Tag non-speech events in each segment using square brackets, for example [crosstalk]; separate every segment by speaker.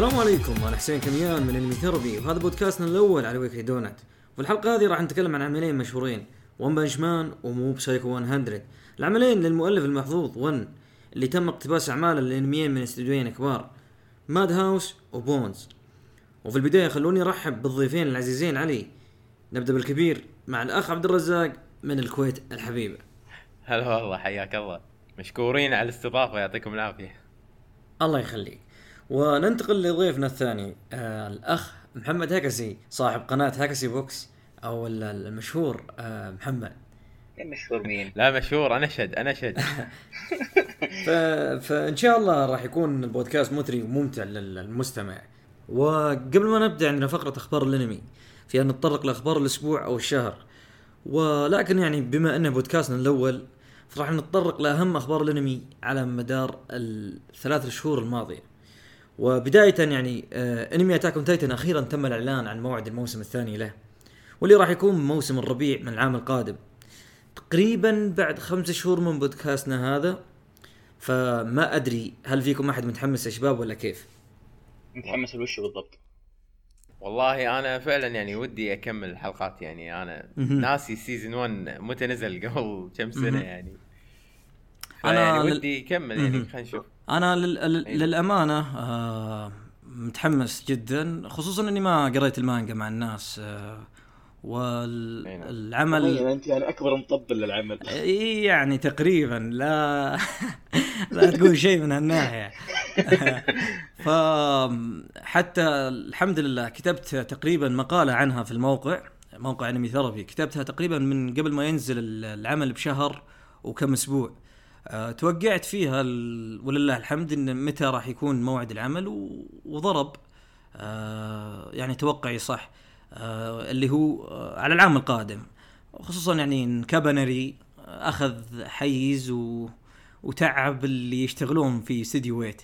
Speaker 1: السلام عليكم أنا حسين كميان من Anime Therapy وهذا بودكاستنا الأول على Weekly Donut وفي الحلقة هذه راح نتكلم عن عملين مشهورين One Punch Man و Mob Psycho 100 العملين للمؤلف المحظوظ ONE اللي تم اقتباس أعماله الانميين من استديوين كبار Madhouse و Bones وفي البداية خلوني أرحب بالضيفين العزيزين علي نبدأ بالكبير مع الأخ عبد الرزاق من الكويت الحبيبه
Speaker 2: هلا والله حياك الله. مشكورين على الاستضافة يعطيكم العافية.
Speaker 1: الله يخليك. وننتقل لضيفنا الثاني آه الأخ محمد هكسي صاحب قناة هكسي بوكس أو ال- المشهور آه محمد.
Speaker 3: مشهور مين؟
Speaker 2: لا مشهور أنا شد أنا شد [laughs]
Speaker 1: ف... فإن شاء الله راح يكون البودكاست مثري وممتع للمستمع. وقبل ما نبدأ عندنا فقرة أخبار الأنمي. فيها نتطرق لأخبار الأسبوع أو الشهر. ولكن يعني بما أنه بودكاستنا الأول فراح نتطرق لأهم أخبار الأنمي على مدار الثلاث شهور الماضية. وبداية يعني آه انمي Attack on Titan أخيرا تم الإعلان عن موعد الموسم الثاني له واللي راح يكون موسم الربيع من العام القادم تقريبا بعد خمس شهور من بودكاستنا هذا فما أدري هل فيكم أحد متحمس يا شباب ولا كيف؟
Speaker 3: متحمس لوش بالضبط؟
Speaker 2: والله أنا فعلا يعني ودي أكمل الحلقات يعني
Speaker 1: أنا.
Speaker 2: ناسي سيزون 1 متى نزل قبل كم
Speaker 1: سنة.
Speaker 2: يعني
Speaker 1: أنا
Speaker 2: أنا يعني ودي يكمل يعني. خلينا نشوف
Speaker 1: أنا لل...
Speaker 2: أيوة.
Speaker 1: للأمانة آه متحمس جدا خصوصا إني ما قريت المانجا مع الناس آه
Speaker 2: أي نعم.
Speaker 1: والعمل
Speaker 3: أنت يعني أكبر مطبل للعمل [laughs]
Speaker 1: يعني تقريبا لا [laughs] لا تقول شيء من هالناحية [laughs] فحتى الحمد لله كتبت تقريبا مقالة عنها في الموقع موقع Anime Therapy كتبتها تقريبا من قبل ما ينزل العمل بشهر وكم أسبوع أه توقعت فيها ال... ولله الحمد إن متى راح يكون موعد العمل و... وضرب. أه يعني توقعي صح. أه اللي هو آه، على العام القادم. خصوصا يعني إن Kabaneri أخذ حيز و... وتعب اللي يشتغلون في استديو Wit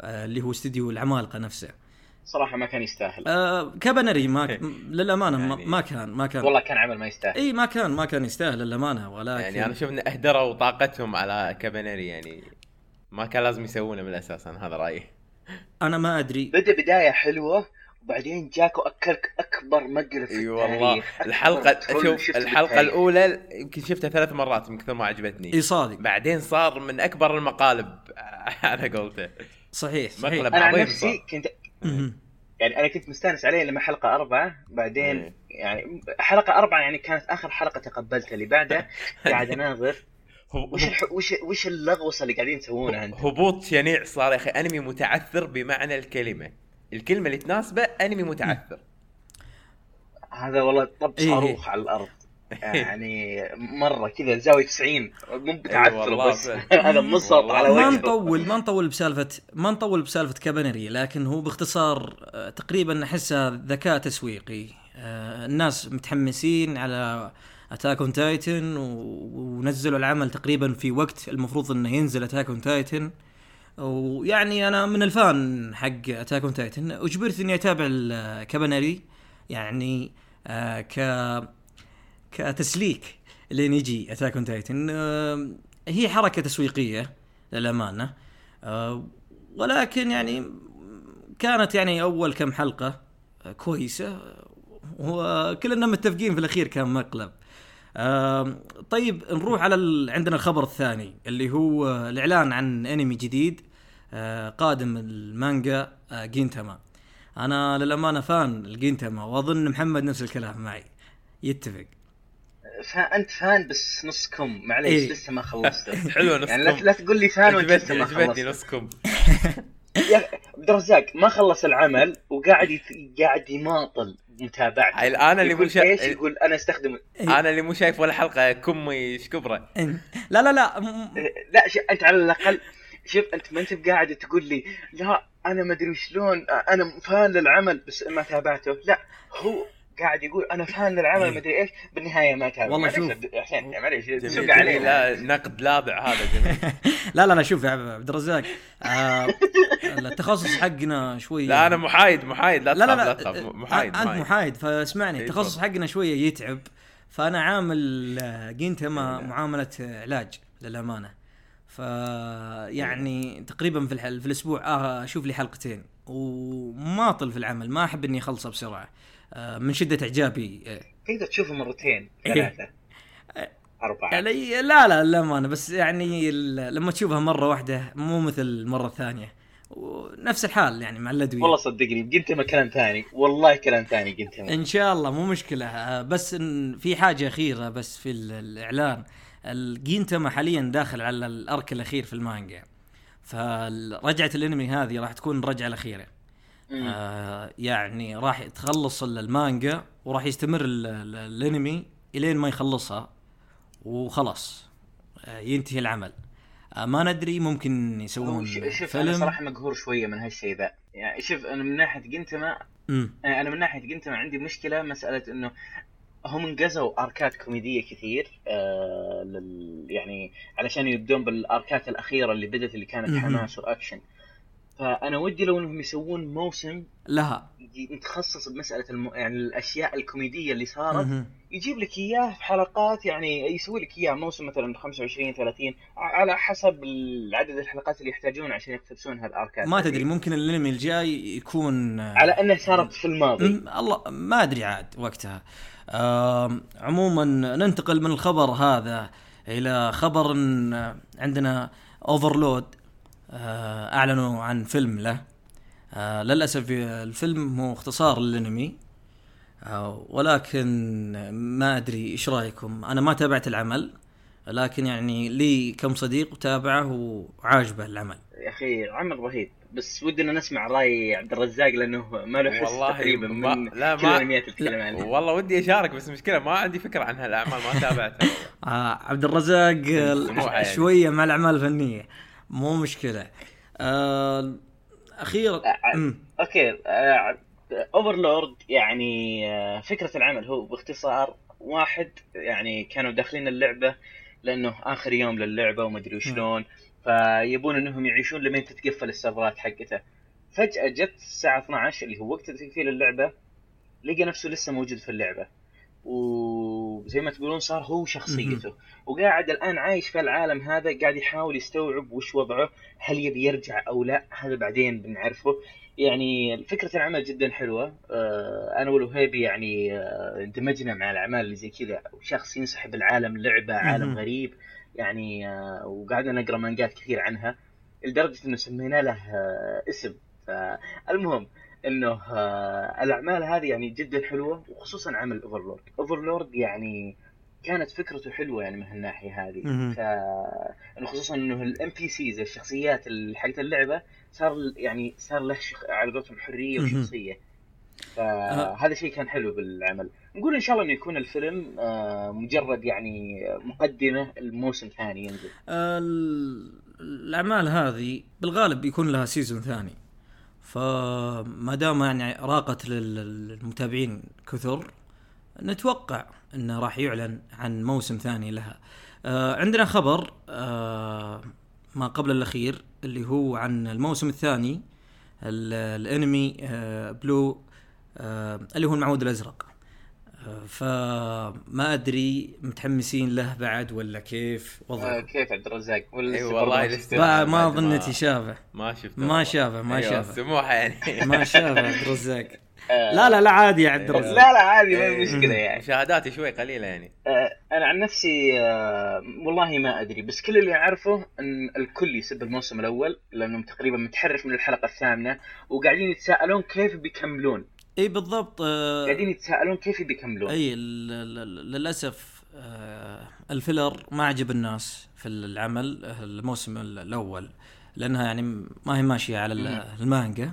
Speaker 1: آه، اللي هو استديو العمالقة نفسه.
Speaker 3: صراحة ما كان يستاهل.
Speaker 1: آه Kabaneri ما للأمانة ما,
Speaker 2: يعني-
Speaker 1: ما كان ما كان.
Speaker 3: والله كان عمل ما يستاهل.
Speaker 1: إي ما كان ما كان يستاهل للأمانة ولكن
Speaker 2: يعني أنا أشوف ان اهدروا طاقتهم على Kabaneri يعني ما كان لازم يسوونه من الأساس أنا هذا رأيي.
Speaker 1: أنا ما أدري.
Speaker 3: بدأ بداية حلوة وبعدين جاك واكلك أكبر مقلب في
Speaker 2: إي والله.
Speaker 3: الحلقة
Speaker 2: شوف الحلقة
Speaker 3: بالتاريخ.
Speaker 2: الأولى يمكن شفتها ثلاث مرات من كثر ما عجبتني.
Speaker 1: إي صادق.
Speaker 2: بعدين صار من أكبر المقالب [laughs] على قولته.
Speaker 1: صحيح صحيح.
Speaker 2: مقلب
Speaker 3: أنا عن
Speaker 2: عظيم
Speaker 3: نفسي
Speaker 2: صار.
Speaker 3: كنت. يعني أنا كنت مستأنس عليه لما حلقة أربعة بعدين
Speaker 2: إيه.
Speaker 3: يعني حلقة أربعة يعني كانت آخر حلقة تقبلتها اللي بعدها [laughs] قاعد
Speaker 2: أناظر
Speaker 3: وش الح... وش وش اللغوصه اللي قاعدين يسوونها أنت؟
Speaker 2: هبوط شنيع صار يا أخي أنمي متعثر بمعنى الكلمة الكلمة اللي تناسبه أنمي متعثر
Speaker 3: هذا والله طب
Speaker 1: إيه.
Speaker 3: صاروخ على الأرض يعني [laughs] مرة كذا زاوية 90 مو بتعثر
Speaker 2: والله
Speaker 3: بس. [laughs] هذا
Speaker 2: والله.
Speaker 3: على
Speaker 1: ما
Speaker 3: وجهه.
Speaker 1: نطول ما نطول بسالفة ما نطول بسالفة Kabaneri لكن هو باختصار آه، تقريبا احسها ذكاء تسويقي. آه، الناس متحمسين على Attack on Titan ونزلوا العمل تقريبا في وقت المفروض إنه ينزل Attack on Titan ويعني أنا من ال fan حق Attack on Titan اجبرت اني اتابع ال Kabaneri يعني آه، ك كتسليك لين يجي Attack on Titan. هي حركة تسويقية للأمانة. آه، ولكن يعني كانت يعني أول كم حلقة آه، كويسة. وكلنا متفقين في الأخير كان مقلب. طيب نروح على ال... عندنا الخبر الثاني اللي هو آه، الإعلان عن أنمي جديد آه، قادم المانجا آه، Gintama. أنا للأمانة فان الجينتاما وأظن محمد نفس الكلام معي. يتفق.
Speaker 3: فانت فان بس نص كم معليش
Speaker 1: إيه.
Speaker 3: لسه ما خلصته [laughs]
Speaker 2: حلوة نص
Speaker 3: يعني لا, تقول لي فان وأنت لسه ما
Speaker 2: عجبتني
Speaker 3: خلصت.
Speaker 2: نص كم [laughs]
Speaker 3: يا عبد الرزاق ما خلص العمل وقاعد يت... قاعد يماطل متابعته.
Speaker 2: أنا اللي مو شا-
Speaker 3: إيش؟ يقول أنا أستخدم [laughs]
Speaker 2: أنا اللي مو شايف ولا حلقة. كم إيش كبره
Speaker 1: لا لا. لا
Speaker 3: لا ش... أنت على الاقل شوف أنت ما أنت بقاعد تقول لي لا أنا ما أدري شلون أنا فان للعمل بس ما تابعته. لا هو قاعد يقول أنا فان للعمل ما ادري إيش بالنهاية ما تابع
Speaker 1: والله شوف.
Speaker 3: حسين معليش سوق علينا.
Speaker 2: لا نقد لاذع هذا جميل. [laughs]
Speaker 1: لا لا لا شوف يا عبد الرزاق آه التخصص حقنا شوي
Speaker 2: لا أنا محايد محايد لا
Speaker 1: لا لا
Speaker 2: تخاف
Speaker 1: لا,
Speaker 2: لا تخاف. محايد
Speaker 1: أنت
Speaker 2: محايد.
Speaker 1: فاسمعني
Speaker 2: إيه،
Speaker 1: التخصص
Speaker 2: تفضل.
Speaker 1: حقنا شوية يتعب فأنا عامل آه، جينتما
Speaker 2: إيه.
Speaker 1: معاملة آه، علاج للأمانة. ف يعني تقريبا في الح... في الأسبوع آه أشوف لي حلقتين وماطل في العمل ما أحب إني اخلصه بسرعة. آه، من شدة إعجابي آه،
Speaker 3: تقدر تشوفه مرتين
Speaker 1: إيه.
Speaker 3: ثلاثة أربعة.
Speaker 1: يعني لا لا لا ما أنا بس يعني لما تشوفها مرة واحدة مو مثل المره الثانية ونفس الحال يعني مع الأدوية.
Speaker 3: والله صدقني جنتما كلام ثاني والله كلام ثاني جنتما
Speaker 1: إن شاء الله مو مشكلة. آه، بس إن في حاجة أخيرة بس في ال- الإعلان. الجينتما حاليا داخل على الأرك الأخير في المانجا. فرجعه الأنمي هذه راح تكون الرجعه
Speaker 3: الأخيرة.
Speaker 1: آه يعني راح تخلص المانجا وراح يستمر ال- ال- الانمي إلين ما يخلصها وخلاص آه ينتهي العمل. آه ما ندري ممكن يسوون
Speaker 3: شوف
Speaker 1: أنا
Speaker 3: صراحة مقهور شوية من هالشيء ذا. يعني شوف أنا من ناحية جنتما
Speaker 1: مم.
Speaker 3: أنا من ناحية جنتما عندي مشكلة مسألة إنه هم انقزوا أركات كوميدية كثير آه لل يعني علشان يبدون بالأركات الأخيرة اللي بدت اللي كانت. حماس وأكشن. فأنا ودي لو إنهم يسوون موسم
Speaker 1: لها.
Speaker 3: متخصص بمسألة الم... يعني الأشياء الكوميدية اللي صارت.
Speaker 1: مهم.
Speaker 3: يجيب لك إياه في حلقات يعني يسوي لك إياه موسم مثلا 25 30 على حسب عدد الحلقات اللي يحتاجون عشان يقتبسون هالاركات
Speaker 1: ما. تدري ممكن الأنمي الجاي يكون
Speaker 3: على أنه صارت في الماضي.
Speaker 1: مم، الله ما أدري عاد وقتها. آم، عموما ننتقل من الخبر هذا إلى خبر عندنا اوفرلود أعلنوا عن فيلم له. آه، للأسف الفيلم هو اختصار للأنمي. آه، ولكن ما أدري إيش رأيكم. أنا ما تابعت العمل لكن يعني لي كم صديق تابعه وعاجبه العمل.
Speaker 3: يا أخي عمل رهيب. بس ودنا نسمع رأي عبد الرزاق لأنه ما له حس تقريبا
Speaker 2: ما
Speaker 3: من
Speaker 2: لا
Speaker 3: كل
Speaker 2: ما
Speaker 3: الانميات اللي تتكلم عنها
Speaker 2: والله ودي أشارك بس المشكلة ما عندي فكرة عن هالاعمال ما تابعتها. [laughs]
Speaker 1: آه عبد الرزاق آه
Speaker 2: يعني.
Speaker 1: شوية مع الأعمال الفنية. مو مشكلة. آه أخيرا
Speaker 3: آه،
Speaker 1: أمم،
Speaker 3: okay. Overlord يعني آه، فكرة العمل هو باختصار واحد يعني كانوا داخلين اللعبة لأنه آخر يوم للعبة ومدري شلون فيبون إنهم يعيشون لمين تتقفل السيرفرات حقته. فجأة جت الساعة 12 اللي هو وقت تقفيل اللعبة لقى نفسه لسه موجود في اللعبة. وزي ما تقولون صار هو شخصيته. وقاعد الآن عايش في العالم هذا قاعد يحاول يستوعب وش وضعه هل يبي يرجع أو لا هذا بعدين بنعرفه. يعني فكرة العمل جدا حلوة. آه، أنا والوهيبي يعني آه، اندمجنا مع الأعمال اللي زي كذا. وشخص ينسحب العالم لعبة عالم. غريب. يعني آه، وقعدنا نقرأ مانجات كثير عنها لدرجة إنه سمينا له آه، اسم. فالمهم إنه آه، الأعمال هذه يعني جدا حلوة وخصوصا عمل Overlord Overlord يعني كانت فكرته حلوة يعني من هالناحية هذه. ف إنه خصوصا إنه ال NPCs الشخصيات حقت اللعبة صار يعني صار له شخ... على قولتهم
Speaker 1: حرية.
Speaker 3: وشخصية. فهذا شيء كان حلو بالعمل. نقول إن شاء الله إنه يكون الفيلم آه، مجرد يعني مقدمة الموسم ثاني ينزل.
Speaker 1: ال- الأعمال هذه بالغالب بيكون لها سيزون ثاني. فما دام يعني راقت لل- للمتابعين كثر نتوقع إنه راح يعلن عن موسم ثاني لها. آه عندنا خبر آه ما قبل الأخير اللي هو عن الموسم الثاني ال- الأنمي آه بلو آه اللي هو المعود الأزرق. فما أدري متحمسين له بعد ولا كيف؟
Speaker 3: آه،
Speaker 1: وضعه
Speaker 3: كيف عبد الرزاق؟ ولا
Speaker 2: أي
Speaker 3: لسه
Speaker 2: والله لسه.
Speaker 1: ما, ظنيت شافه.
Speaker 2: ما شفته.
Speaker 1: ما. شافه ما
Speaker 2: أيوة،
Speaker 1: شافه.
Speaker 2: سموحة يعني. [laughs]
Speaker 1: ما شافه عبد الرزاق.
Speaker 3: آه،
Speaker 1: لا لا لا عادي يا عبد الرزاق.
Speaker 3: لا لا عادي ما
Speaker 2: إيه.
Speaker 3: في مشكلة يعني.
Speaker 2: مشاهداتي شوي قليلة يعني.
Speaker 3: آه، أنا عن نفسي آه، والله ما أدري بس كل اللي أعرفه إن الكل يسب الموسم الأول لأنهم تقريبا متحرف من الحلقة الثامنة وقاعدين يتساءلون كيف بيكملون.
Speaker 1: إي بالضبط آه
Speaker 3: قاعدين يتساءلون كيف بيكملون
Speaker 1: إي للأسف آه الفيلر ما عجب الناس في العمل آه، الموسم ال- الأول لأنها يعني ما هي ماشية على. المانجا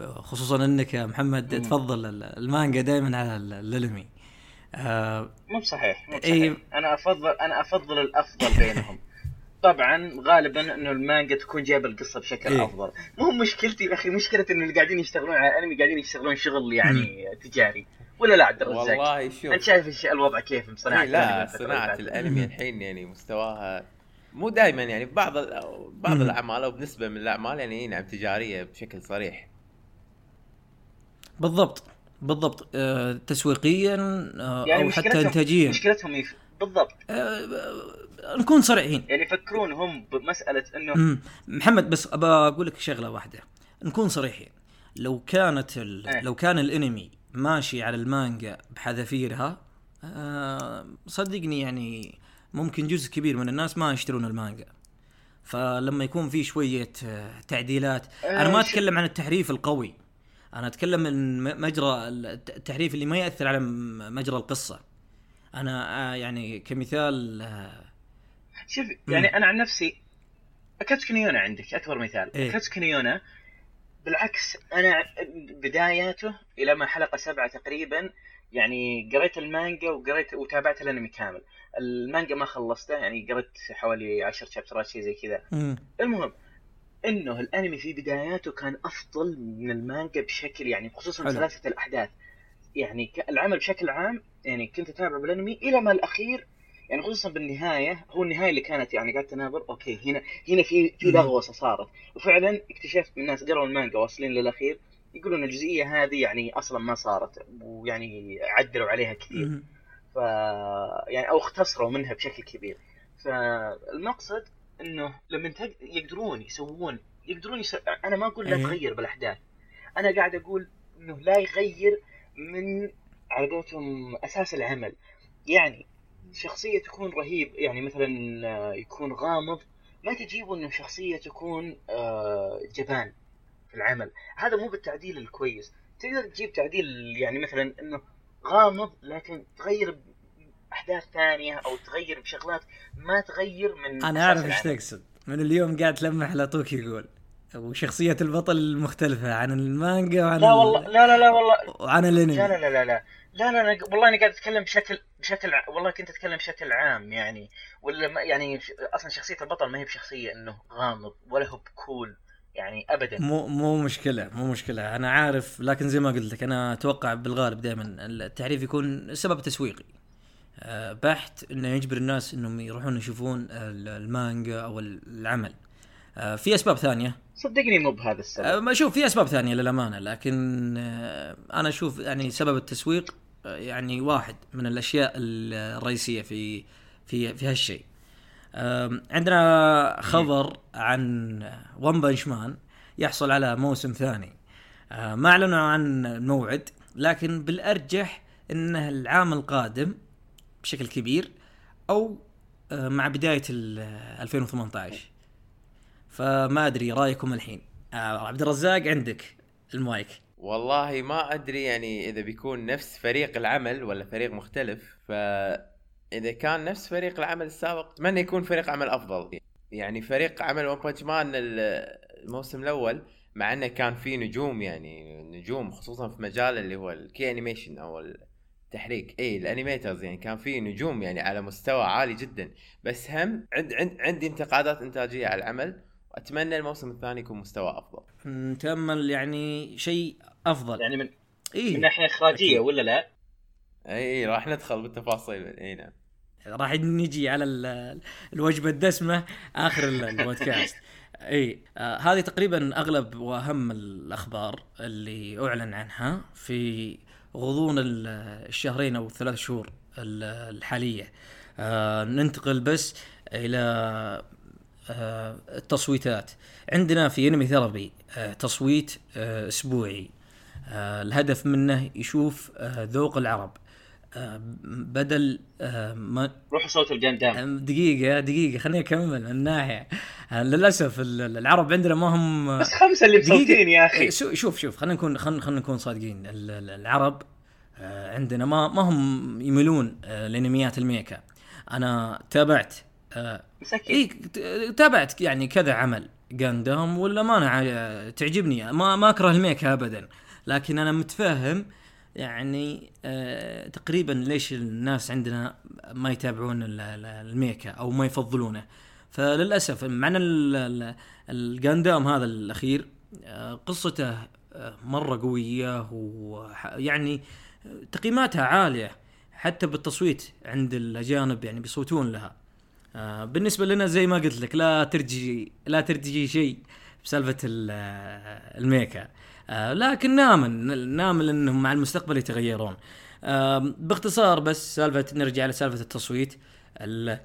Speaker 1: خصوصا إنك يا محمد
Speaker 3: مم.
Speaker 1: تفضل ال- المانجا دائما على ال- الأنمي آه
Speaker 3: مو بصحيح مو
Speaker 1: إيه.
Speaker 3: بصحيح أنا أفضل أنا أفضل الأفضل بينهم [laughs] طبعا غالبا إنه المانجا تكون جايبة القصة بشكل
Speaker 1: إيه.
Speaker 3: أفضل. مو مشكلتي يا أخي مشكلة إنه اللي قاعدين يشتغلون على الأنمي قاعدين يشتغلون شغل يعني تجاري. ولا لا عبد الرزاق؟
Speaker 2: والله شوف.
Speaker 3: أنت شايف الوضع كيف بصناعه
Speaker 2: إيه لا
Speaker 3: صناعة؟
Speaker 2: الأنمي الحين يعني مستواها مو دائما يعني بعض ال- بعض. الأعمال أو بنسبة من الأعمال يعني إيه نعم تجارية بشكل صريح.
Speaker 1: بالضبط بالضبط. آه تسويقيا آه
Speaker 3: يعني
Speaker 1: أو حتى انتاجيا.
Speaker 3: مشكلتهم يف... بالضبط.
Speaker 1: آه آه، نكون صريحين.
Speaker 3: يعني يفكرون هم بمسألة
Speaker 1: إنه. محمد بس ابى أقول لك شغلة واحدة. نكون صريحين. لو كانت ال...
Speaker 3: إيه.
Speaker 1: لو كان الأنمي ماشي على المانجا بحذافيرها آه صدقني يعني ممكن جزء كبير من الناس ما يشترون المانجا. فلما يكون في شوية آه، تعديلات أنا ما أتكلم عن التحريف القوي. أنا أتكلم من م- مجرى الت- التحريف اللي ما يأثر على مجرى القصة. أنا آه، يعني كمثال آه،
Speaker 3: شوف يعني أنا عن نفسي Akatsuki no Yona عندك أكبر مثال
Speaker 1: إيه.
Speaker 3: Akatsuki no Yona بالعكس أنا بداياته إلى ما حلقه سبعة تقريبا يعني قريت المانجا وقريت وتابعت الأنمي كامل المانجا ما خلصته يعني قريت حوالي 10 شابترات شيء زي كذا. المهم إنه الأنمي في بداياته كان أفضل من المانجا بشكل يعني خصوصا. سلاسه الأحداث يعني العمل بشكل عام يعني كنت أتابع بالأنمي إلى ما الأخير يعني خصوصا بالنهاية هو النهاية اللي كانت يعني قاعد تناظر okay هنا هنا في في. لغوصه صارت وفعلا اكتشفت من الناس قروا المانجا واصلين للأخير يقولون الجزئية هذه يعني أصلا ما صارت ويعني عدلوا عليها كثير. ف يعني أو اختصروا منها بشكل كبير فالمقصد إنه لما تق... يقدرون يسوون يقدرون يس... أنا ما أقول لا
Speaker 1: إيه.
Speaker 3: تغير بالأحداث أنا قاعد أقول إنه لا يغير من على قولتهم أساس العمل. يعني شخصية تكون رهيب يعني مثلا آه، يكون غامض ما تجيبوا إنه شخصية تكون آه، جبان في العمل. هذا مو بالتعديل الكويس. تقدر تجيب تعديل يعني مثلا إنه غامض لكن تغير احداث ثانية أو تغير بشغلات ما تغير من
Speaker 1: أنا أعرف
Speaker 3: إيش.
Speaker 1: تقصد. من اليوم قاعد تلمح على طوكي يقول. وشخصية البطل المختلفة عن المانجا وعن
Speaker 3: لا
Speaker 1: ال-
Speaker 3: والله لا لا لا والله.
Speaker 1: وعن الانمي.
Speaker 3: لا لا لا لا. لا لا لا أنا والله أنا قاعد أتكلم بشكل بشكل ع- والله كنت أتكلم بشكل عام يعني. ولا ما يعني أصلا شخصية البطل ما هي بشخصية إنه غامض ولا هو بكول يعني ابدا.
Speaker 1: مو مو مشكلة مو مشكلة. أنا عارف لكن زي ما قلت لك أنا أتوقع بالغالب دائما التعريف يكون سبب تسويقي. آه، بحت إنه يجبر الناس إنهم يروحون يشوفون ال- المانجا أو العمل. في أسباب ثانية.
Speaker 3: صدقني مو بهذا السبب.
Speaker 1: آه، ما أشوف في أسباب ثانية للأمانة لكن آه، أنا أشوف يعني سبب التسويق آه، يعني واحد من الأشياء الرئيسية في في في هالشيء. عندنا خبر عن ون بنش مان يحصل على موسم ثاني. آه، ما أعلنوا عن الموعد لكن بالأرجح انه العام القادم بشكل كبير أو آه، مع بداية ال 2018 فما أدري رأيكم الحين. آه، عبد الرزاق عندك المايك.
Speaker 2: والله ما أدري يعني إذا بيكون نفس فريق العمل ولا فريق مختلف فاذا كان نفس فريق العمل السابق أتمنى يكون فريق عمل أفضل. يعني فريق عمل One Punch Man الموسم الأول مع إنه كان فيه نجوم يعني نجوم خصوصا في مجال اللي هو ال key animation أو التحريك إي ال animators يعني كان فيه نجوم يعني على مستوى عالي جدا. بس هم عند عند عندي انتقادات إنتاجية على العمل. واتمنى الموسم الثاني يكون مستوى أفضل.
Speaker 1: نتامل يعني شيء أفضل.
Speaker 3: يعني من
Speaker 1: إيه.
Speaker 3: من ناحية إخراجية
Speaker 1: أكيد.
Speaker 3: ولا لا؟
Speaker 2: إي راح ندخل بالتفاصيل إي نعم.
Speaker 1: راح نجي على ال- الوجبة الدسمة آخر ال- البودكاست. إي آه هذه تقريبا أغلب وأهم الأخبار اللي أعلن عنها في غضون ال- الشهرين أو الثلاث شهور ال- الحالية. آه ننتقل بس إلى التصويتات. عندنا في انمي ثيرابي آه تصويت آه أسبوعي. آه الهدف منه يشوف آه ذوق العرب. آه بدل آه ما
Speaker 3: روحوا صوت الجندام
Speaker 1: دقيقة دقيقة خليني أكمل من ناحية. آه، للأسف ال- العرب عندنا ما هم
Speaker 3: بس خمسة اللي. مصوتين يا أخي.
Speaker 1: إيه، شو- شوف شوف خلينا نكون خلينا نكون صادقين. ال- ال- العرب آه، عندنا ما ما هم يميلون آه، لانميات الميكا. أنا تابعت آه،
Speaker 3: مسكين
Speaker 1: اي تابعت يعني كذا عمل جاندام ولا ما أنا تعجبني. ما ما أكره الميكا ابدا. لكن أنا متفاهم يعني آه تقريبا ليش الناس عندنا ما يتابعون ال- ال- الميكا أو ما يفضلونه. فللأسف معنى ال- ال- الجاندام هذا الأخير آه قصته آه مرة قوية ويعني تقييماتها عالية. حتى بالتصويت عند الأجانب يعني بيصوتون لها. آه بالنسبة لنا زي ما قلت لك لا ترجي لا ترجي شيء بسالفة ال- آه، الميكا. آه لكن نامل نامل إنهم مع المستقبل يتغيرون. باختصار بس سالفة نرجع لسالفة التصويت. ال-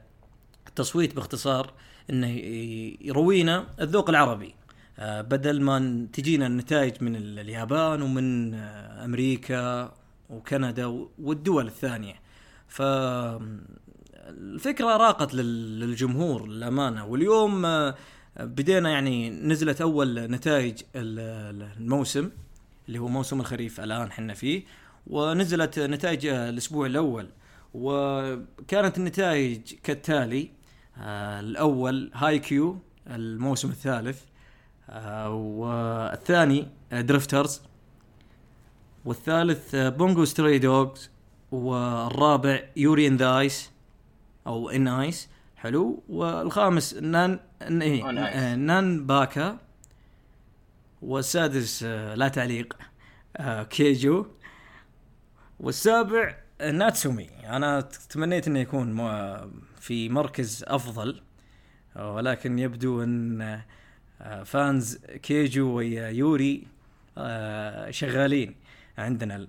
Speaker 1: التصويت باختصار إنه يروينا الذوق العربي. بدل ما تجينا النتائج من ال- اليابان ومن أمريكا وكندا والدول الثانية. ف الفكرة راقت لل- للجمهور للأمانة. واليوم آه، بدينا يعني نزلت أول نتائج ال- ال- الموسم اللي هو موسم الخريف الآن حنا فيه ونزلت نتائج آه، الأسبوع الأول. وكانت النتائج كالتالي آه، الأول هاي كيو الموسم الثالث والثاني Drifters والثالث Bungo Stray Dogs والرابع Yuri on the Ice أو on Ice حلو. والخامس نان ن- إيه،. آه، نان باكا. والسادس آه، لا تعليق آه، كيجو. والسابع ناتسومي. أنا تمنيت إنه يكون في مركز أفضل. ولكن يبدو إن fans كيجو ويا يوري آه، شغالين عندنا. ال-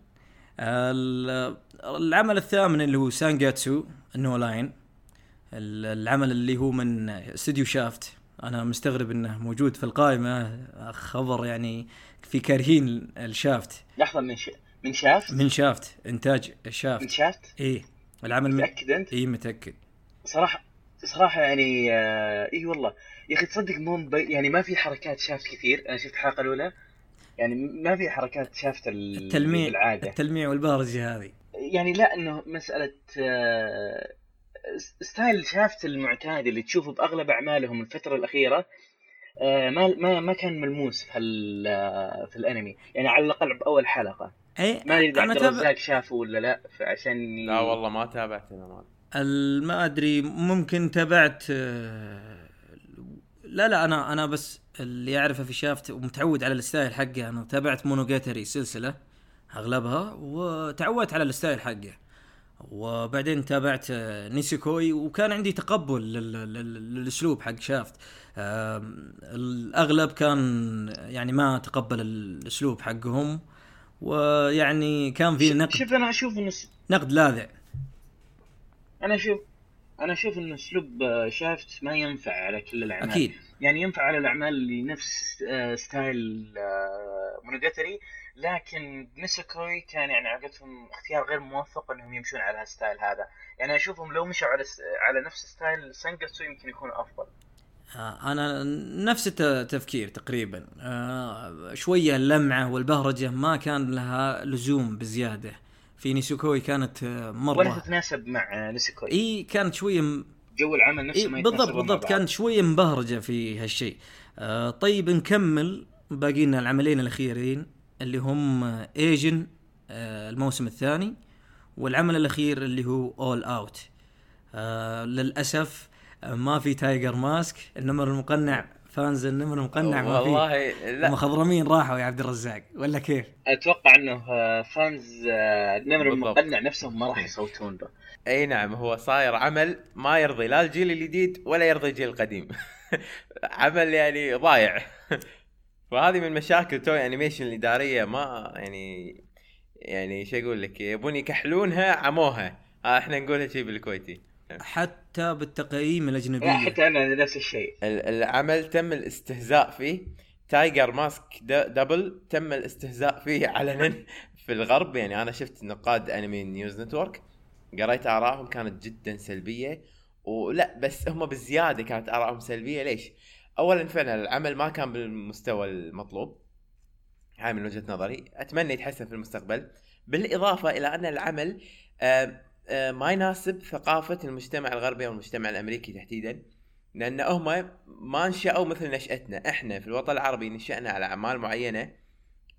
Speaker 1: ال- العمل الثامن اللي هو سانجاتسو نو Lion. العمل اللي هو من استوديو شافت. أنا مستغرب إنه موجود في القائمة. خبر يعني في كارهين الشافت.
Speaker 3: لحظة من ش... من شافت؟
Speaker 1: من شافت. إنتاج
Speaker 3: من
Speaker 1: شافت؟
Speaker 3: شافت
Speaker 1: إيه. العمل
Speaker 3: متأكد أنت؟
Speaker 1: اي متأكد.
Speaker 3: صراحة صراحة يعني آه اي والله. يا أخي تصدق مو. يعني ما في حركات شافت كثير. أنا شفت الحلقة الأولى. يعني ما في حركات شافت ال-
Speaker 1: التلميع
Speaker 3: بالعاده
Speaker 1: التلميع والبهرجة هذه.
Speaker 3: يعني لا إنه مسألة آه، style شافت المعتاد اللي تشوفه بأغلب أعمالهم الفترة الأخيرة آه، ما ما ما كان ملموس في ال- آه، في الأنمي. يعني على الأقل بأول حلقة.
Speaker 1: اي
Speaker 3: ما أدري
Speaker 1: إذا
Speaker 3: عبد الرزاق شافه ولا لا فعشان
Speaker 2: لا والله ما تابعت أنا ما
Speaker 1: أدري ممكن تابعت آه، لا لا أنا أنا بس اللي أعرفه في شافت ومتعود على ال style حقه أنا تابعت مونوجاتري سلسلة أغلبها وتعودت على ال style حقه. وبعدين تابعت نيسيكوي وكان عندي تقبل لل- لل- للأسلوب حق شافت. الأغلب كان يعني ما تقبل الأسلوب حقهم. ويعني كان في نقد.
Speaker 3: شوف أنا أشوف انه
Speaker 1: نقد لاذع.
Speaker 3: أنا أشوف أنا أشوف إن اسلوب آه، شافت ما ينفع على كل الأعمال.
Speaker 1: أكيد.
Speaker 3: يعني ينفع على الأعمال اللي نفس آه، style آه، مونوجاتري لكن نسكوي كان يعني عقدتهم اختيار غير موفق انهم يمشون على ال style هذا. يعني أشوفهم لو مشوا على س- على نفس style سانجاتسو يمكن يكون أفضل.
Speaker 1: آه، أنا نفس التفكير تقريبا. آه، شوية اللمعة والبهرجة ما كان لها لزوم بزيادة. في نيسوكوي كانت آه،
Speaker 3: ولا
Speaker 1: مره
Speaker 3: تتناسب مع نسكوي
Speaker 1: إي كانت شوية م...
Speaker 3: جو العمل نفسه
Speaker 1: إيه
Speaker 3: ما
Speaker 1: بالضبط بالضبط. كانت شوية مبهرجة في هالشيء. آه طيب نكمل باقي لنا العملين الأخيرين. اللي هم ايجن آه الموسم الثاني والعمل الأخير اللي هو All Out آه للأسف آه ما في Tiger Mask النمر المقنع fans النمر المقنع ما في.
Speaker 2: والله
Speaker 1: هم المخضرمين راحوا يا عبد الرزاق ولا كيف؟
Speaker 3: أتوقع إنه fans نمر
Speaker 2: بالضبط.
Speaker 3: المقنع نفسهم ما راح يصوتون به
Speaker 2: أي نعم هو صاير عمل ما يرضي لا الجيل الجديد ولا يرضي الجيل القديم. [laughs] عمل يعني ضايع. [laughs] فهذه من مشاكل Toei Animation الإدارية ما يعني يعني شو أقول لك يبون يكحلونها عموها. آه إحنا نقولها شيء بالكويتي.
Speaker 1: حتى بالتقييم
Speaker 3: لا
Speaker 1: الاجنبيه
Speaker 3: حتى أنا نفس الشيء.
Speaker 2: ال- العمل تم الاستهزاء فيه. Tiger Mask Double تم الاستهزاء فيه علنا [laughs] في الغرب. يعني أنا شفت نقاد Anime News Network قريت آرائهم كانت جدا سلبية. ولا بس هم بالزياده كانت آرائهم سلبية. ليش؟ اولا فعلا العمل ما كان بالمستوى المطلوب. هاي من وجهة نظري. أتمنى يتحسن في المستقبل. بالإضافة إلى أن العمل ما يناسب ثقافة المجتمع الغربي والمجتمع الأمريكي تحديدا. لأن هم ما نشأوا مثل نشأتنا. إحنا في الوطن العربي نشأنا على أعمال معينة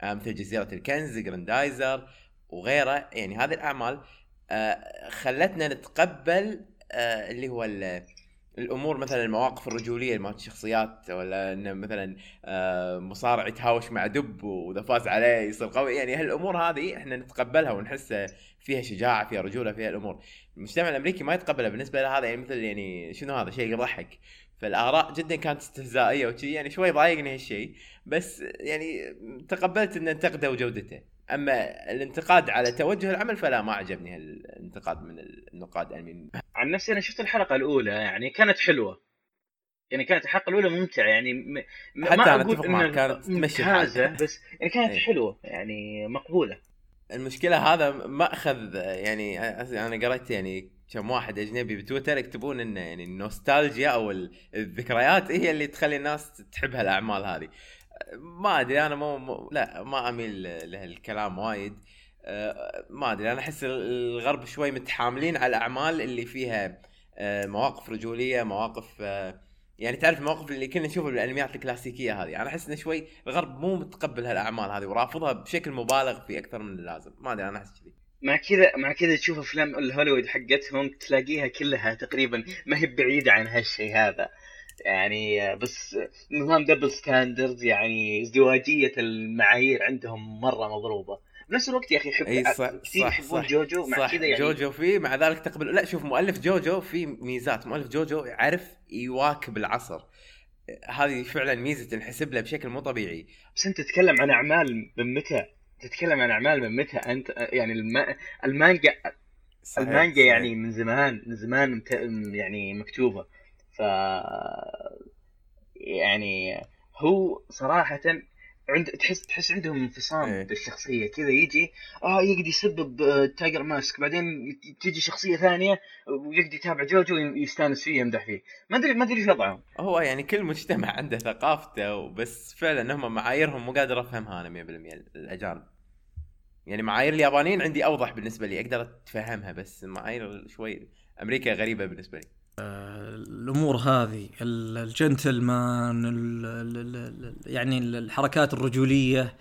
Speaker 2: مثل جزيرة الكنز جراندايزر وغيره. يعني هذه الأعمال آه، خلتنا نتقبل آه، اللي هو الأمور مثلا المواقف الرجولية مالت الشخصيات ولا انه مثلا آه، مصارع يتهاوش مع دب وإذا فاز عليه يصير قوي. يعني هالأمور هذه إحنا نتقبلها ونحس فيها شجاعة فيها رجولة فيها الأمور. المجتمع الأمريكي ما يتقبلها بالنسبة له هذا يعني مثل يعني شنو هذا؟ شيء يضحك. فالآراء جدا كانت استهزائية وشي. يعني شوي ضايقني هالشيء. بس يعني تقبلت إن انتقده وجودته. أما الانتقاد على توجه العمل فلا ما عجبني هالانتقاد من النقاد يعني
Speaker 3: عن نفسي أنا شفت الحلقة الأولى يعني كانت حلوة يعني كانت الحلقة الأولى ممتعة يعني م...
Speaker 2: حتى
Speaker 3: ما
Speaker 2: أنا
Speaker 3: أقول
Speaker 2: أتفق معك، كانت تمشي.
Speaker 3: بس يعني كانت
Speaker 2: إيه.
Speaker 3: حلوة يعني مقبولة
Speaker 2: المشكلة هذا مأخذ يعني أنا قريت يعني كم واحد أجنبي بتويتر يكتبون إنه يعني النوستالجيا أو ال- الذكريات هي اللي تخلي الناس تحب هالأعمال هذه ما أدري أنا مو, مو لا ما أميل لهالكلام وايد. أه، ما أدري أنا أحس الغرب شوي متحاملين على الأعمال اللي فيها أه، مواقف رجولية مواقف أه، يعني تعرف المواقف اللي كنا نشوفها بالانميات الكلاسيكية هذه. أنا أحس انه شوي الغرب مو متقبل هالأعمال هذه ورافضها بشكل مبالغ فيه أكثر من اللازم. ما أدري أنا أحس كذي.
Speaker 3: مع كذا مع كذا تشوف أفلام الهوليوود حقتهم تلاقيها كلها تقريبا ما هي بعيدة عن هالشيء هذا. يعني بس نظام double standards يعني ازدواجية المعايير عندهم مرة مضروبة. بنفس الوقت يا أخي يحب
Speaker 2: إي صح
Speaker 3: كثير يحبون جوجو مع كذا يعني
Speaker 2: جوجو فيه مع ذلك تقبل. لا شوف مؤلف جوجو في ميزات. مؤلف جوجو يعرف يواكب العصر. هذه فعلا ميزة تنحسب له بشكل مو طبيعي.
Speaker 3: بس أنت تتكلم عن أعمال من متى؟ تتكلم عن أعمال من متى؟ أنت يعني الم... المانجا
Speaker 2: صحيح،
Speaker 3: المانجا
Speaker 2: صحيح.
Speaker 3: يعني من زمان من زمان مت... يعني مكتوبة. ف يعني هو صراحة عند تحس تحس عندهم انفصام
Speaker 2: إيه.
Speaker 3: بالشخصية. كذا يجي آه يقعد يسبب آه، Tiger Mask. بعدين تجي شخصية ثانية ويقعد يتابع جوجو يستانس فيه يمدح فيه. ما ادري ما أدري إيش وضعهم.
Speaker 2: هو يعني كل مجتمع عنده ثقافته بس فعلا هم معاييرهم مو قادر أفهمها أنا 100% الأجانب. يعني معايير اليابانيين عندي أوضح بالنسبة لي أقدر أتفهمها بس معايير شوي أمريكا غريبة بالنسبة لي.
Speaker 1: الأمور هذه ال- الجنتلمان ال- ال- ال- ال- يعني ال- الحركات الرجولية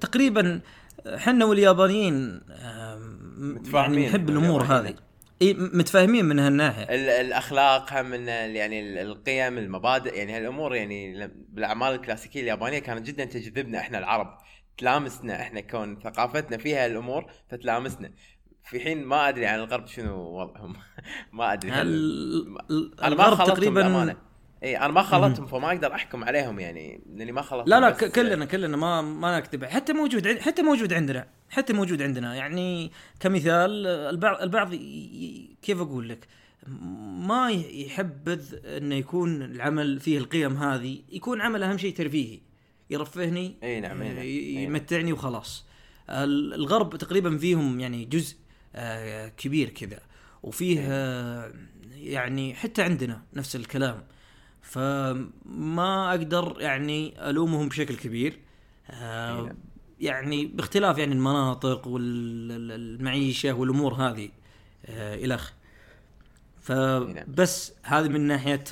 Speaker 1: تقريبا إحنا واليابانيين آم،
Speaker 2: متفاهمين
Speaker 1: يعني نحب
Speaker 2: الأمور.
Speaker 1: هذه. إي متفاهمين من هالناحية.
Speaker 2: ال- الأخلاق هم من يعني ال- القيم المبادئ يعني هالأمور يعني بالأعمال الكلاسيكية اليابانية كانت جدا تجذبنا إحنا العرب. تلامسنا إحنا كون ثقافتنا فيها الأمور فتلامسنا. في حين ما أدري عن الغرب شنو وضعهم. [laughs] ما أدري هل
Speaker 1: ال-
Speaker 2: أنا ما
Speaker 1: الغرب
Speaker 2: خلطتهم
Speaker 1: تقريبا
Speaker 2: إي أنا ما خلطتهم فما أقدر أحكم عليهم يعني لأني ما خلطتهم
Speaker 1: لا لا
Speaker 2: بس-
Speaker 1: كلنا كلنا ما ما نكذب حتى موجود حتى موجود عندنا. حتى موجود عندنا. يعني كمثال البعض البعض ي- كيف أقول لك؟ ما يحبذ انه يكون العمل فيه القيم هذه يكون عمل أهم شيء ترفيهي. يرفهني
Speaker 2: إي نعم إي نعم نعم.
Speaker 1: يمتعني وخلاص. ال- الغرب تقريبا فيهم يعني جزء كبير كذا. وفيه آه، يعني حتى عندنا نفس الكلام. فما أقدر يعني ألومهم بشكل كبير. آه،
Speaker 2: نعم.
Speaker 1: يعني باختلاف يعني المناطق والمعيشه والأمور هذه آه، الخ. فبس هذه من ناحية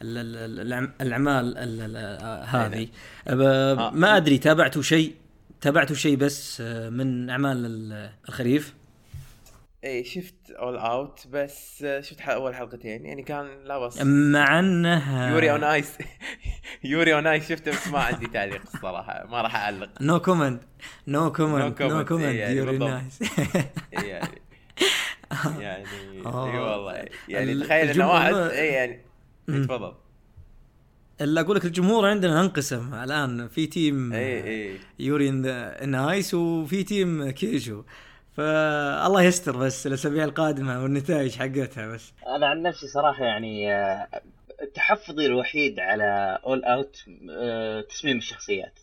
Speaker 1: الأعمال ال- ال- آه، هذه
Speaker 2: آه.
Speaker 1: ما أدري تابعتوا شيء؟ تابعتوا شيء بس آه، من أعمال ال- الخريف؟
Speaker 2: اي إيه، شفت All Out بس شفت ح- أول حلقتين يعني كان لا بس
Speaker 1: مع انه
Speaker 2: Yuri on Ice. [laughs] Yuri on Ice شفته بس ما عندي تعليق الصراحة ما راح
Speaker 1: أعلق. no comment no
Speaker 2: comment
Speaker 1: no
Speaker 2: إيه comment
Speaker 1: يوري
Speaker 2: بالضبط.
Speaker 1: nice
Speaker 2: إي يعني. [laughs] يعني
Speaker 1: آه.
Speaker 2: اي والله. يعني تخيل
Speaker 1: إنه
Speaker 2: واحد اي يعني.
Speaker 1: مم.
Speaker 2: تفضل.
Speaker 1: الا أقول لك الجمهور عندنا انقسم. الآن في team
Speaker 2: اي اي
Speaker 1: Yuri on Ice وفي team كيجو. فالله يستر بس الأسابيع القادمة والنتائج حقتها بس.
Speaker 3: أنا عن نفسي صراحة يعني آه، تحفظي الوحيد على اول اوت تصميم الشخصيات.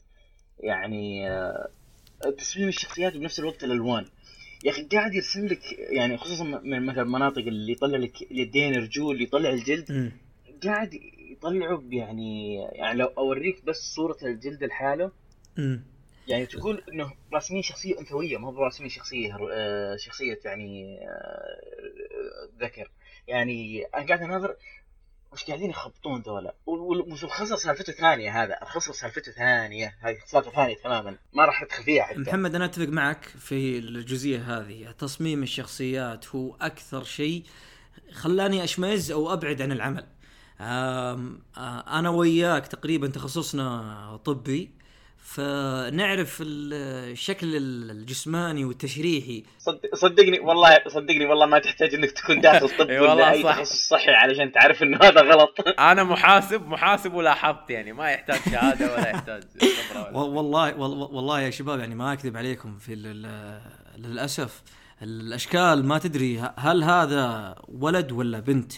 Speaker 3: يعني آه، تصميم الشخصيات وبنفس الوقت الالوان يا أخي قاعد يرسم لك يعني خصوصا من مثلا المناطق اللي يطلع لك اليدين رجول يطلع الجلد.
Speaker 1: مم.
Speaker 3: قاعد يطلعوا يعني يعني لو أوريك بس صورة الجلد لحاله. يعني تقول إنه راسمين شخصية أنثوية ما هو راسمين شخصية آه، شخصية يعني آه، ذكر. يعني أنا قاعد أناظر وش قاعدين يخبطون ذولا. وال- والخصر سالفته ثانية هذا الخصر سالفته ثانية هذه سالفة ثانية تماما. ما راح أدخل فيها حتى.
Speaker 1: محمد أنا أتفق معك في الجزئية هذه. تصميم الشخصيات هو أكثر شيء خلاني أشمئز أو أبعد عن العمل. أنا وياك تقريبا تخصصنا طبي. فنعرف ال- الشكل الجسماني والتشريحي.
Speaker 3: صدق صدقني والله صدقني والله ما تحتاج إنك تكون داخل [laughs] طب ولا
Speaker 2: والله أي.
Speaker 3: تخصص صحي علشان تعرف إنه هذا غلط. [laughs]
Speaker 2: أنا محاسب محاسب ولاحظت يعني ما يحتاج شهادة ولا يحتاج خبرة [laughs]
Speaker 1: والله وال- والله يا شباب يعني ما أكذب عليكم في للأسف الأشكال ما تدري هل هذا ولد ولا بنت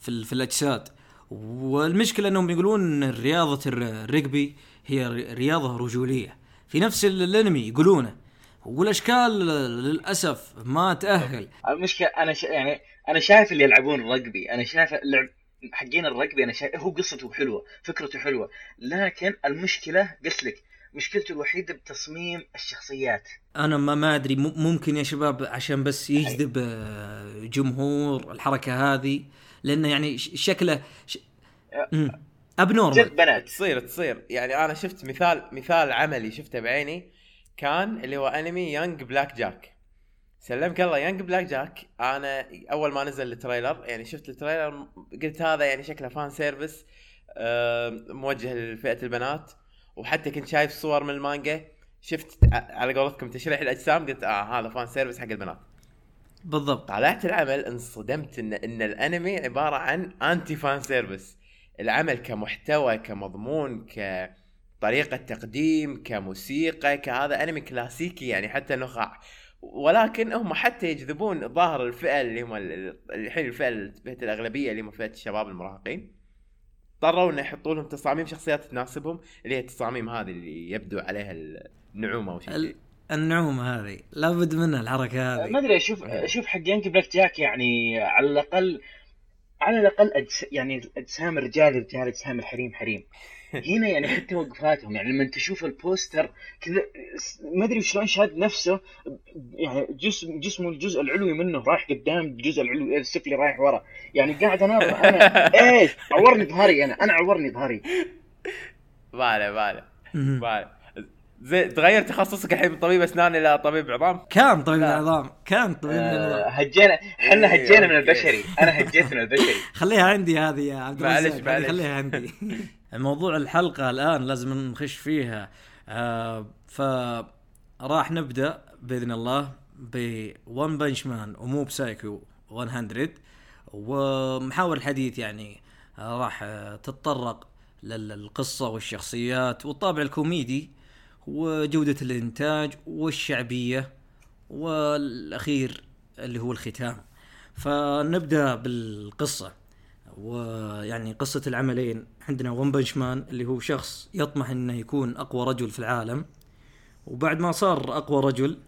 Speaker 1: في في الأجساد. والمشكلة إنهم يقولون رياضة الرجبي هي رياضة رجولية. في نفس الانمي يقولونه. والأشكال للأسف ما تأهل.
Speaker 3: المشكلة أنا ش... يعني أنا شايف اللي يلعبون الرجبي أنا شايف اللعب حقين الرجبي أنا شايف هو قصته حلوة فكرته حلوة. لكن المشكلة قلت لك مشكلته الوحيدة بتصميم الشخصيات.
Speaker 1: أنا ما ما أدري ممكن يا شباب عشان بس يجذب آه، جمهور الحركة هذه لأنه يعني شكله ش... abnormal
Speaker 2: بنات. تصير تصير. يعني أنا شفت مثال مثال عملي شفته بعيني كان اللي هو أنمي Young Black Jack سلمك الله Young Black Jack أنا أول ما نزل ال trailer يعني شفت التريلر قلت هذا يعني شكله fan service موجه لفئة البنات. وحتى كنت شايف صور من المانجا. شفت على قولتكم تشريح الأجسام قلت آه هذا fan service حق البنات.
Speaker 1: بالضبط.
Speaker 2: طلعت العمل انصدمت إن إن الأنمي عبارة عن anti fan service العمل كمحتوى كمضمون كطريقة تقديم كموسيقى كهذا أنمي كلاسيكي يعني حتى نخاع ولكن هم حتى يجذبون ظاهر الفئة اللي هم الحين الفئة فئه الأغلبية اللي هم فئة الشباب المراهقين. اضطروا إنه يحطوا لهم تصاميم شخصيات تناسبهم اللي هي التصاميم هذه اللي يبدو عليها النعومة أو شيء
Speaker 1: النعومة هذه. لابد منها الحركة هذه.
Speaker 3: ما أدري أشوف أشوف حق Young Black Jack يعني على الأقل على الأقل أجس يعني أجسام الرجال رجال أجسام الحريم حريم. [laughs] هنا يعني حتى وقفاتهم يعني لما تشوف البوستر كذا ما أدري شلون شاد نفسه يعني جسم جسمه الجزء العلوي منه رايح قدام الجزء العلوي السفلي رايح ورا. يعني قاعد أناظر أنا. [laughs] إيش؟ عورني ظهري أنا أنا عورني ظهري [laughs]
Speaker 2: عليه ما عليه. زي تغير تخصصك الحين من طبيب أسنان إلى طبيب عظام؟
Speaker 1: كان طبيب العظام كان طبيب آه العظام.
Speaker 3: هجينا إحنا إيه، هجينا من البشري. أنا هجيت من البشري. [laughs]
Speaker 1: خليها عندي هذه يا عبد معلش معلش. خليها عندي. [laughs] [laughs] موضوع الحلقة الآن لازم نخش فيها. آه ف راح نبدأ بإذن الله ب ون بنش مان ومو بسايكو 100 ومحاور الحديث يعني آه راح تتطرق للقصة والشخصيات والطابع الكوميدي وجودة الإنتاج والشعبية والأخير اللي هو الختام. فنبدأ بالقصة. ويعني قصة العملين. عندنا ون بنش مان اللي هو شخص يطمح إنه يكون أقوى رجل في العالم. وبعد ما صار أقوى رجل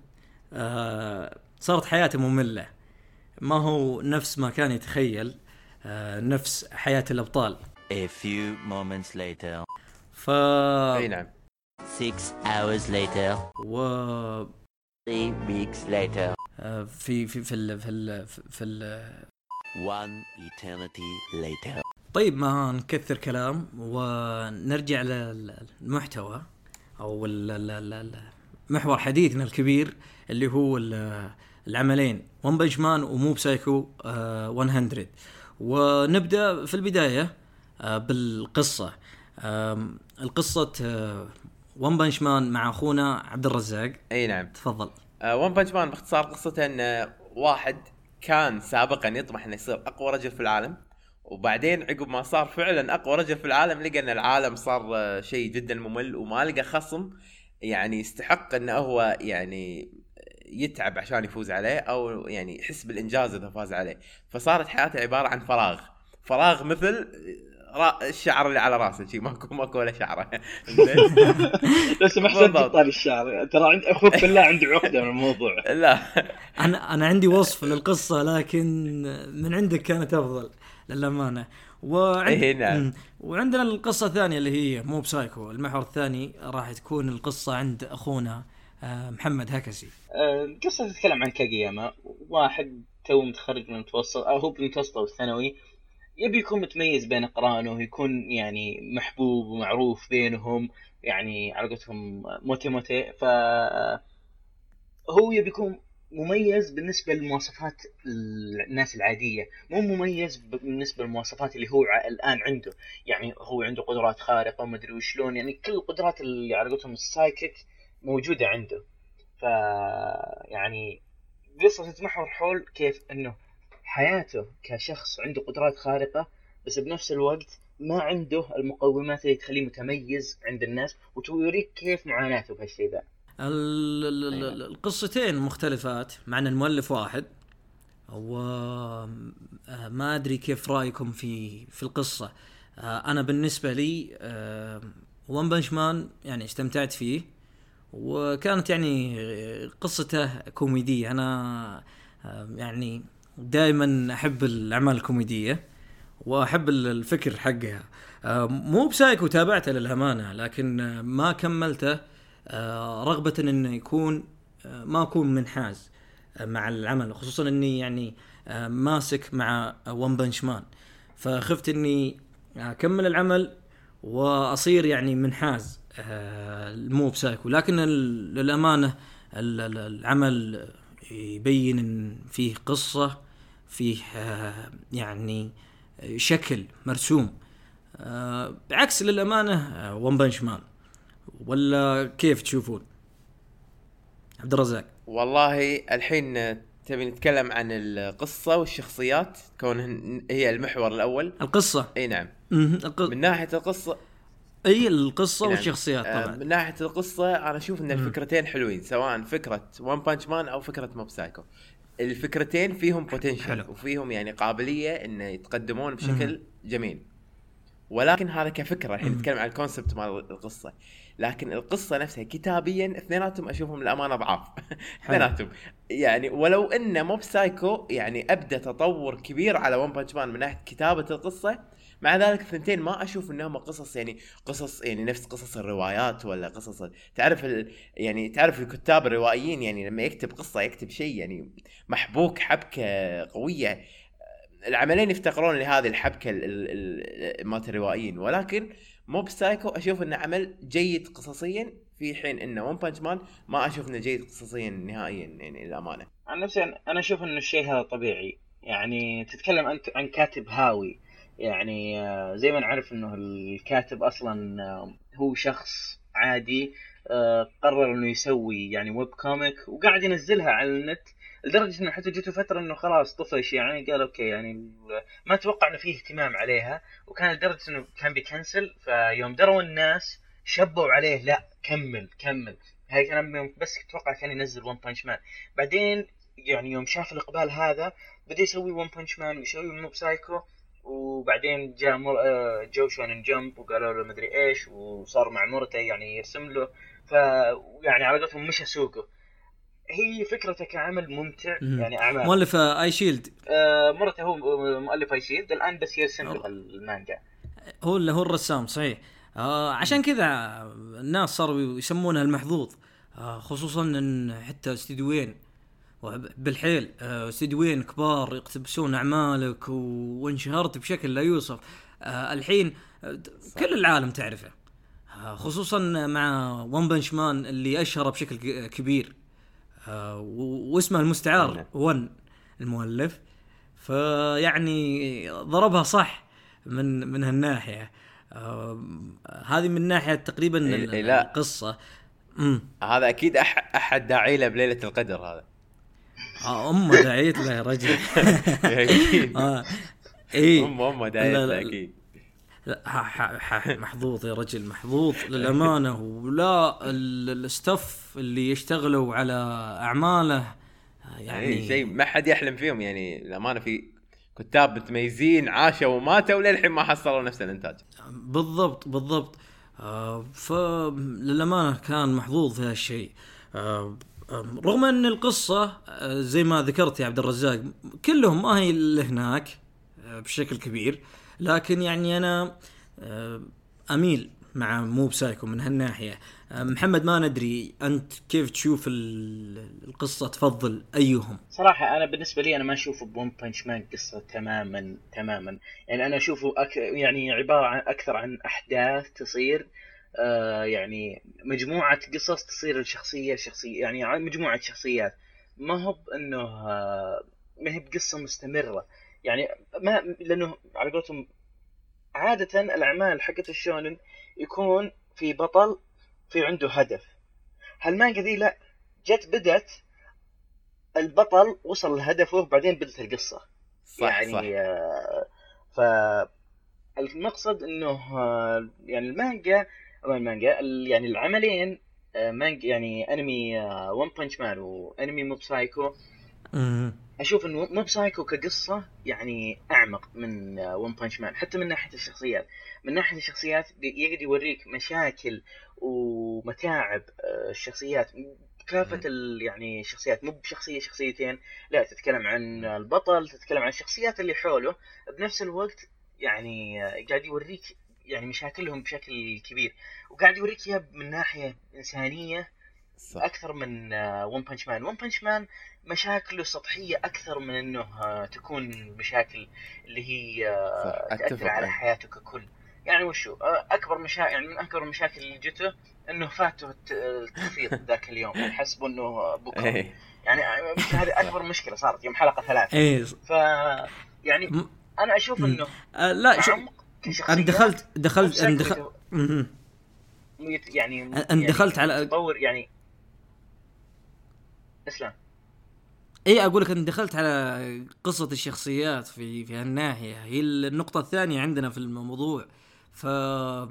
Speaker 1: آه صارت حياته مملة. ما هو نفس ما كان يتخيل آه نفس حياة الأبطال. A few moments later. ف
Speaker 2: أي نعم.
Speaker 4: Six hours later.
Speaker 1: و
Speaker 4: Three weeks later.
Speaker 1: في في في ال في ال في ال
Speaker 4: One eternity later.
Speaker 1: طيب ما نكثر كلام ونرجع للمحتوى أو محور حديثنا الكبير اللي هو العملين One Punch Man و Mob Psycho 100 ونبدأ في البداية بالقصة القصة One Punch Man مع أخونا عبد الرزاق.
Speaker 2: أي نعم.
Speaker 1: تفضل.
Speaker 2: One Punch Man باختصار قصته إن واحد كان سابقا يطمح إنه يصير أقوى رجل في العالم وبعدين عقب ما صار فعلا أقوى رجل في العالم لقى إن العالم صار آه، شيء جدا ممل وما لقى خصم يعني يستحق إنه هو يعني يتعب عشان يفوز عليه أو يعني يحس بالإنجاز إذا فاز عليه. فصارت حياته عبارة عن فراغ. فراغ مثل الشعر اللي على راسه شي ماكو ماكو ولا شعره.
Speaker 3: لو سمحت طال الشعر. ترى عند أخوك بالله عنده عقدة من الموضوع. [laughs]
Speaker 2: لا.
Speaker 1: أنا أنا عندي وصف للقصة لكن من عندك كانت أفضل للأمانة. وعند...
Speaker 2: إيه نعم.
Speaker 1: وعندنا القصة الثانية اللي هي Mob Psycho المحور الثاني راح تكون القصة عند أخونا آه، محمد هكسي.
Speaker 3: القصة آه، تتكلم عن كاجياما. واحد تو متخرج من المتوسط أو هو بالمتوسط أو الثانوي يبي يكون متميز بين اقرانه يكون يعني محبوب ومعروف بينهم يعني على قولتهم moteモテ. ف هو يبي يكون مميز بالنسبة لمواصفات الناس العادية. مو مميز بالنسبة للمواصفات اللي هو الآن عنده. يعني هو عنده قدرات خارقة وما أدري وشلون. يعني كل القدرات اللي على قولتهم السايكيك موجودة عنده. ف يعني قصة تتمحور حول كيف إنه حياته كشخص عنده قدرات خارقة بس بنفس الوقت ما عنده المقومات اللي تخليه متميز عند الناس وتوريك كيف معاناته بهالشيء ذا.
Speaker 1: القصتين مختلفات مع إن المؤلف واحد. وما أدري كيف رأيكم في في القصة. آه أنا بالنسبة لي آه ون بنش مان يعني استمتعت فيه وكانت يعني قصته كوميدية. أنا آه يعني دائما أحب الأعمال الكوميدية وأحب الفكر حقها. آه مو بسايكو تابعته للأمانة لكن ما كملته آه رغبة انه يكون آه ما أكون منحاز مع العمل خصوصا إني يعني ماسك مع ون بنش مان فخفت إني أكمل العمل وأصير يعني منحاز مو بسايكو. لكن للأمانة ال- ال- العمل يبين إن فيه قصة فيه آه يعني شكل مرسوم. آه بعكس للأمانة ون بنش مان ولا كيف تشوفون؟ عبد الرزاق.
Speaker 2: والله الحين تبي نتكلم عن القصة والشخصيات كونهن هي المحور الأول.
Speaker 1: القصة.
Speaker 2: إي نعم.
Speaker 1: الق...
Speaker 2: من ناحية القصة.
Speaker 1: أي القصة
Speaker 2: نعم.
Speaker 1: والشخصيات
Speaker 2: آه،
Speaker 1: طبعا
Speaker 2: من ناحية القصة أنا أشوف إن الفكرتين حلوين سواء فكرة One Punch Man أو فكرة Mob Psycho الفكرتين فيهم
Speaker 1: potential.
Speaker 2: وفيهم يعني قابلية إنه يتقدمون بشكل جميل. ولكن هذا كفكرة الحين. نتكلم عن ال concept مال القصة. لكن القصة نفسها كتابيا اثنيناتهم أشوفهم للأمانة ضعاف. [laughs] اثنيناتهم. يعني ولو إنه Mob Psycho يعني أبدأ تطور كبير على One Punch Man من ناحية كتابة القصة مع ذلك الثنتين ما أشوف إنهم قصص يعني قصص يعني نفس قصص الروايات ولا قصص تعرف ال يعني تعرف الكتاب الروائيين يعني لما يكتب قصة يكتب شيء يعني محبوك حبكة قوية. العملين يفتقرون لهذه الحبكة ال- ال- ال- مالت الروائيين ولكن Mob Psycho أشوف إنه عمل جيد قصصيا في حين إنه One Punch Man ما أشوف إنه جيد قصصيا نهائيا يعني للامانه
Speaker 3: عن نفسي أنا أشوف انه الشيء هذا طبيعي. يعني تتكلم أنت عن كاتب هاوي. يعني آه، زي ما نعرف إنه الكاتب أصلا آه، هو شخص عادي آه، قرر إنه يسوي يعني web comic وقاعد ينزلها على النت لدرجة إنه حتى جته فترة إنه خلاص طفش يعني قال okay يعني ما أتوقع إنه فيه اهتمام عليها وكان لدرجة إنه كان بي cancel فيوم دروا الناس شبوا عليه لا كمل كمل. هاي كان بس أتوقع كان ينزل One Punch Man بعدين يعني يوم شاف الإقبال هذا بدأ يسوي One Punch Man ويسوي Mob Psycho وبعدين جاء مر... آه، جو Shonen Jump وقالوا له مدري إيش وصار مع مرته يعني يرسم له. ف يعني على قولتهم مشى سوقه هي فكرته كعمل ممتع
Speaker 1: مم.
Speaker 3: يعني أعمال.
Speaker 1: مؤلف آي شيلد.
Speaker 3: آه مرته هو مؤلف آي شيلد الآن بس يرسم له المانجا.
Speaker 1: هو اللي هو الرسام صحيح. آه عشان كذا الناس صاروا يسمونها المحظوظ آه خصوصا إن حتى استديوين بالحيل آه استديوين كبار يقتبسون أعمالك وانشهرت بشكل لا يوصف. آه الحين آه، كل العالم تعرفه آه خصوصا مع ون بنش مان اللي اشهر بشكل كبير. آه واسمه المستعار
Speaker 2: نعم.
Speaker 1: ون المؤلف. فيعني ضربها صح من من هالناحية. آه هذه من ناحية تقريبا. القصة.
Speaker 2: هذا أكيد أحد داعي له بليلة القدر هذا.
Speaker 1: آه أمه دعيت له يا رجل. [laughs] آه اي
Speaker 2: أمه أمه داعي
Speaker 1: لا،
Speaker 2: له. أكيد.
Speaker 1: لا محظوظ يا رجل محظوظ للأمانة. ولا ال- الستاف اللي يشتغلوا على أعماله آه،
Speaker 2: يعني
Speaker 1: يعني
Speaker 2: شيء ما حد يحلم فيهم. يعني الأمانة في كتاب متميزين عاشوا وماتوا وللحين ما حصلوا نفس الإنتاج.
Speaker 1: بالضبط بالضبط. آه فللأمانة كان محظوظ في هالشيء آه آه، رغم أن القصة آه زي ما ذكرت يا عبد الرزاق كلهم ما هي اللي هناك آه بشكل كبير. لكن يعني أنا آه أميل مع Mob Psycho من هالناحية. آه محمد ما ندري أنت كيف تشوف ال- القصة تفضل أيهم؟
Speaker 3: صراحة أنا بالنسبة لي أنا ما أشوفه ب One Punch Man قصة تماما تماما. يعني أنا أشوفه أك... يعني عبارة عن أكثر عن أحداث تصير آه يعني مجموعة قصص تصير الشخصية شخصية يعني عن مجموعة شخصيات. ما هو بأنه آه ما هي بقصة مستمرة. يعني ما لأنه على قولتهم عادة الأعمال حقت الشونن يكون في بطل في عنده هدف. هالمانجا ذي لا جت بدت البطل وصل لهدفه بعدين بدت القصة.
Speaker 2: صح
Speaker 3: يعني
Speaker 2: صح
Speaker 3: آه، ف المقصد إنه آه، يعني المانجا أو المانجا. ال- يعني العملين آه، مانجا يعني أنمي One Punch Man وانمي Mob
Speaker 1: Psycho.
Speaker 3: أشوف انه Mob Psycho كقصة يعني أعمق من One Punch Man حتى من ناحية الشخصيات. من ناحية الشخصيات يقدر يوريك مشاكل ومتاعب آه، الشخصيات. كافة يعني الشخصيات مو بشخصية شخصيتين. لا تتكلم عن البطل تتكلم عن الشخصيات اللي حوله. بنفس الوقت يعني آه، قاعد يوريك يعني مشاكلهم بشكل كبير. وقاعد يوريك إياها من ناحية إنسانية
Speaker 2: صح.
Speaker 3: أكثر من One Punch Man One Punch Man مشاكله سطحية أكثر من إنه آه، تكون مشاكل اللي هي آه،
Speaker 2: تأثر
Speaker 3: على. حياته ككل. يعني وشو آه، أكبر مشاكل يعني من أكبر المشاكل اللي جته إنه فاته الت- التخفيض [laughs] ذاك اليوم حسبوا إنه بكرة.
Speaker 2: إيه.
Speaker 3: يعني هذه أكبر مشكلة صارت يوم حلقة ثلاثة.
Speaker 1: إيه.
Speaker 3: ف يعني
Speaker 1: أنا
Speaker 3: أشوف.
Speaker 1: إنه لا شو أنا دخلت دخلت
Speaker 3: أنا
Speaker 1: دخلت
Speaker 3: يعني
Speaker 1: أنا
Speaker 3: يعني
Speaker 1: دخلت على
Speaker 3: تطور يعني اسلام
Speaker 1: اي أقول لك ان دخلت على قصة الشخصيات في في هالناحية. هي النقطة الثانية عندنا في الموضوع. ف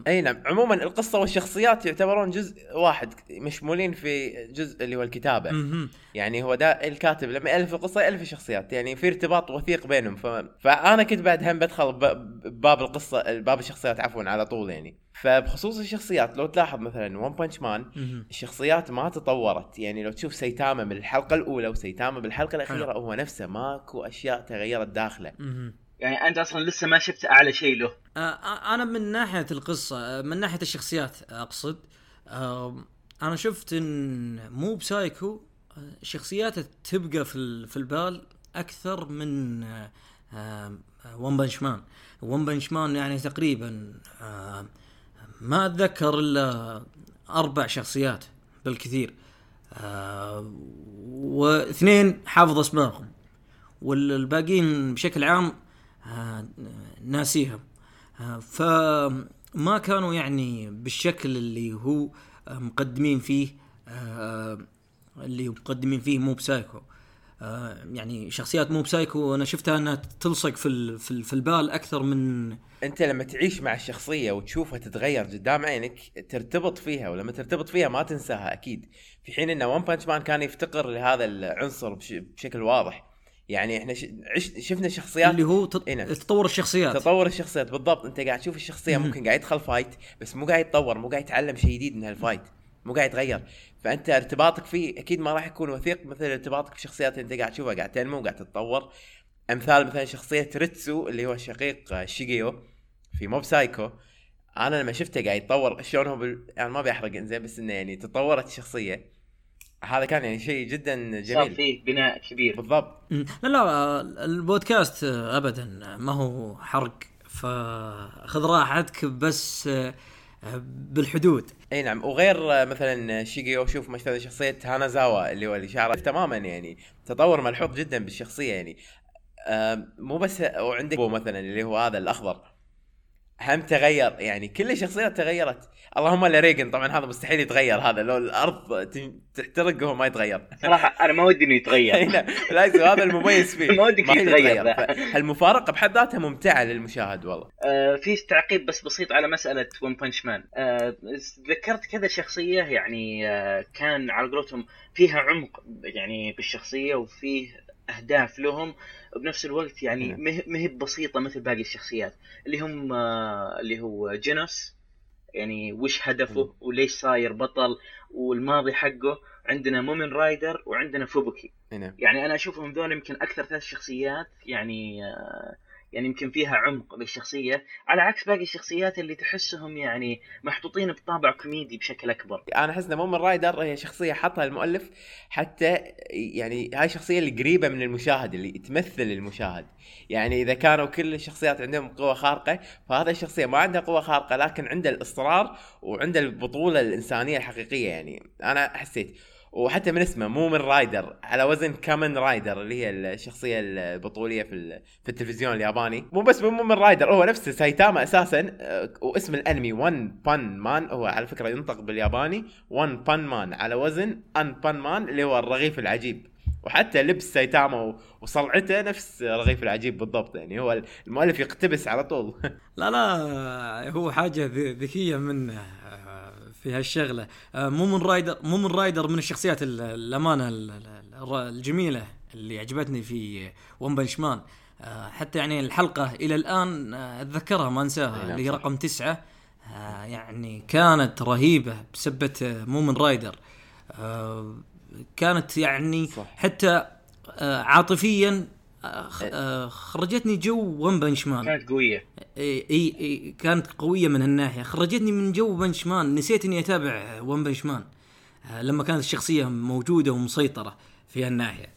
Speaker 2: اي نعم عموما القصة والشخصيات يعتبرون جزء واحد مشمولين في جزء اللي هو الكتابة
Speaker 1: مهم.
Speaker 2: يعني هو ده الكاتب لما يألف القصة يألف الشخصيات يعني في ارتباط وثيق بينهم ف... فأنا كنت بعد هم بدخل. باب القصة باب الشخصيات عفوا على طول يعني فبخصوص الشخصيات لو تلاحظ مثلا One Punch
Speaker 1: Man.
Speaker 2: الشخصيات ما تطورت يعني لو تشوف سيتاما من الحلقة الأولى وسيتاما بالحلقة الأخيرة هو نفسه ماكو أشياء تغيرت داخله.
Speaker 3: يعني أنت أصلا لسه ما شفت أعلى شيء له.
Speaker 1: آه، أنا من ناحية القصة آه، من ناحية الشخصيات أقصد. آه، أنا شفت إن Mob Psycho آه، شخصياته تبقى في في البال أكثر من ون بنش مان ون بنش مان يعني تقريبا آه، ما أتذكر إلا أربع شخصيات بالكثير. آه، واثنين حافظ اسمائهم والباقيين بشكل عام آه، ناسيهم. آه، فما كانوا يعني بالشكل اللي هو مقدمين فيه آه، اللي مقدمين فيه Mob Psycho. يعني شخصيات Mob Psycho أنا شفتها إنها تلصق في في ال- في البال أكثر من
Speaker 2: أنت لما تعيش مع الشخصية وتشوفها تتغير قدام عينك ترتبط فيها ولما ترتبط فيها ما تنساها أكيد. في حين إن One Punch Man كان يفتقر لهذا العنصر بش بشكل واضح. يعني إحنا. شفنا شخصيات
Speaker 1: اللي هو تط-
Speaker 2: إيه.
Speaker 1: تطور الشخصيات.
Speaker 2: تطور الشخصيات بالضبط. أنت قاعد تشوف الشخصية
Speaker 1: مم.
Speaker 2: ممكن قاعد يدخل fight بس مو قاعد يتطور مو قاعد يتعلم شيء جديد من هال fight مو قاعد يتغير. فأنت ارتباطك فيه أكيد ما راح يكون وثيق مثل ارتباطك بشخصيات أنت قاعد تشوفها. قاعد تنمو قاعد تتطور. أمثال مثلا شخصية ريتسو اللي هو شقيق شيجيو في Mob Psycho أنا لما شفته قاعد يتطور. شلون هو بال... يعني ما بنحرق إنزين بس إنه يعني تطورت الشخصية. هذا كان يعني شيء جدا
Speaker 3: صار
Speaker 2: جميل.
Speaker 3: فيه بناء كبير.
Speaker 2: بالضبط.
Speaker 1: لا لا آه، البودكاست آه، ابدا ما هو حرق فخذ راحتك بس آه، آه، بالحدود.
Speaker 2: أي نعم. وغير آه، مثلا شيجيو شوف مثلا شخصية هانازاوا اللي هو اللي شعره تماما يعني تطور ملحوظ جدا بالشخصية يعني. مو بس وعندك مثلا اللي هو هذا الأخضر. هم تغير يعني كل الشخصيات تغيرت. اللهم الا ريجن طبعا هذا مستحيل يتغير هذا لو الأرض تحترق وهو ما يتغير.
Speaker 3: صراحة أنا ما ودي
Speaker 2: إنه
Speaker 3: يتغير. [laughs]
Speaker 2: نعم، بالعكس هذا المميز فيه. [laughs]
Speaker 3: ما ودك يتغير. ذا.
Speaker 2: فالمفارقه بحد ذاتها ممتعة للمشاهد والله.
Speaker 3: آه، في تعقيب بس بسيط على مسألة One Punch Man آه، ذكرت كذا شخصية يعني آه، كان على قولتهم فيها عمق يعني بالشخصية وفيه أهداف لهم. وبنفس الوقت يعني
Speaker 2: نعم.
Speaker 3: مه- مهي بسيطة مثل باقي الشخصيات اللي هم آه، اللي هو جينوس يعني وش هدفه وليش صاير بطل والماضي حقه عندنا Mumen Rider وعندنا فوبوكي.
Speaker 2: أي نعم.
Speaker 3: يعني أنا أشوفهم ذول يمكن أكثر ثلاث شخصيات يعني آه، يعني يمكن فيها عمق بالشخصية على عكس باقي الشخصيات اللي تحسهم يعني محطوطين بطابع كوميدي بشكل أكبر.
Speaker 2: أنا أحس ان Mumen Rider هي شخصية حطها المؤلف حتى يعني هاي الشخصية اللي قريبة من المشاهد اللي تمثل المشاهد. يعني إذا كانوا كل الشخصيات عندهم قوة خارقة فهذا الشخصية ما عندها قوة خارقة لكن عنده الإصرار وعنده البطولة الإنسانية الحقيقية يعني. أنا حسيت وحتى من اسمه Mumen Rider على وزن Kamen Rider اللي هي الشخصية البطولية في في التلفزيون الياباني. مو بس Mumen Rider هو نفسه سايتاما أساسا آه، واسم الأنمي One Punch Man هو على فكرة ينطق بالياباني وان بان مان على وزن ان بان مان اللي هو الرغيف العجيب. وحتى لبس سايتاما وصلعته نفس رغيف العجيب بالضبط يعني هو المؤلف يقتبس على طول. [laughs]
Speaker 1: لا لا هو حاجة ذكية منه في هالشغلة آه، مو من رايدر مو من رايدر من الشخصيات ال- الأمانة الجميلة اللي عجبتني في ون بنش مان حتى يعني الحلقة إلى الآن آه، أتذكرها ما أنساها
Speaker 2: نعم،
Speaker 1: اللي هي. رقم تسعة آه، يعني كانت رهيبة بسبة Mumen Rider كانت يعني
Speaker 2: صح.
Speaker 1: حتى عاطفيا خرجتني جو One Punch Man
Speaker 3: كانت
Speaker 1: قوية. إي إي كانت قوية من هالناحيه خرجتني من جو Punch Man نسيت إني أتابع One Punch Man آه، لما كانت الشخصية موجودة ومسيطرة في هالناحيه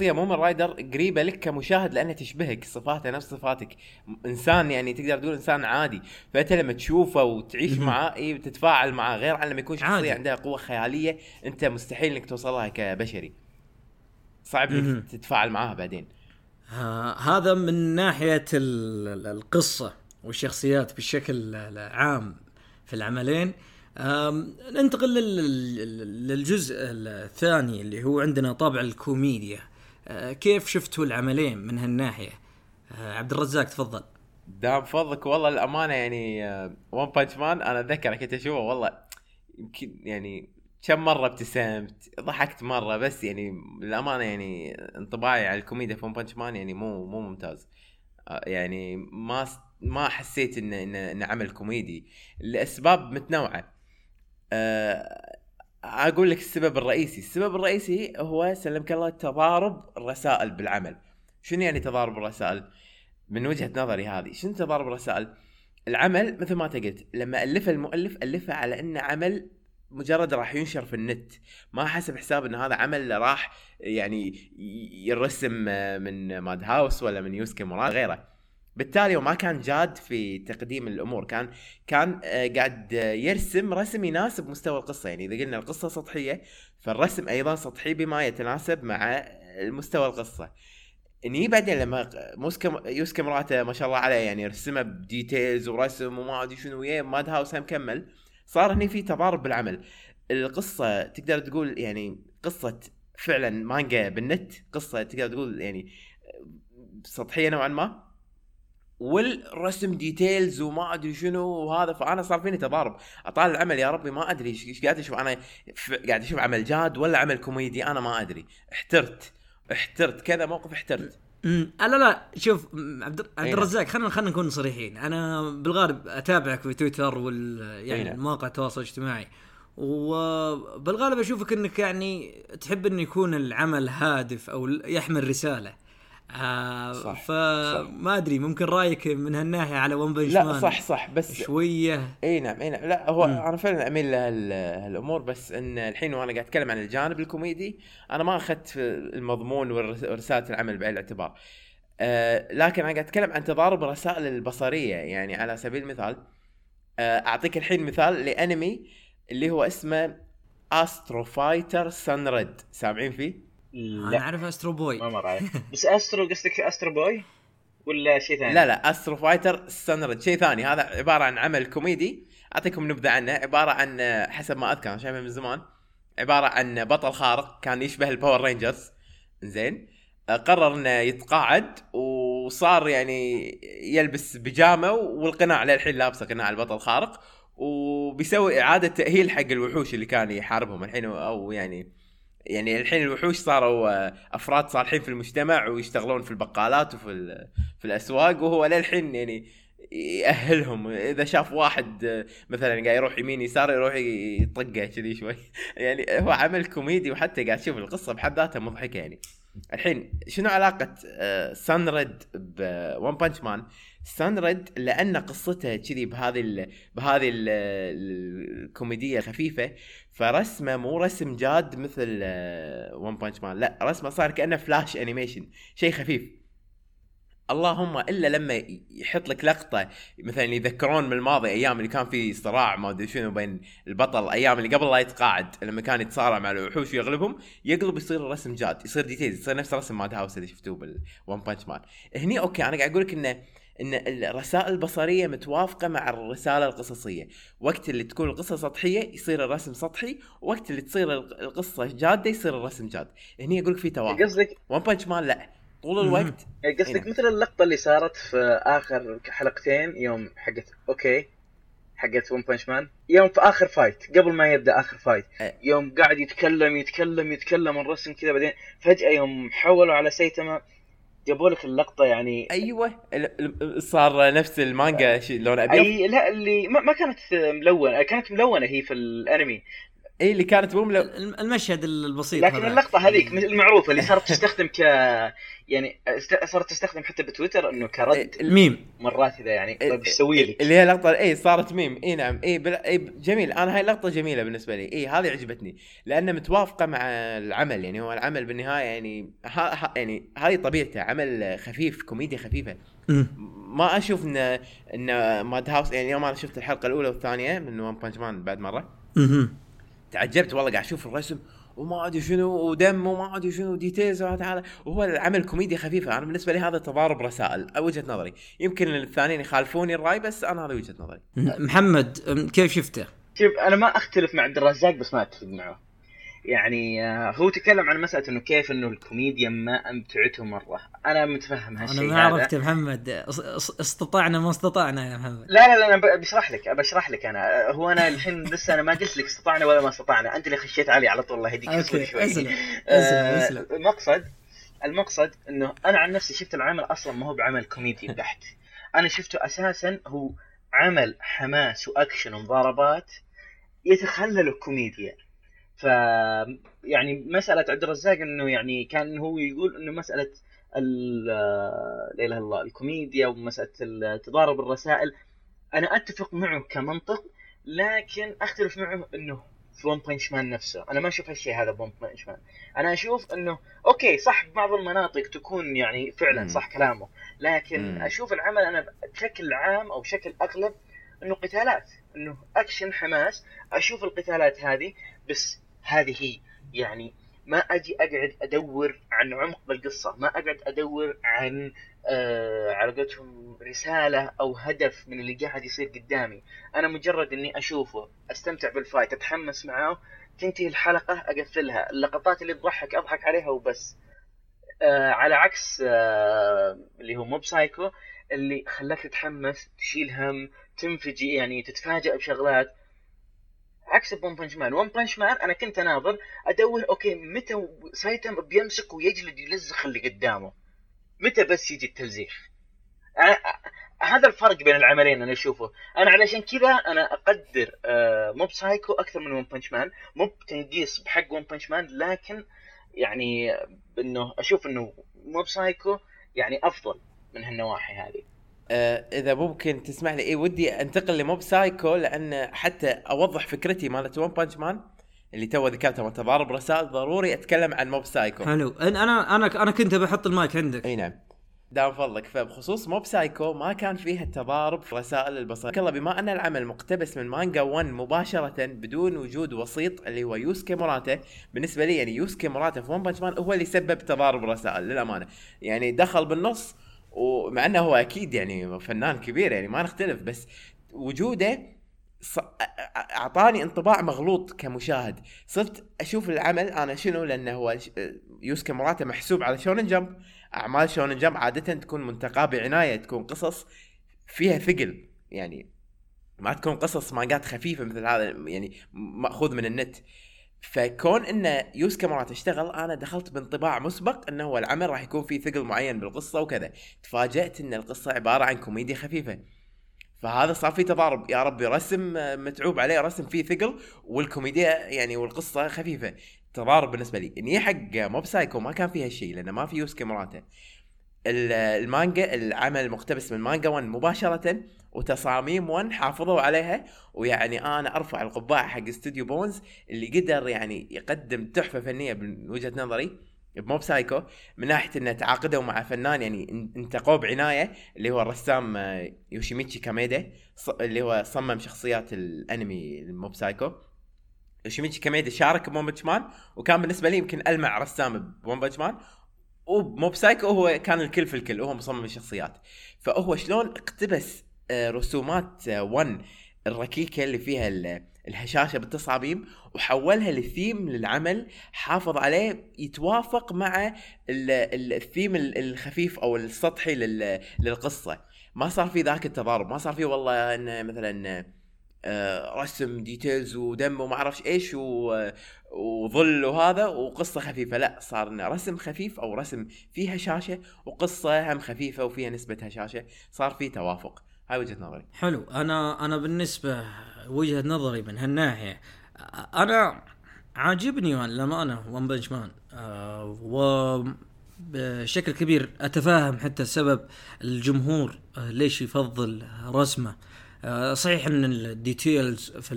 Speaker 2: هي Mumen Rider قريبة لك كمشاهد لأنها تشبهك صفاتها نفس صفاتك. إنسان يعني تقدر تقول إنسان عادي. فأنت لما تشوفه وتعيش. معاه إي تتفاعل معاه غير عن لما يكون شخصية
Speaker 1: عادي.
Speaker 2: عندها قوة خيالية أنت مستحيل إنك توصل لها كبشري. صعب. إنك تتفاعل معاها بعدين.
Speaker 1: آه هذا من ناحية ال- ال- القصة والشخصيات بشكل عام في العملين. ننتقل لل- لل- للجزء الثاني اللي هو عندنا طابع الكوميديا. آه كيف شفتوا العملين من هالناحية؟ آه عبد الرزاق تفضل.
Speaker 2: دام فضلك والله الأمانة يعني One Punch Man أنا أتذكر كنت أشوفه والله يمكن يعني كم مرة ابتسمت؟ ضحكت مرة بس يعني للأمانة يعني انطباعي على الكوميديا في Punch Man يعني مو مو ممتاز. آه، يعني ما ما حسيت انه انه إنه عمل كوميدي. لأسباب متنوعة. أه أقول لك السبب الرئيسي. السبب الرئيسي هو سلمك الله تضارب الرسائل بالعمل. شنو يعني تضارب الرسائل؟ من وجهة نظري هذه. شنو تضارب الرسائل؟ العمل مثل ما انت قلت لما ألفه المؤلف ألفه على إنه عمل مجرد راح ينشر في النت. ما حسب حساب ان هذا عمل راح يعني يرسم آه، من ماد هاوس ولا من يوسكي مراد غيره. بالتالي هو ما كان جاد في تقديم الأمور. كان كان آه، قاعد يرسم رسم يناسب مستوى القصة. يعني إذا قلنا القصة سطحية فالرسم أيضا سطحي بما يتناسب مع المستوى القصة. إني بعدين لما موراتا يوسكي موراتا ما شاء الله عليه يعني رسمه ب details ورسم وما أدري شنو وياه Madhouse هم كمل. صار هني في تضارب بالعمل. القصة تقدر تقول يعني قصة فعلا مانجا بالنت قصة تقدر تقول يعني سطحية نوعا ما. والرسم details وما أدري شنو وهذا فأنا صار فيني تضارب. اطالع العمل يا ربي ما أدري إيش قاعد أشوف أنا قاعد أشوف عمل جاد ولا عمل كوميدي أنا ما أدري. احترت. احترت. كذا موقف احترت.
Speaker 1: امم لا لا شوف عبد عبد
Speaker 2: إي
Speaker 1: الرزاق خلينا خلينا نكون صريحين. أنا بالغالب أتابعك في تويتر وال يعني
Speaker 2: نعم.
Speaker 1: مواقع التواصل الاجتماعي. وبالغالب أشوفك إنك يعني تحب إنه يكون العمل هادف أو يحمل رسالة. آه
Speaker 2: صح،
Speaker 1: فما أدري ممكن رأيك من هالناحية على One Punch
Speaker 2: لا صح صح بس
Speaker 1: شوية.
Speaker 2: إي نعم إي نعم. لا هو
Speaker 1: مم.
Speaker 2: أنا فعلا أميل لهالامور بس إن الحين وأنا قاعد أتكلم عن الجانب الكوميدي أنا ما أخذت المضمون ورسالة العمل بعين الاعتبار. آه لكن أنا قاعد أتكلم عن تضارب الرسائل البصرية يعني على سبيل المثال آه أعطيك الحين مثال لأنمي اللي هو اسمه Astro Fighter Sunred سامعين فيه؟
Speaker 1: أنا
Speaker 3: لا
Speaker 1: أعرف Astro Boy.
Speaker 3: ما مر علي [laughs] بس Astro قصدك Astro Boy؟ ولا شيء ثاني؟
Speaker 2: لا لا Astro Fighter Sunred شيء ثاني هذا عبارة عن عمل كوميدي. أعطيكم نبذة عنه. عبارة عن حسب ما أذكر أنا شايفه من زمان. عبارة عن بطل خارق كان يشبه ال Power Rangers زين قرر إنه يتقاعد وصار يعني يلبس بيجامة والقناع للحين لابسة قناع البطل خارق. وبيسوي إعادة تأهيل حق الوحوش اللي كان يحاربهم الحين أو يعني يعني الحين الوحوش صاروا آه، أفراد صالحين في المجتمع ويشتغلون في البقالات وفي في الأسواق وهو للحين يعني يأهلهم. إذا شاف واحد آه، مثلا قاعد يروح يمين يسار يروح يطقه كذي شوي. [laughs] يعني هو عمل كوميدي وحتى قاعد تشوف القصة بحد ذاتها مضحكة يعني. الحين شنو علاقة Sunred ب One Punch Man Sunred لأن قصته كذي بهذه بهذه ال الكوميدية الخفيفه فرسمه مو رسم جاد مثل One Punch Man لا رسمه صار كأنه flash animation شيء خفيف. اللهم إلا لما يحط لك لقطة مثلا يذكرون من الماضي أيام اللي كان في صراع ما أدري شنو بين البطل أيام اللي قبل لا يتقاعد لما كان يتصارع مع الوحوش ويغلبهم يقلب يصير الرسم جاد يصير details يصير نفس رسم Madhouse اللي شفتوه بال One Punch Man هني أوكي أنا قاعد أقول لك إنه إن الرسائل البصرية متوافقة مع الرسالة القصصية. وقت اللي تكون القصة سطحية يصير الرسم سطحي وقت اللي تصير القصة جادة يصير الرسم جاد. هني أقول لك في توافق.
Speaker 3: قصدك
Speaker 2: One Punch Man لا. طول الوقت
Speaker 3: قصدك
Speaker 2: هنا.
Speaker 3: مثل اللقطة اللي صارت في آخر حلقتين يوم حقت أوكي حقت One Punch Man يوم في آخر fight قبل ما يبدأ آخر
Speaker 2: fight.
Speaker 3: يوم قاعد يتكلم يتكلم يتكلم الرسم كذا بعدين فجأة يوم حولوا على سايتاما جابوا لك اللقطة يعني
Speaker 2: أيوه صار نفس المانجا لون أبيض.
Speaker 3: أي لا اللي ما, ما كانت ملونة كانت ملونة هي في الأنمي.
Speaker 2: اي اللي كانت.
Speaker 1: الم- المشهد البسيط
Speaker 3: لكن
Speaker 1: هذا.
Speaker 3: اللقطة هذيك المعروفة اللي صارت [laughs] تستخدم ك يعني است- صارت تستخدم حتى بتويتر إنه كرد
Speaker 2: ال-
Speaker 1: ميم
Speaker 3: مرات إذا يعني
Speaker 2: إيه،
Speaker 3: طيب إيش أسوي لك؟
Speaker 2: اللي هي لقطة اي صارت ميم إي نعم إي بل... إي جميل أنا هاي اللقطه جميلة بالنسبة لي إي هذه عجبتني لأنها متوافقة مع العمل يعني هو العمل بالنهاية يعني ها... ها... يعني هذه طبيعته عمل خفيف كوميديا
Speaker 1: خفيفة.
Speaker 2: ما أشوف ان إن Madhouse يعني يوم أنا شفت الحلقة الأولى والثانية من One Punch Man بعد
Speaker 1: مرة.
Speaker 2: تعجبت والله قاعد أشوف الرسم وما أدري شنو ودم وما أدري شنو details هذا. وهو العمل كوميديا خفيفه أنا بالنسبة لي هذا تضارب رسائل وجهة نظري. يمكن الثانيين يخالفوني الرأي بس أنا هذا وجهة نظري.
Speaker 1: محمد كيف شفته؟
Speaker 3: شوف أنا ما أختلف مع عبد الرزاق بس ما أتفق معه. يعني آه، هو تكلم عن مسألة إنه كيف إنه الكوميديا ما أمتعته مرة. أنا متفهم
Speaker 1: أنا
Speaker 3: هالشيء
Speaker 1: ما
Speaker 3: هذا.
Speaker 1: عرفت يا محمد. استطعنا ما استطعنا يا محمد.
Speaker 3: لا لا لا أنا بشرح لك بشرح لك أنا. هو أنا الحين لسه أنا ما قلت لك استطعنا ولا ما استطعنا. أنت اللي خشيت علي على طول الله يهديك
Speaker 1: أوكي
Speaker 3: شوي.
Speaker 1: اسلم
Speaker 3: آه،
Speaker 1: اسلم اسلم
Speaker 3: المقصد المقصد إنه أنا عن نفسي شفت العمل أصلا ما هو بعمل كوميدي بحت. أنا شفته أساسا هو عمل حماس وأكشن ومضاربات يتخلل الكوميديا. ف يعني مسألة عبد الرزاق إنه يعني كان هو يقول إنه مسألة ال- لا إله الله الكوميديا ومسألة ال- تضارب الرسائل أنا أتفق معه كمنطق لكن أختلف معه إنه في One Punch Man نفسه أنا ما أشوف هالشيء هذا ب One Punch Man أنا أشوف إنه أوكي صح بعض المناطق تكون يعني فعلا. صح كلامه لكن
Speaker 2: مم.
Speaker 3: أشوف العمل أنا بشكل عام أو بشكل أغلب إنه قتالات إنه أكشن حماس أشوف القتالات هذه بس هذه هي يعني ما أجي أقعد أدور عن عمق بالقصة ما أقعد أدور عن آه على قولتهم رسالة أو هدف من اللي قاعد يصير قدامي. أنا مجرد إني أشوفه أستمتع بال fight أتحمس معاه تنتهي الحلقة أقفلها. اللقطات اللي تضحك أضحك عليها وبس. آه على عكس آه اللي هو Mob Psycho اللي خلاك تتحمس تشيل هم تنفجئ يعني تتفاجئ بشغلات. عكس ب One Punch Man One Punch Man أنا كنت أناظر ادور أوكي متى سايتاما بيمسك ويجلد يلزخ اللي قدامه؟ متى بس يجي التلزيخ؟ أنا هذا الفرق بين العملين أنا أشوفه. أنا علشان كذا أنا أقدر Mob Psycho أكثر من One Punch Man مو بتنقيص بحق One Punch Man لكن يعني انه أشوف إنه Mob Psycho يعني أفضل من هالنواحي هذه.
Speaker 2: آه إذا ممكن تسمح لي. اي ودي أنتقل ل Mob Psycho لأن حتى أوضح فكرتي مالت One Punch Man اللي تو ذكرتها مال تضارب رسائل ضروري أتكلم عن موب سايكو.
Speaker 1: حلو. أنا أنا أنا كنت بحط المايك عندك.
Speaker 2: إي نعم. دام فضلك. فبخصوص Mob Psycho ما كان فيها التضارب في رسائل البصر. الله بما أن العمل مقتبس من مانجا ONE مباشرة بدون وجود وسيط اللي هو يوسكي موراتا بالنسبة لي يعني يوسكي موراتا في One Punch Man هو اللي سبب تضارب الرسائل للأمانة. يعني دخل بالنص ومع إنه هو أكيد يعني فنان كبير يعني ما نختلف بس وجوده ص- أعطاني انطباع مغلوط كمشاهد. صرت أشوف العمل أنا شنو؟ لأنه هو يوسكي موراتا محسوب على Shonen Jump. أعمال Shonen Jump عادة تكون منتقاه بعناية تكون قصص فيها ثقل. يعني ما تكون قصص مانجات خفيفة مثل هذا يعني مأخوذ من النت. فكون إن يوسكي موراتا اشتغل أنا دخلت بانطباع مسبق إنه هو العمل راح يكون فيه ثقل معين بالقصة وكذا. تفاجأت إن القصة عبارة عن كوميديا خفيفة. فهذا صار في تضارب. يا ربي رسم متعوب عليه رسم فيه ثقل والكوميديا يعني والقصة خفيفة. تضارب بالنسبة لي. إني حق موب سايكو ما كان فيها الشيء لأنه ما في يوسكي موراتا ال- المانجا العمل مقتبس من مانجا ONE مباشرة. وتصاميم ONE حافظوا عليها. ويعني أنا أرفع القبعة حق استوديو بونز اللي قدر يعني يقدم تحفة فنية من وجهة نظري. بموب سايكو من ناحية إنه تعاقدوا مع فنان يعني إن- انتقوه بعناية اللي هو الرسام آه، يوشيميتشي كاميدا. اللي هو صمم شخصيات الأنمي موب سايكو يوشيميتشي كاميدا شارك ب ون بنش مان وكان بالنسبة لي يمكن ألمع رسام ب ون بنش مان وموب سايكو هو كان الكل في الكل هو مصمم الشخصيات. فهو شلون اقتبس رسومات ONE الركيكة اللي فيها ال- الهشاشة بالتصاميم وحولها للثيم للعمل حافظ عليه يتوافق مع ال- ال- الثيم ال- الخفيف أو السطحي لل- للقصة ما صار في ذاك التضارب ما صار في والله إن مثلا آه، رسم details ودم وما أعرفش إيش. وظل وهذا وقصة خفيفة لا صار رسم خفيف أو رسم فيها هشاشة وقصة هم خفيفة وفيها نسبة هشاشة صار في توافق هاي وجهة نظري.
Speaker 1: حلو. أنا أنا بالنسبة وجهة نظري من هالناحية أنا عاجبني للامانه ون بنش مان آه و بشكل كبير أتفاهم حتى سبب الجمهور آه ليش يفضل رسمه. آه صحيح إن ال details في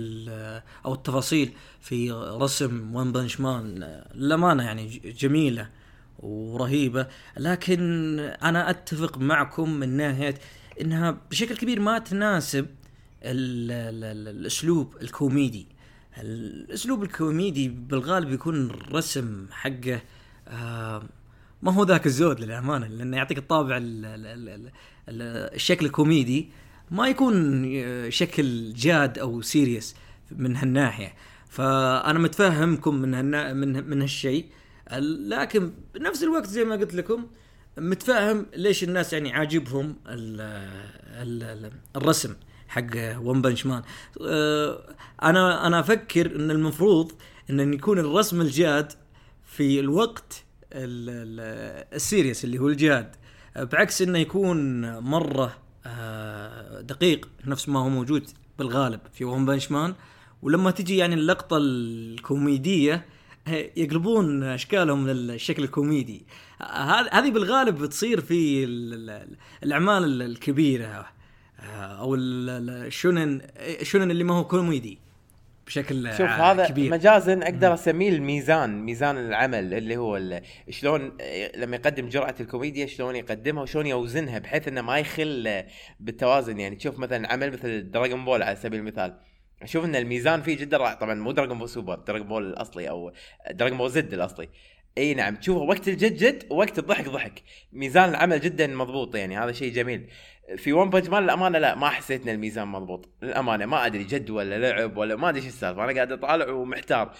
Speaker 1: أو التفاصيل في رسم ون بنش مان للأمانة يعني جميلة ورهيبة لكن أنا أتفق معكم من ناحية إنها بشكل كبير ما تناسب ال ال الأسلوب الكوميدي. الأسلوب الكوميدي بالغالب يكون الرسم حقه آه ما هو ذاك الزود للأمانة لأنه يعطيك الطابع ال ال ال ال الشكل الكوميدي ما يكون شكل جاد أو serious من هالناحية. فأنا متفهمكم من من من هالشيء. لكن بنفس الوقت زي ما قلت لكم متفاهم ليش الناس يعني عاجبهم ال ال الرسم حق ون بنش مان أنا أنا أفكر إن المفروض إن يكون الرسم الجاد في الوقت ال serious اللي هو الجاد. بعكس إنه يكون مرة آه، دقيق نفس ما هو موجود بالغالب في ون بنش مان ولما تجي يعني اللقطة الكوميدية يقلبون أشكالهم للشكل الكوميدي. هذه بالغالب بتصير في الأعمال الكبيرة أو ال shonen ال shonen اللي ما هو كوميدي بشكل
Speaker 2: شوف هذا كبير. مجازا أقدر أسميه الميزان ميزان العمل اللي هو شلون لما يقدم جرعة الكوميديا شلون يقدمها وشلون يوزنها بحيث إنه ما يخل بالتوازن. يعني تشوف مثلا عمل مثل دراجون بول على سبيل المثال. أشوف إن الميزان فيه جدا رائع طبعا مو دراجون بول سوبر دراجون بول الأصلي أو دراجون بول زد الأصلي. إي نعم تشوفه وقت الجد جد ووقت الضحك ضحك. ميزان العمل جدا مضبوط يعني هذا شيء جميل. في ون بنش مان للأمانة لا ما حسيت إن الميزان مضبوط. للأمانة ما أدري جد ولا لعب ولا ما أدري إيش السالفة. أنا قاعد أطالع ومحتار.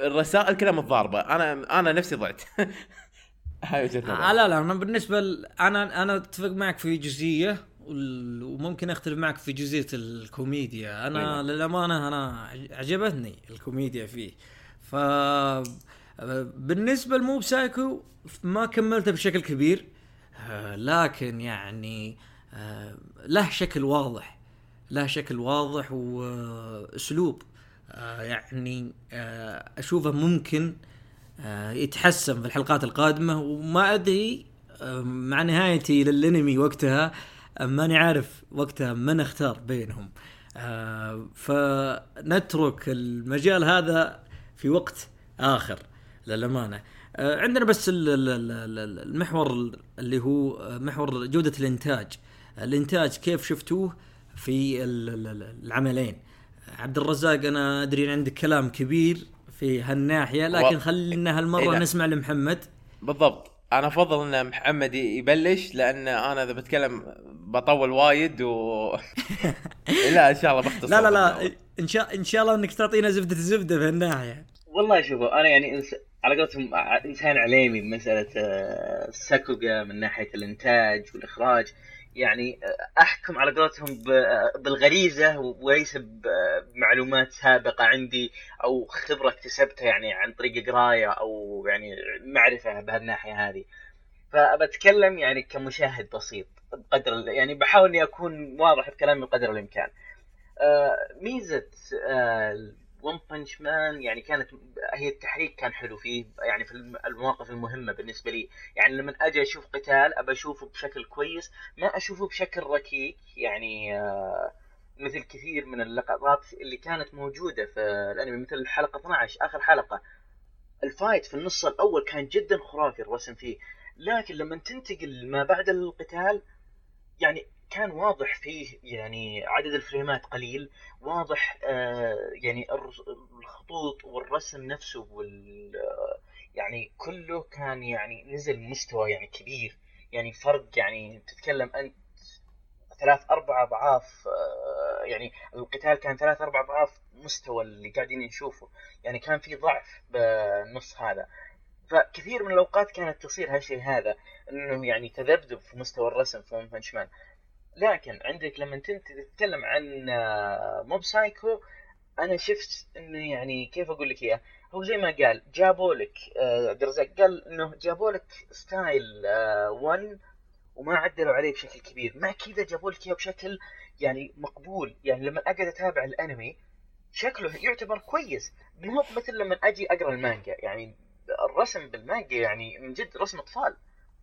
Speaker 2: الرسائل كلها متضاربة. أنا أنا نفسي ضعت. [laughs] هاي وجهة
Speaker 1: آه لا لا أنا بالنسبة. أنا أنا أتفق معك في جزئية. وممكن أختلف معك في جزئية الكوميديا. أنا طيب. للأمانة أنا عجبتني الكوميديا فيه. ف بالنسبة لموب سايكو ما كملته بشكل كبير لكن يعني له شكل واضح له شكل واضح وأسلوب. يعني أشوفه ممكن يتحسن في الحلقات القادمة. وما أدري مع نهايتي للأنمي وقتها ماني عارف وقتها من اختار بينهم. فنترك المجال هذا في وقت آخر للأمانة. عندنا بس المحور اللي هو محور جودة الإنتاج. الإنتاج كيف شفتوه في العملين. عبد الرزاق أنا أدري عندك كلام كبير في هالناحية لكن خلينا هالمرة إيه نسمع لمحمد.
Speaker 2: بالضبط. أنا أفضل إن محمد يبلش لأن أنا إذا بتكلم بطول وايد و [laughs] لا إن شاء الله بختصر
Speaker 1: لا لا لا إن شاء إن شاء الله إنك تعطينا زبدة الزبدة في هالناحيه
Speaker 3: والله شوفوا أنا يعني على قولتهم إنسان عليمي بمسألة الساكوغا من ناحية الإنتاج والإخراج. يعني أحكم على قولتهم بالغريزة وليس بمعلومات سابقة عندي أو خبرة اكتسبتها يعني عن طريق قراية أو يعني معرفة بهالناحية هذه. فبتكلم يعني كمشاهد بسيط بقدر يعني بحاول إني أكون واضح بكلامي بقدر الإمكان. ميزة ون بنش مان يعني كانت هي التحريك كان حلو فيه يعني في المواقف المهمة بالنسبة لي. يعني لما أجي أشوف قتال أبى أشوفه بشكل كويس ما أشوفه بشكل ركيك. يعني آه مثل كثير من اللقطات اللي كانت موجودة في الأنمي مثل الحلقة 12 آخر حلقة. الفايت في النص الأول كان جدا خرافي الرسم فيه. لكن لما تنتقل ما بعد القتال يعني كان واضح فيه يعني عدد الفريمات قليل واضح آه يعني الخطوط والرسم نفسه وال يعني كله كان يعني نزل مستوى يعني كبير. يعني فرق يعني تتكلم انت ثلاث أربع أضعاف آه يعني القتال كان ثلاث أربع أضعاف مستوى اللي قاعدين نشوفه. يعني كان في ضعف بالنص هذا. فكثير من الأوقات كانت تصير هالشيء هذا إنه يعني تذبذب في مستوى الرسم في ون بنش مان لكن عندك لما انت تتكلم عن آه، موب سايكو أنا شفت انه يعني كيف أقول لك إياه؟ هو زي ما قال جابوا لك آه، عبد الرزاق قال إنه جابوا لك style ONE وما عدلوا عليه بشكل كبير. مع كذا جابوا لك إياه بشكل يعني مقبول. يعني لما أقعد أتابع الأنمي شكله يعتبر كويس. مو مثل لما أجي أقرأ المانجا. يعني الرسم بالمانجا يعني من جد رسم أطفال.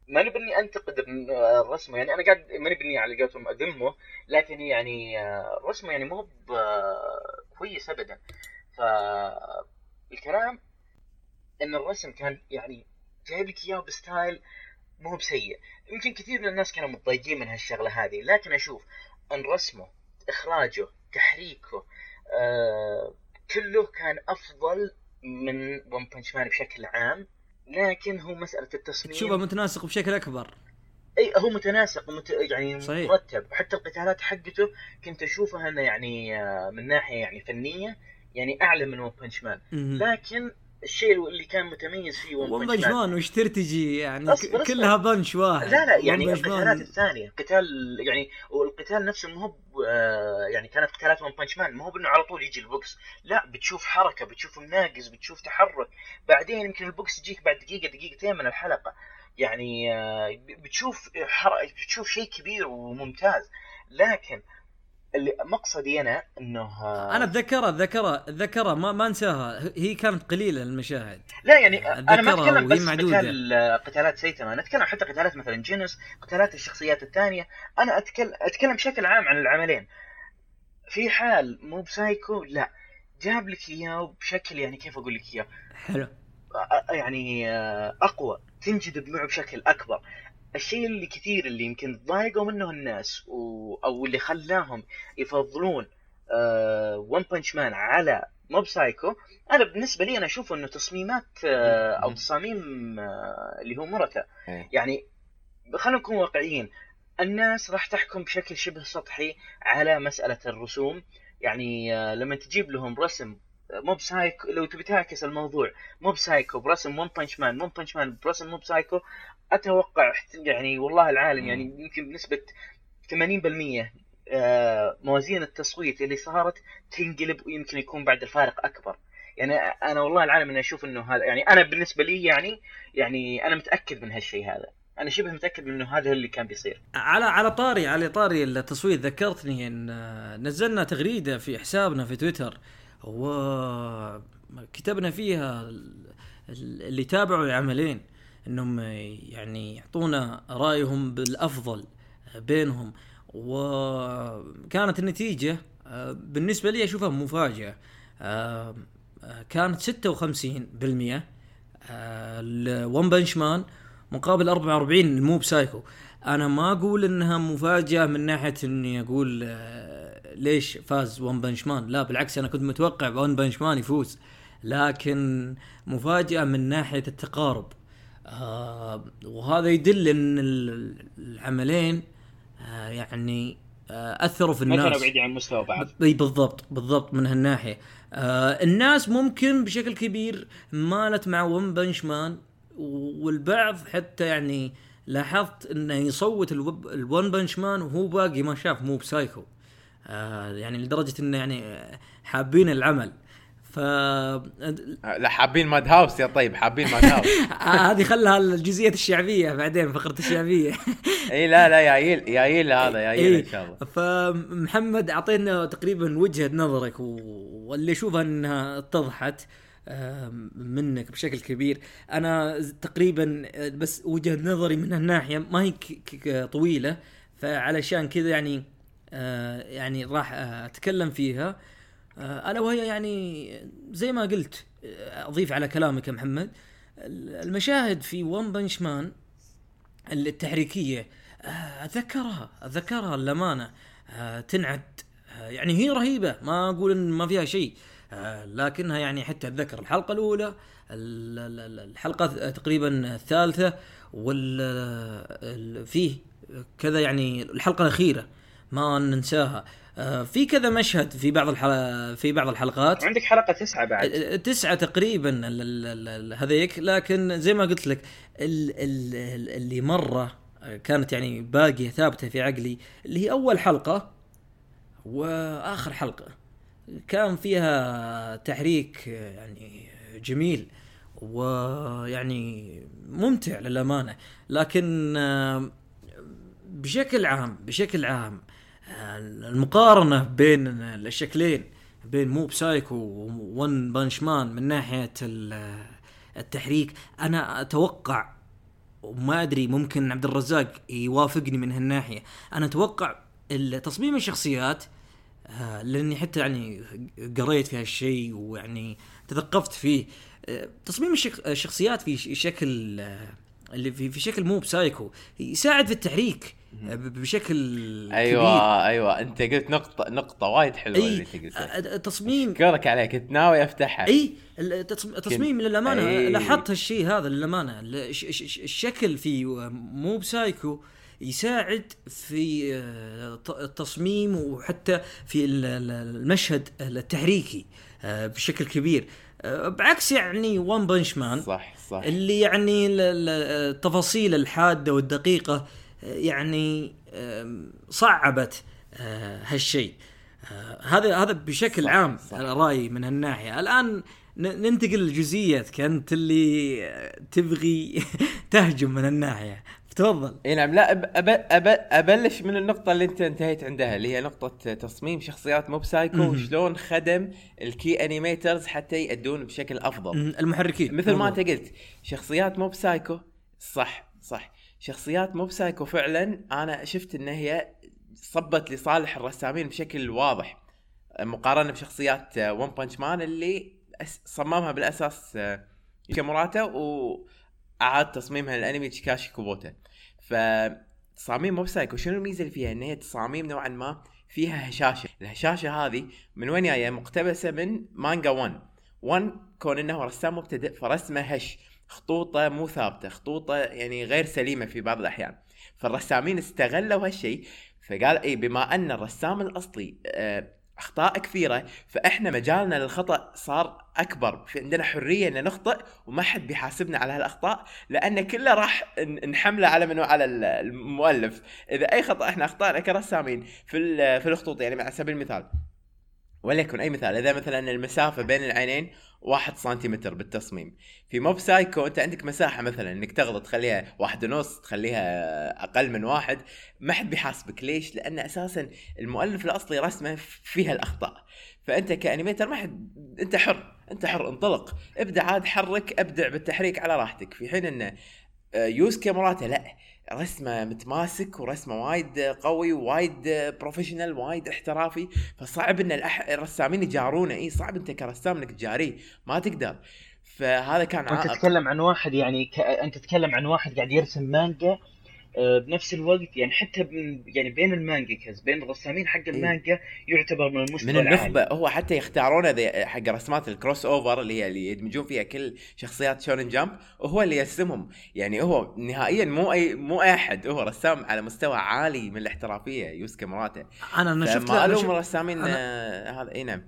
Speaker 3: ماني باني أنتقد من- آه، الرسم يعني أنا قاعد ماني باني على قولتهم أذمة لكن يعني آه، رسمه يعني مو كويس ابدا. فالكلام إن الرسم كان يعني جايب لك إياه ب style مو بسيء. يمكن كثير من الناس كانوا متضايقين من هالشغلة هذه لكن أشوف إن رسمه إخراجه تحريكه آه كله كان أفضل من ون بنش مان بشكل عام. لكن هو مسألة التصميم
Speaker 1: تشوفه متناسق بشكل أكبر
Speaker 3: إي هو متناسق ومت... يعني
Speaker 1: صحيح.
Speaker 3: مرتب حتى القتالات حقته كنت أشوفها إنه يعني آه، من ناحية يعني فنية يعني أعلى من ون بنش مان. لكن الشيء اللي كان متميز فيه ون بنش
Speaker 1: بنش
Speaker 3: مان
Speaker 1: وش ترتجي؟ يعني
Speaker 3: أصبر، أصبر.
Speaker 1: كلها بنش واحد.
Speaker 3: لا لا يعني القتالات الثانية قتال يعني والقتال نفسه مو هو آه، يعني كانت قتالات ون بانش مان مو بأنه على طول يجي ال box. لا بتشوف حركة بتشوف مناقز بتشوف تحرك. بعدين يمكن ال box يجيك بعد دقيقة دقيقتين من الحلقة. يعني آه، بتشوف. بتشوف شيء كبير وممتاز. لكن اللي مقصدي أنا إنه آه،
Speaker 1: أنا أتذكرها أتذكرها أتذكرها ما ما أنساها. هي كانت قليلة المشاهد.
Speaker 3: لا يعني أنا ما
Speaker 1: أتكلم
Speaker 3: بس
Speaker 1: معدودة.
Speaker 3: قتال قتالات سيتاما أنا أتكلم حتى قتالات مثلا جينوس قتالات الشخصيات الثانية. أنا اتكلم أتكلم بشكل عام عن العملين. في حال موب سايكو لا. جاب لك إياه بشكل يعني كيف أقول لك إياه؟
Speaker 1: حلو.
Speaker 3: يعني آه، أقوى. تنجذب معه بشكل أكبر. الشيء اللي كثير اللي يمكن ضايقوا منه الناس و... أو اللي خلاهم يفضلون ون بانش مان على موب سايكو أنا بالنسبة لي أنا أشوف إنه تصميمات آه،
Speaker 2: أو.
Speaker 3: تصاميم آه، اللي هو موراتا
Speaker 2: إيه.
Speaker 3: يعني خلينا نكون واقعيين الناس راح تحكم بشكل شبه سطحي على مسألة الرسوم يعني آه، لما تجيب لهم رسم موب سايكو لو تبي تعكس الموضوع موب سايكو برسم ون بانش مان ون بانش مان برسم موب سايكو أتوقع يعني والله العالم يعني يمكن بنسبه 80% آه، موازين التصويت اللي صارت تنقلب ويمكن يكون بعد الفارق أكبر. يعني أنا والله العالم إني أشوف إنه هذا يعني أنا بالنسبة لي يعني يعني أنا متأكد من هالشيء هذا. أنا شبه متأكد من إنه هذا اللي كان بيصير.
Speaker 1: على على طاري على طاري التصويت ذكرتني إن آه، نزلنا تغريدة في حسابنا في تويتر وكتبنا فيها ال- ال- اللي تابعوا العملين إنهم يعني يعطونا رأيهم بالأفضل بينهم. وكانت النتيجة بالنسبة لي أشوفها مفاجأة. كانت 56% الون بنش مان مقابل 44 الموب سايكو. أنا ما أقول إنها مفاجأة من ناحية إني أقول ليش فاز ون بنش مان لا بالعكس أنا كنت متوقع ون بنش مان يفوز. لكن مفاجأة من ناحية التقارب. آه وهذا يدل إن ال- العملين آه يعني آه أثروا في الناس.
Speaker 3: كانوا بعيدين عن مستوى بعض.
Speaker 1: إي بالضبط بالضبط من هالناحية. آه الناس ممكن بشكل كبير مالت مع ون بنش مان والبعض حتى يعني لاحظت إنه يصوت الون بنش مان وهو باقي ما شاف موب سايكو. آه يعني لدرجة إنه يعني آه، حابين العمل. ف
Speaker 2: لا حابين ماد هاوس يا طيب حابين ماد هاوس. [laughs]
Speaker 1: هذه خلها الجزئية الشعبية بعدين فقرة الشعبية. [laughs]
Speaker 2: إي لا لا يا ييل يا ييل هذا يا ييل
Speaker 1: إيه.
Speaker 2: إن شاء الله.
Speaker 1: فمحمد أعطينا تقريبا وجهة نظرك واللي اشوفها إنها اتضحت منك بشكل كبير. أنا تقريبا آه، بس وجهة نظري من هالناحية ما هي طويلة فعلشان كذا يعني آه، يعني راح آه، أتكلم فيها. آه، ألا وهي يعني زي ما قلت آه، أضيف على كلامك يا محمد. المشاهد في ون بنش مان التحريكية آه، أتذكرها أتذكرها للأمانة. آه، تنعد آه، يعني هي رهيبة ما أقول إن ما فيها شيء. آه، لكنها يعني حتى أتذكر الحلقة الأولى ال- ال- ال- الحلقة تقريبا الثالثة وال ال- فيه كذا يعني الحلقة الأخيرة. ما ننساها. آه، في كذا مشهد في بعض الحل... في بعض الحلقات.
Speaker 3: وعندك حلقة تسعة بعد.
Speaker 1: تسعة تقريبا ال- ال- ال- ال- هذيك. لكن زي ما قلت لك ال- ال- ال- اللي مرة آه، كانت يعني باقية ثابتة في عقلي اللي هي أول حلقة وآخر حلقة. كان فيها تحريك آه، يعني جميل ويعني ممتع للأمانة. لكن آه، بشكل عام بشكل عام آه، المقارنة بين الشكلين بين موب سايكو وون بانش مان من ناحية ال- التحريك أنا أتوقع وما أدري ممكن عبد الرزاق يوافقني من هالناحية. أنا أتوقع تصميم الشخصيات آه، لأني حتى يعني قريت في هالشيء ويعني تثقفت فيه. آه، تصميم الشخ- الشخصيات في شكل آه، اللي في شكل مو بسايكو يساعد في التحريك. بشكل
Speaker 2: أيوه
Speaker 1: كبير.
Speaker 2: أيوه. أنت قلت نقطة نقطة وايد حلوة اللي
Speaker 1: اي
Speaker 2: أنت قلتها.
Speaker 1: تصميم.
Speaker 2: اشكرك عليك. كنت ناوي أفتحها.
Speaker 1: إي التص- التصميم للأمانة.
Speaker 2: أي.
Speaker 1: لاحظت هالشيء هذا للأمانة. الش- الش- الشكل في مو بسايكو يساعد في آه، التصميم وحتى في ال- ال- المشهد التحريكي آه، بشكل كبير. آه، بعكس يعني ون بنش مان
Speaker 2: صح صح.
Speaker 1: اللي يعني ال- ال- التفاصيل الحادة والدقيقة يعني صعبت آه، هالشيء. آه، هذا هذا بشكل
Speaker 2: صح،
Speaker 1: عام
Speaker 2: صح.
Speaker 1: رأيي من هالناحية. الآن ننتقل لجزئيتك. أنت اللي آه، تبغي [laughs] تهجم من الناحيه تفضل.
Speaker 2: إي نعم. لا أب أب أب أبلش من النقطة اللي أنت انتهيت عندها اللي هي نقطة تصميم شخصيات موب سايكو. وشلون خدم ال key animators حتى يأدون بشكل
Speaker 1: أفضل. المحركين.
Speaker 2: مثل ما. أنت قلت شخصيات موب سايكو صح صح. شخصيات موب سايكو فعلا. أنا شفت إن هي صبت لصالح الرسامين بشكل واضح مقارنة بشخصيات ون بانش مان اللي صممها بالأساس آه، موراتا وأعاد تصميمها للأنمي تشيكاشي كوبوتا. فتصاميم موب سايكو شنو الميزة اللي فيها؟ إن هي تصاميم نوعا ما فيها هشاشة. الهشاشة هذه من وين جاية؟ مقتبسة من مانجا ون ون كون إنه رسام مبتدئ فرسمه هش. خطوطة مو ثابتة خطوطة يعني غير سليمة في بعض الأحيان. فالرسامين استغلوا هالشيء فقال اي بما أن الرسام الأصلي آه، أخطاء كثيرة فإحنا مجالنا للخطأ صار أكبر. في عندنا حرية ان نخطئ وما حد بيحاسبنا على هالأخطاء لأن كله راح نحمله على منو؟ على ال- المؤلف. إذا أي خطأ إحنا أخطأنا كرسامين في في الخطوط يعني على سبيل المثال وليكن أي مثال إذا مثلا المسافة بين العينين واحد سنتيمتر بالتصميم. في موب سايكو أنت عندك مساحة مثلا إنك تغلط تخليها واحد ونص تخليها أقل من واحد. ما حد بيحاسبك. ليش؟ لأن أساسا المؤلف الأصلي رسمه فيها الأخطاء. فأنت ك animator ما حد أنت حر أنت حر انطلق. ابدع عاد حرك أبدع بالتحريك على راحتك. في حين انه آه، يوسكي موراتا لا. رسمة متماسك ورسمة وايد قوي وايد professional وايد احترافي. فصعب إن الأح... الرسامين يجارونه. إي صعب أنت كرسام إنك تجاريه. ما تقدر. فهذا كان
Speaker 3: أنت
Speaker 2: عائق.
Speaker 3: تتكلم عن واحد يعني ك... أنت تتكلم عن واحد قاعد يرسم مانجا بنفس الوقت يعني حتى. يعني بين المانجاكاز بين الرسامين حق المانجا يعتبر من المستوى
Speaker 2: من
Speaker 3: العالي.
Speaker 2: النخبه هو حتى يختارونه ذي حق رسمات ال crossover اللي هي اللي يدمجون فيها كل شخصيات شونن جامب وهو اللي يرسمهم. يعني هو نهائيا مو أي مو أي أحد هو رسام على مستوى عالي من الاحترافية يوسكي موراتا
Speaker 1: أنا أنا شفت
Speaker 2: ما الوم الرسامين آه، هذا إي نعم.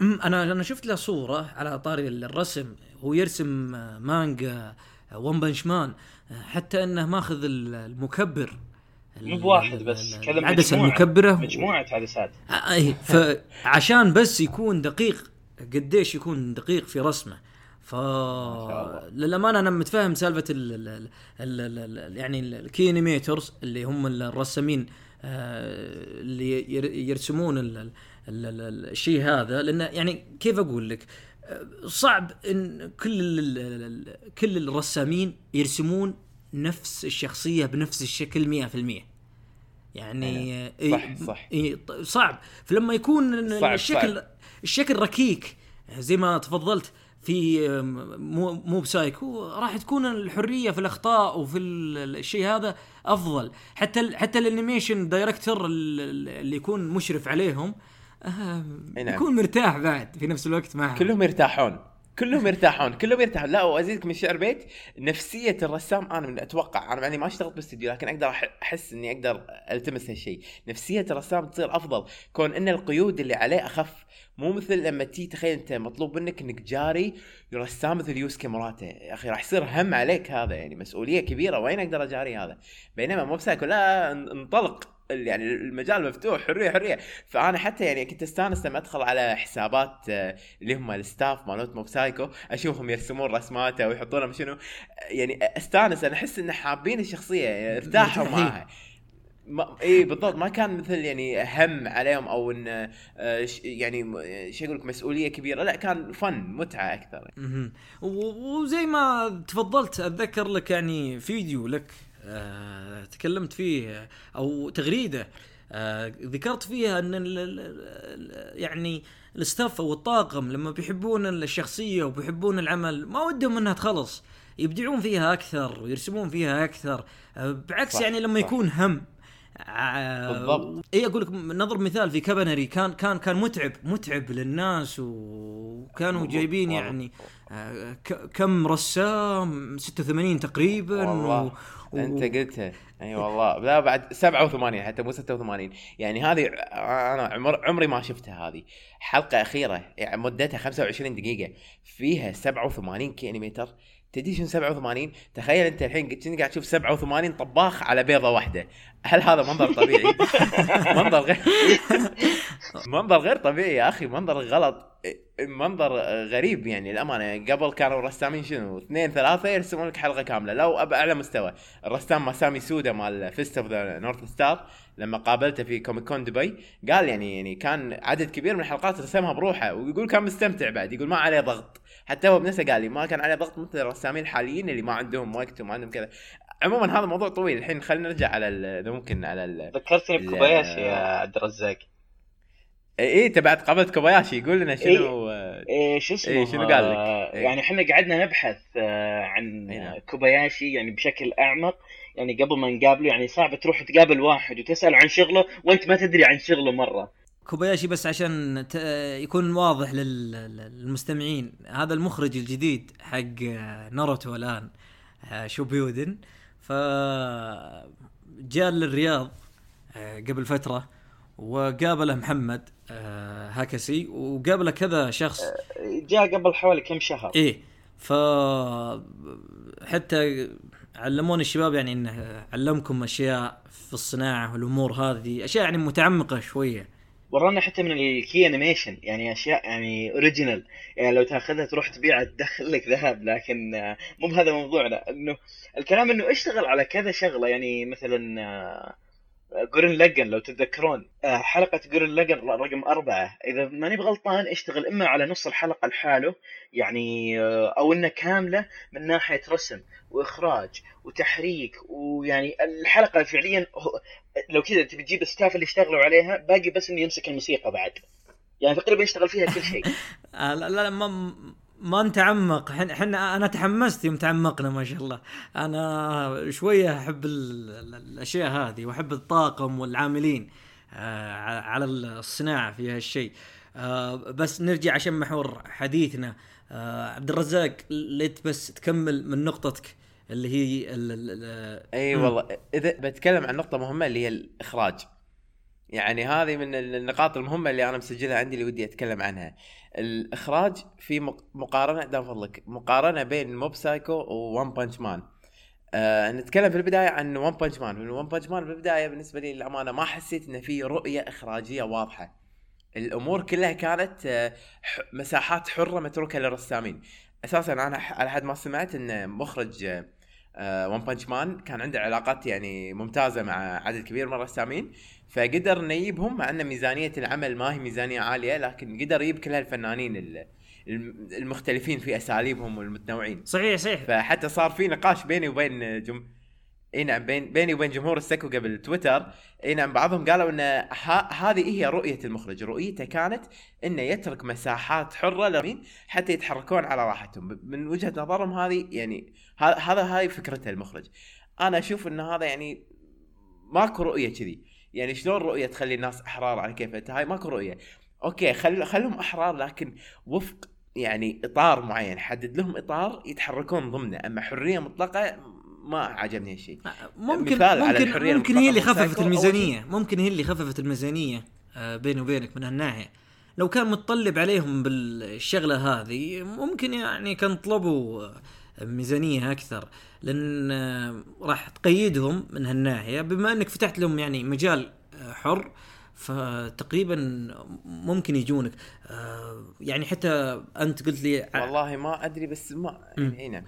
Speaker 1: أنا أنا شفت له صورة على طاري الرسم هو يرسم آه، مانجا ون بنش مان آه، حتى انه ماخذ ال- المكبر.
Speaker 3: مو بواحد بس كذا
Speaker 1: العدسة
Speaker 3: مجموعة.
Speaker 1: المكبرة
Speaker 3: مجموعة عدسات
Speaker 1: آه، اي فعشان بس يكون دقيق قديش يكون دقيق في رسمه. ف. للأمانة أنا متفاهم سالفة ال ال ال ال ال يعني ال key animators اللي هم الرسامين آه، اللي ير- يرسمون ال- ال- ال- ال- الشيء هذا. لأنه يعني كيف أقول لك؟ آه، صعب إن كل ال- كل الرسامين يرسمون نفس الشخصية بنفس الشكل 100% يعني.
Speaker 2: صح، صح.
Speaker 1: صعب فلما يكون
Speaker 2: صعب،
Speaker 1: الشكل
Speaker 2: صعب.
Speaker 1: الشكل ركيك زي ما تفضلت في مو مو بسايكو راح تكون الحرية في الأخطاء وفي ال- الشيء هذا أفضل حتى ال حتى ال animation director ال- ال- اللي يكون مشرف عليهم. يكون مرتاح بعد في نفس الوقت معهم
Speaker 2: كلهم يرتاحون. كلهم يرتاحون. كلهم يرتاحون. لا وازيدك من شعر بيت. نفسية الرسام أنا من أتوقع أنا يعني ما اشتغلت باستديو لكن أقدر أحس إني أقدر ألتمس هالشيء. نفسية الرسام تصير أفضل. كون إن القيود اللي عليه أخف. مو مثل لما تي تخيل أنت مطلوب منك إنك تجاري رسام مثل يوسكي موراتا يا أخي راح يصير هم عليك هذا يعني مسؤولية كبيرة. وين أقدر أجاري هذا؟ بينما موب سايكو لا ان- انطلق. يعني المجال مفتوح حرية حرية. فأنا حتى يعني كنت أستانس لما أدخل على حسابات آه، اللي هم ال staff مالوت موب سايكو أشوفهم يرسمون رسماته ويحطونها شنو يعني أستانس أنا أحس إن حابين الشخصية يعني ارتاحوا. معها. ما اي بالضبط. ما كان مثل يعني هم عليهم أو إن آه، يعني شو أقول لك مسؤولية كبيرة. لا كان fun
Speaker 1: متعة أكثر. وزي ما تفضلت أتذكر لك يعني فيديو لك. آه تكلمت فيه أو تغريدة آه ذكرت فيها أن ال ال ال يعني ال staff أو الطاقم لما بيحبون الشخصية وبيحبون العمل ما ودهم إنها تخلص يبدعون فيها أكثر ويرسمون فيها أكثر آه بعكس
Speaker 2: صح،
Speaker 1: يعني لما
Speaker 2: صح.
Speaker 1: يكون هم
Speaker 2: بالضبط.
Speaker 1: اي أقول لك نضرب مثال في كابنيري كان كان كان متعب متعب للناس وكانوا جايبين. يعني كم رسام 86 تقريبا
Speaker 2: والله. أنت قلتها. أي والله. لا بعد 87 حتى مو 86 يعني هذه أنا عمر عمري ما شفتها هذه. حلقة أخيرة يعني مدتها 25 دقيقة. فيها 87 كيلومتر. تدري شنو 87 تخيل أنت الحين قاعد تشوف 87 طباخ على بيضة واحدة. هل هذا منظر طبيعي؟ [laughs] منظر غير [laughs] منظر غير طبيعي يا أخي منظر غلط. منظر غريب يعني الامانه قبل كانوا الرسامين شنو؟ اثنين ثلاثة يرسمون لك حلقة كاملة لو أبى أعلى مستوى. الرسام ماسامي سودا مال Fist of the North Star لما قابلته في Comic Con دبي قال يعني يعني كان عدد كبير من الحلقات رسمها بروحه ويقول كان مستمتع بعد يقول ما عليه ضغط. حتى هو بنفسه قال لي ما كان عليه ضغط مثل الرسامين الحاليين اللي ما عندهم وقت وما عندهم كذا عموما هذا موضوع طويل الحين خلينا نرجع على ال- إذا ممكن على ال...
Speaker 3: ذكرتني. بكوباياشي يا عبد الرزاق
Speaker 2: إيه أنت بعد قابلت كوباياشي يقول لنا شنو
Speaker 3: إيه شو اسمه
Speaker 2: إيه، شنو قال لك؟
Speaker 3: آه،
Speaker 2: إيه.
Speaker 3: يعني إحنا قعدنا نبحث آه، عن
Speaker 2: إيه نعم.
Speaker 3: كوباياشي يعني بشكل أعمق يعني قبل ما نقابله يعني صعب تروح تقابل واحد وتسال عن شغله وأنت ما تدري عن شغله مرة
Speaker 1: كوباياشي بس عشان. يكون واضح لل... للمستمعين. هذا المخرج الجديد حق ناروتو الآن شوبيودن ف جاء للرياض قبل فترة وقابله محمد هاكسي وقابله كذا شخص.
Speaker 3: جاء قبل حوالي كم شهر.
Speaker 1: إيه ف حتى علموني الشباب يعني إنه علمكم أشياء في الصناعة والأمور هذه أشياء يعني متعمقة شوية.
Speaker 3: ورانا حتى من ال key animation يعني أشياء يعني original يعني لو تأخذها تروح تبيعها تدخل لك ذهب لكن آه، مو بهذا موضوعنا. إنه الكلام إنه اشتغل على كذا شغلة. يعني مثلا آه، جورن لجن لو تتذكرون آه، حلقة جورن لجن رقم أربعة. إذا ماني بغلطان اشتغل إما على نص الحلقة لحاله يعني آه، أو إنه كاملة من ناحية رسم وإخراج وتحريك ويعني الحلقة فعليا لو كذا تبي تجيب ال staff اللي اشتغلوا عليها باقي بس إنه يمسك الموسيقى بعد. يعني تقريبا يشتغل فيها كل شيء. [laughs]
Speaker 1: آه لا لا ما ما نتعمق. حن- إحنا أنا تحمست يوم تعمقنا ما شاء الله. أنا شوية أحب ال- ال- الأشياء هذه وأحب الطاقم والعاملين آه على الصناعة في هالشيء. آه بس نرجع عشان محور حديثنا. عبد الرزاق ليت بس تكمل من نقطتك. اللي هي ال ال إي.
Speaker 2: والله. إذا بتكلم عن نقطة مهمة اللي هي الإخراج. يعني هذه من النقاط المهمة اللي أنا مسجلها عندي اللي ودي أتكلم عنها. الإخراج في مق- مقارنة دام فضلك مقارنة بين موب سايكو و One Punch Man. آه نتكلم في البداية عن One Punch Man. One Punch Man في البدايه بالنسبة لي للأمانة ما حسيت إنه في رؤية إخراجية واضحة. الأمور كلها كانت آه، مساحات حرة متروكة للرسامين. أساسا أنا على حد ما سمعت إن مخرج One Punch Man كان عنده علاقات يعني ممتازة مع عدد كبير من الرسامين فقدر إنه يجيبهم مع ان ميزانية العمل ما هي ميزانية عالية لكن قدر يجيب كل هالفنانين ال- الم- المختلفين في أساليبهم والمتنوعين.
Speaker 1: صحيح صحيح.
Speaker 2: فحتى صار في نقاش بيني وبين جم... إي نعم بين بيني وبين جمهور السكو قبل تويتر. إي نعم بعضهم قالوا إن ه... هذه هي رؤية المخرج. رؤيته كانت إنه يترك مساحات حرة للمين حتى يتحركون على راحتهم. من وجهة نظرهم هذه يعني. هذا هاي فكرته المخرج. أنا أشوف إن هذا يعني ماكو رؤية كذي. يعني شلون رؤية تخلي الناس أحرار على كيف انت هاي؟ ماكو رؤية. أوكي خل خلهم أحرار لكن وفق يعني إطار معين حدد لهم إطار يتحركون ضمنه. أما حرية مطلقة ما عجبني هالشيء.
Speaker 1: ممكن
Speaker 2: مثال على
Speaker 1: ممكن
Speaker 2: الحرية
Speaker 1: ممكن هي اللي خففت الميزانية. ممكن هي اللي خففت الميزانية آه، بيني وبينك من هالناحية. لو كان متطلب عليهم بالشغلة هذه ممكن يعني كان طلبوا آه، ميزانية أكثر لأن آه، راح تقيدهم من هالناحية. بما إنك فتحت لهم يعني مجال آه، حر فتقريبا ممكن يجونك. آه، يعني حتى أنت قلت لي
Speaker 2: والله ما أدري بس ما اي نعم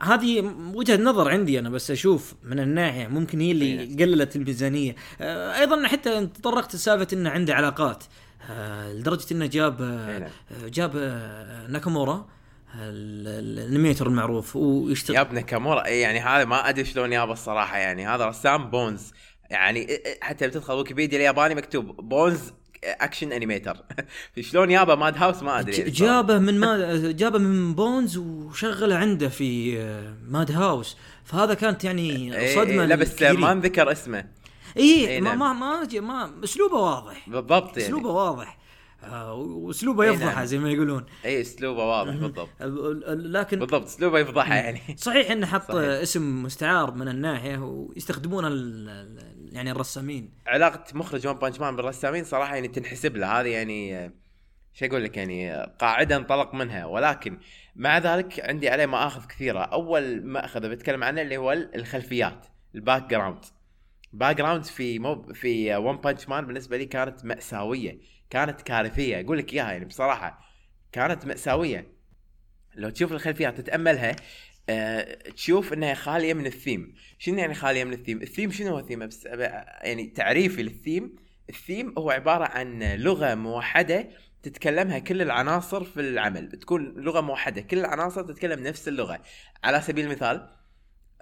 Speaker 1: هذه وجهة نظر عندي أنا بس أشوف من الناحية ممكن هي اللي
Speaker 2: أي
Speaker 1: قللت الميزانية. أيضا حتى أنت تطرقت لسالفة إنه عنده علاقات. لدرجة إنه جاب
Speaker 2: نعم.
Speaker 1: جاب ناكامورا. ال animator المعروف ويشتغل
Speaker 2: جاب ناكامورا إي يعني هذا ما أدري شلون جابه الصراحة يعني هذا رسام بونز. يعني إ- إ- حتى بتدخل ويكيبيديا الياباني مكتوب بونز action animator [laughs] شلون جابه؟ ماد هاوس ما أدري.
Speaker 1: جابه من ما جابه من بونز وشغله عنده في أه، ماد هاوس. فهذا كانت يعني
Speaker 2: صدمة لا بس. ما انذكر اسمه.
Speaker 1: اي ما
Speaker 2: نعم.
Speaker 1: ما ما, ج- ما أسلوبه واضح.
Speaker 2: بالضبط يعني.
Speaker 1: أسلوبه واضح. آه، وأسلوبه
Speaker 2: إي
Speaker 1: يفضحه
Speaker 2: نعم.
Speaker 1: زي ما يقولون.
Speaker 2: إي أسلوبه واضح بالضبط.
Speaker 1: ال- ال- لكن
Speaker 2: بالضبط أسلوبه يفضحها يعني. [laughs]
Speaker 1: صحيح إنه حط
Speaker 2: صحيح.
Speaker 1: اسم مستعار من الناحية ويستخدمونه يعني الرسامين.
Speaker 2: علاقة مخرج ون بانش مان بالرسامين صراحة يعني تنحسب له. هذه يعني آه، شو أقول لك يعني آه، قاعدة انطلق منها. ولكن مع ذلك عندي عليه مآخذ كثيرة. أول مأخذ بتكلم عنه اللي هو الخلفيات ال background. background في مو في One Punch Man بالنسبة لي كانت مأساوية. كانت كارثية. أقول لك إياها يعني بصراحة كانت مأساوية. لو تشوف الخلفيات تتأملها أه تشوف إنها خالية من الثيم. شنو يعني خالية من ال theme؟ ال theme شنو هو الثيم؟ بس يعني تعريفي لل theme ال theme هو عبارة عن لغة موحدة تتكلمها كل العناصر في العمل. تكون لغة موحدة كل العناصر تتكلم نفس اللغة. على سبيل المثال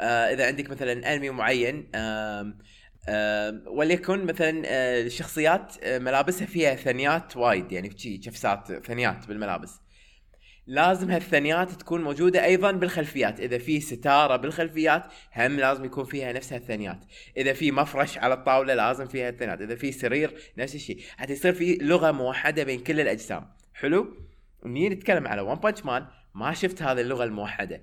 Speaker 2: آه إذا عندك مثلا انمي معين وليكن مثلا آه، الشخصيات آه، ملابسها فيها ثنيات وايد يعني في جفسات ثنيات بالملابس. لازم هالثنيات تكون موجودة أيضا بالخلفيات. إذا في ستارة بالخلفيات هم لازم يكون فيها نفس هالثنيات. إذا في مفرش على الطاولة لازم فيها الثنيات إذا في سرير نفس الشيء حتى يصير في لغة موحدة بين كل الأجسام. حلو؟ نيجي نتكلم على One Punch Man ما شفت هذه اللغة الموحدة.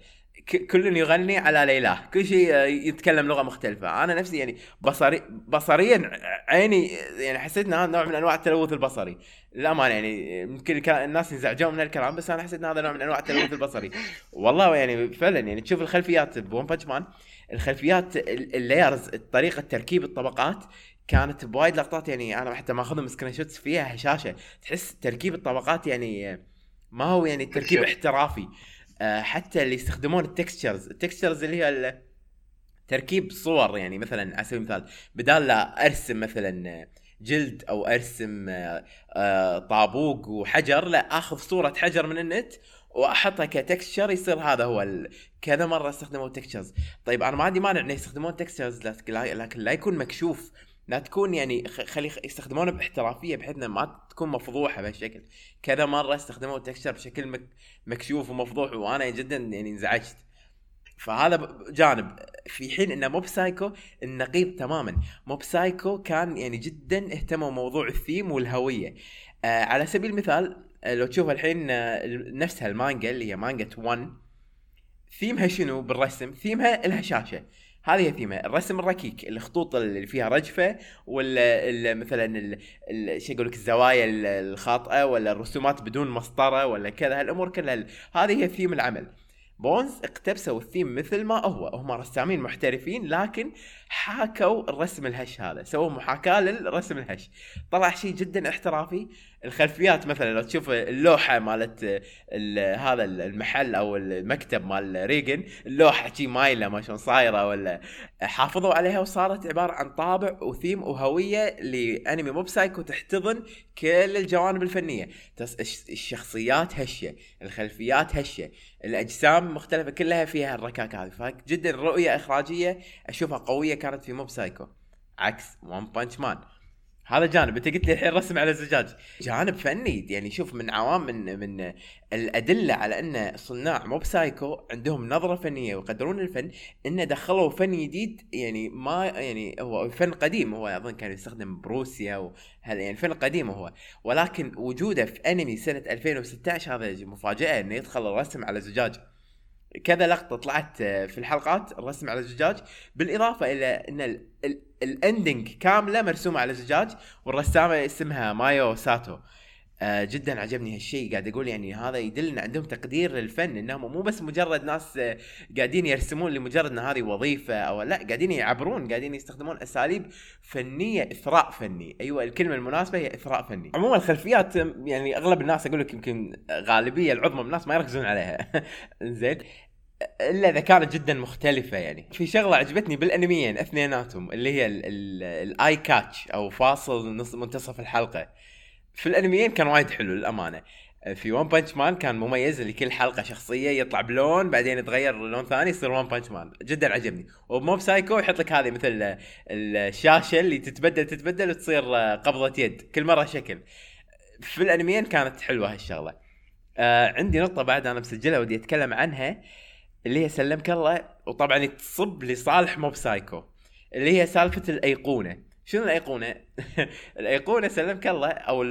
Speaker 2: كل يغني على ليلاه كل شيء يتكلم لغة مختلفة. أنا نفسي يعني بصري بصريا عيني يعني حسيت ان هذا نوع من أنواع التلوث البصري. للامانه يعني يمكن الناس ينزعجون من الكلام بس أنا حسيت ان هذا نوع من أنواع التلوث البصري. والله يعني فعلا يعني تشوف الخلفيات ب One Punch Man الخلفيات ال- ال layers طريقة تركيب الطبقات كانت بوايد لقطات يعني أنا حتى ماخذهم screenshots فيها هشاشة. تحس تركيب الطبقات يعني ما هو يعني تركيب. احترافي. حتى اللي يستخدمون ال textures ال textures اللي هي تركيب صور يعني مثلا على سبيل المثال بدال لا أرسم مثلا جلد أو أرسم آه، آه، طابوق وحجر لا آخذ صورة حجر من النت وأحطها ك texture يصير هذا هو ال... كذا مرة استخدموا textures طيب أنا ما عندي مانع إنه يستخدمون textures لكن لا يكون مكشوف لا تكون يعني خلي يستخدمونه باحترافية بحيث انه ما تكون مفضوحة بهالشكل. كذا مرة استخدموا ال texture بشكل مك... مكشوف ومفضوح وأنا جدا يعني انزعجت. فهذا جانب. في حين إنه موب سايكو النقيض تماما. موب سايكو كان يعني جدا اهتموا موضوع الثيم والهوية. آه على سبيل المثال آه لو تشوف الحين آه نفسها المانجا اللي هي مانجا ONE theme ها شنو بالرسم؟ ثيمها لها شاشه هذه هي ثيمها الرسم الركيك الخطوط اللي فيها رجفة ولا مثلا شو أقول لك الزوايا ال- الخاطئة ولا الرسومات بدون مسطرة ولا كذا. هالأمور كلها هذه هي ثيم العمل. بونز اقتبسوا الثيم مثل ما هو. هم رسامين محترفين لكن حاكوا الرسم الهش هذا سووا محاكاة للرسم الهش. طلع شيء جدا احترافي الخلفيات مثلا لو تشوف اللوحة مالت ال- هذا المحل أو المكتب مال ريجن اللوحة شي مايلة ما شلون صايرة ولا حافظوا عليها وصارت عبارة عن طابع وثيم وهوية لأنمي موب سايكو تحتضن كل الجوانب الش- الشخصيات هشة الخلفيات هشة الأجسام مختلفة كلها فيها الركاكة هذه. فجدا رؤية إخراجية أشوفها قوية كانت في Mob Psycho عكس One Punch Man هذا جانب. انت قلت لي الحين رسم على الزجاج. جانب فني. يعني شوف من عوامل من من الأدلة على أن صناع Mob Psycho عندهم نظرة فنية ويقدرون الفن إن دخلوا فن جديد يعني ما يعني هو فن قديم. هو أظن كان يستخدم بروسيا وهذا يعني فن قديم هو. ولكن وجوده في أنمي سنة 2016 هذا مفاجأة إنه يدخل الرسم على زجاج كذا لقطة طلعت في الحلقات الرسم على الزجاج. بالإضافة إلى إن ال ending كاملة مرسومة على زجاج والرسامة اسمها مايو ساتو. آه جدا عجبني هالشيء. قاعد أقول يعني هذا يدل ان عندهم تقدير للفن إنهم مو بس مجرد ناس آه قاعدين يرسمون لمجرد إن هذه وظيفة أو لا قاعدين يعبرون قاعدين يستخدمون أساليب فنية إثراء فني. أيوه الكلمة المناسبة هي إثراء فني. عموما الخلفيات يعني أغلب الناس أقول لك يمكن غالبية العظمى من الناس ما يركزون عليها. [laughs] زين إلا إذا كانت جدا مختلفة يعني. في شغلة عجبتني بالأنميين اثنيناتهم اللي هي ال eye catch أو فاصل نص منتصف الحلقة. في الانميين كان وايد حلو للأمانة. في One Punch Man كان مميز اللي كل حلقة شخصية يطلع بلون بعدين يتغير لون ثاني يصير One Punch Man جدا عجبني. و Mob Psycho يحط لك هذه مثل الشاشة اللي تتبدل تتبدل وتصير قبضة يد كل مرة شكل. في الانميين كانت حلوة هالشغلة. آه عندي نقطة بعد أنا مسجلها ودي أتكلم عنها اللي هي سلمك الله وطبعا تصب لصالح Mob Psycho اللي هي سالفة الأيقونة. شنو الأيقونة؟ [laughs] الأيقونة سلمك الله أو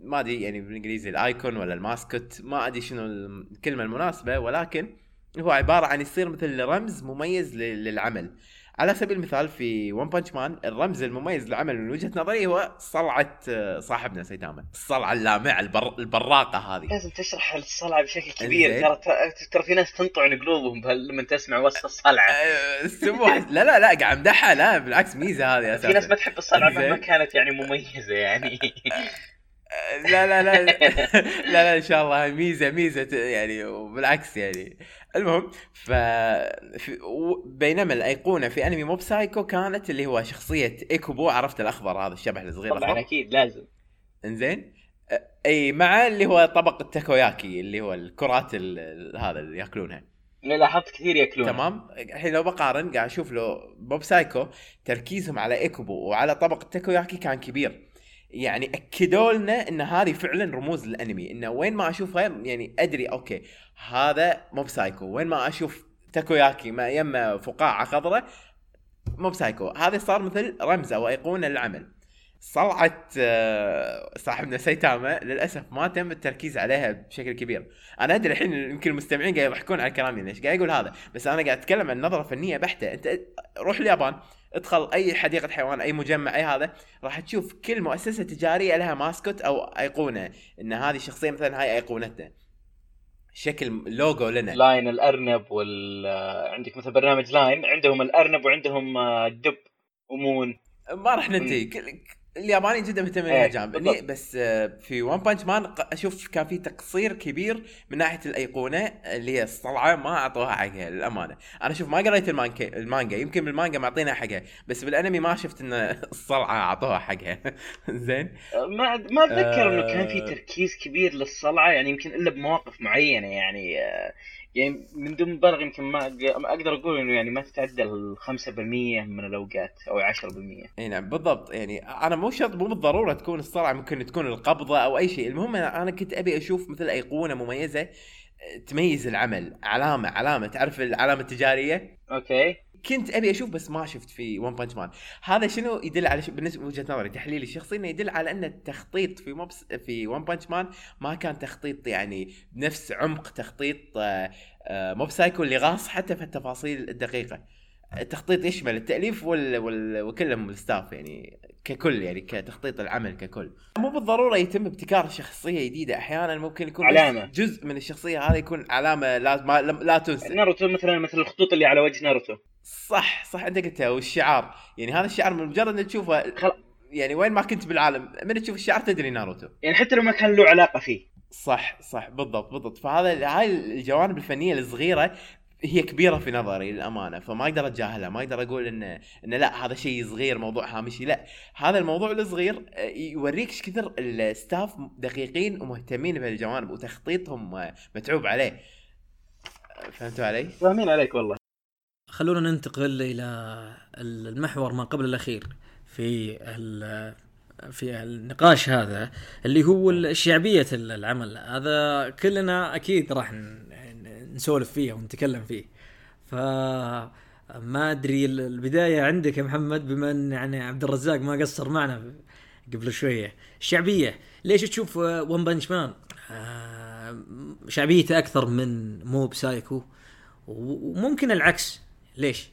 Speaker 2: ما أدري يعني بالإنجليزي ال icon ولا ال mascot ما أدري شنو الكلمة المناسبة ولكن هو عبارة عن يصير مثل رمز مميز للعمل على سبيل المثال في One Punch Man الرمز المميز للعمل من وجهة نظري هو صلعة صاحبنا سيتاما الصلعة اللامعة البر... البراقة هذه.
Speaker 3: لازم تشرح الصلعة بشكل كبير. ترى ترى في ناس تنطعن قلوبهم لما تسمع وصف الصلعة.
Speaker 2: سموح. لا لا لا قاعد امدحها لا بالعكس ميزة هذه
Speaker 3: أساسا في ناس ما تحب الصلعة مهما كانت يعني مميزة يعني.
Speaker 2: لا لا لا. [laughs] لا لا إن شاء الله. ميزة ميزة يعني وبالعكس يعني. المهم ف بينما الأيقونة في أنمي Mob Psycho كانت اللي هو شخصية إيكوبو عرفت الأخضر هذا الشبح الصغير
Speaker 3: طبعا أكيد لازم.
Speaker 2: إنزين؟ أي مع اللي هو طبق التاكوياكي اللي هو الكرات هذا اللي يأكلونها.
Speaker 3: لاحظت كثير ياكلون
Speaker 2: تمام؟ الحين لو بقارن قاعد أشوف له Mob Psycho تركيزهم على إيكوبو وعلى طبق التاكوياكي كان كبير. يعني أكدوا لنا إن هذه فعلا رموز للأنمي. إنه وين ما أشوفها يعني أدري okay هذا Mob Psycho. وين ما أشوف تاكوياكي ما يمه فقاعة خضراء Mob Psycho. هذا صار مثل رمز أو ايقونه للعمل صلعة صاحبنا سيتاما للأسف ما تم التركيز عليها بشكل كبير، أنا أدري الحين يمكن المستمعين قاعد يضحكون على كلامي ليش؟ قاعد يقول هذا، بس أنا قاعد أتكلم عن نظرة فنية بحتة، أنت روح اليابان. ادخل اي حديقة حيوان اي مجمع اي هذا راح تشوف كل مؤسسة تجارية لها mascot أو ايقونة. إن هذه الشخصيه مثلا هاي ايقونتنا شكل لوجو لنا.
Speaker 3: LINE الارنب وال عندك مثلا برنامج LINE عندهم الارنب وعندهم الدب ومون.
Speaker 2: ما راح ننتهي اليابانيين جدا مهتمين
Speaker 3: إيه،
Speaker 2: بالجانب بس آه، في ون بانش مان أشوف كان في تقصير كبير من ناحية الأيقونة اللي هي الصلعة ما أعطوها حقها للأمانة. أنا أشوف ما قريت المانجا المانجا. يمكن بالمانجا معطينا حقها بس بالأنمي ما شفت إن [laughs] الصلعة أعطوها حقها. [laughs] زين.
Speaker 3: ما ما أتذكر إنه كان في
Speaker 2: آه.
Speaker 3: تركيز كبير للصلعة يعني يمكن إلا بمواقف معينة يعني آه، يعني من دون مبالغة يمكن ما أقدر أقول إنه يعني ما تتعدى ال 5% من الأوقات أو 10%
Speaker 2: إي نعم بالضبط. يعني أنا مو شرط مو بالضرورة تكون الصلعه ممكن تكون القبضة أو أي شيء. المهم أنا كنت أبي أشوف مثل ايقونه مميزة آه، تميز العمل. علامة علامة. تعرف العلامة التجارية؟
Speaker 3: okay.
Speaker 2: كنت أبي أشوف بس ما شفت في One Punch Man هذا شنو يدل على ش... بالنسبة وجهة نظري تحليلي الشخصي إنه يدل على أن التخطيط في موبس في One Punch Man ما كان تخطيط يعني بنفس عمق تخطيط آه، آه، Mob Psycho اللي غاص حتى في التفاصيل الدقيقة. التخطيط يشمل التأليف وال... وال... وكلهم ال staff يعني ككل يعني كتخطيط العمل ككل. مو بالضرورة يتم ابتكار شخصية جديدة أحيانا ممكن يكون بس
Speaker 3: علامة.
Speaker 2: جزء من الشخصية هذه يكون علامة لا ما... لا تنسى.
Speaker 3: ناروتو مثلا مثل الخطوط اللي على وجه ناروتو.
Speaker 2: صح صح أنت قلتها والشعار. يعني هذا الشعار من مجرد ان تشوفه
Speaker 3: خل...
Speaker 2: يعني وين ما كنت بالعالم من تشوف الشعار تدري ناروتو.
Speaker 3: يعني حتى لو ما كان له علاقة فيه.
Speaker 2: صح صح بالضبط بالضبط. فهذا هاي الجوانب الفنية الصغيرة هي كبيرة في نظري للأمانة فما أقدر أتجاهلها ما أقدر أقول إنه إنه لا هذا شيء صغير موضوع هامشي لا. هذا الموضوع الصغير آه، يوريك إيش كثر الستاف دقيقين ومهتمين بهالجوانب وتخطيطهم آه، متعوب عليه. فهمتوا علي؟
Speaker 3: فاهمين عليك والله.
Speaker 1: خلونا ننتقل إلى المحور ما قبل الأخير في ال- في النقاش هذا اللي هو الشعبيه العمل. هذا كلنا أكيد راح نسولف فيه ونتكلم فيه. ف ما أدري ال- البداية عندك يا محمد بما إن يعني عبد الرزاق ما قصر معنا قبل شوية. الشعبية ليش تشوف One Punch Man شعبيته أكثر من Mob Psycho وممكن العكس ليش؟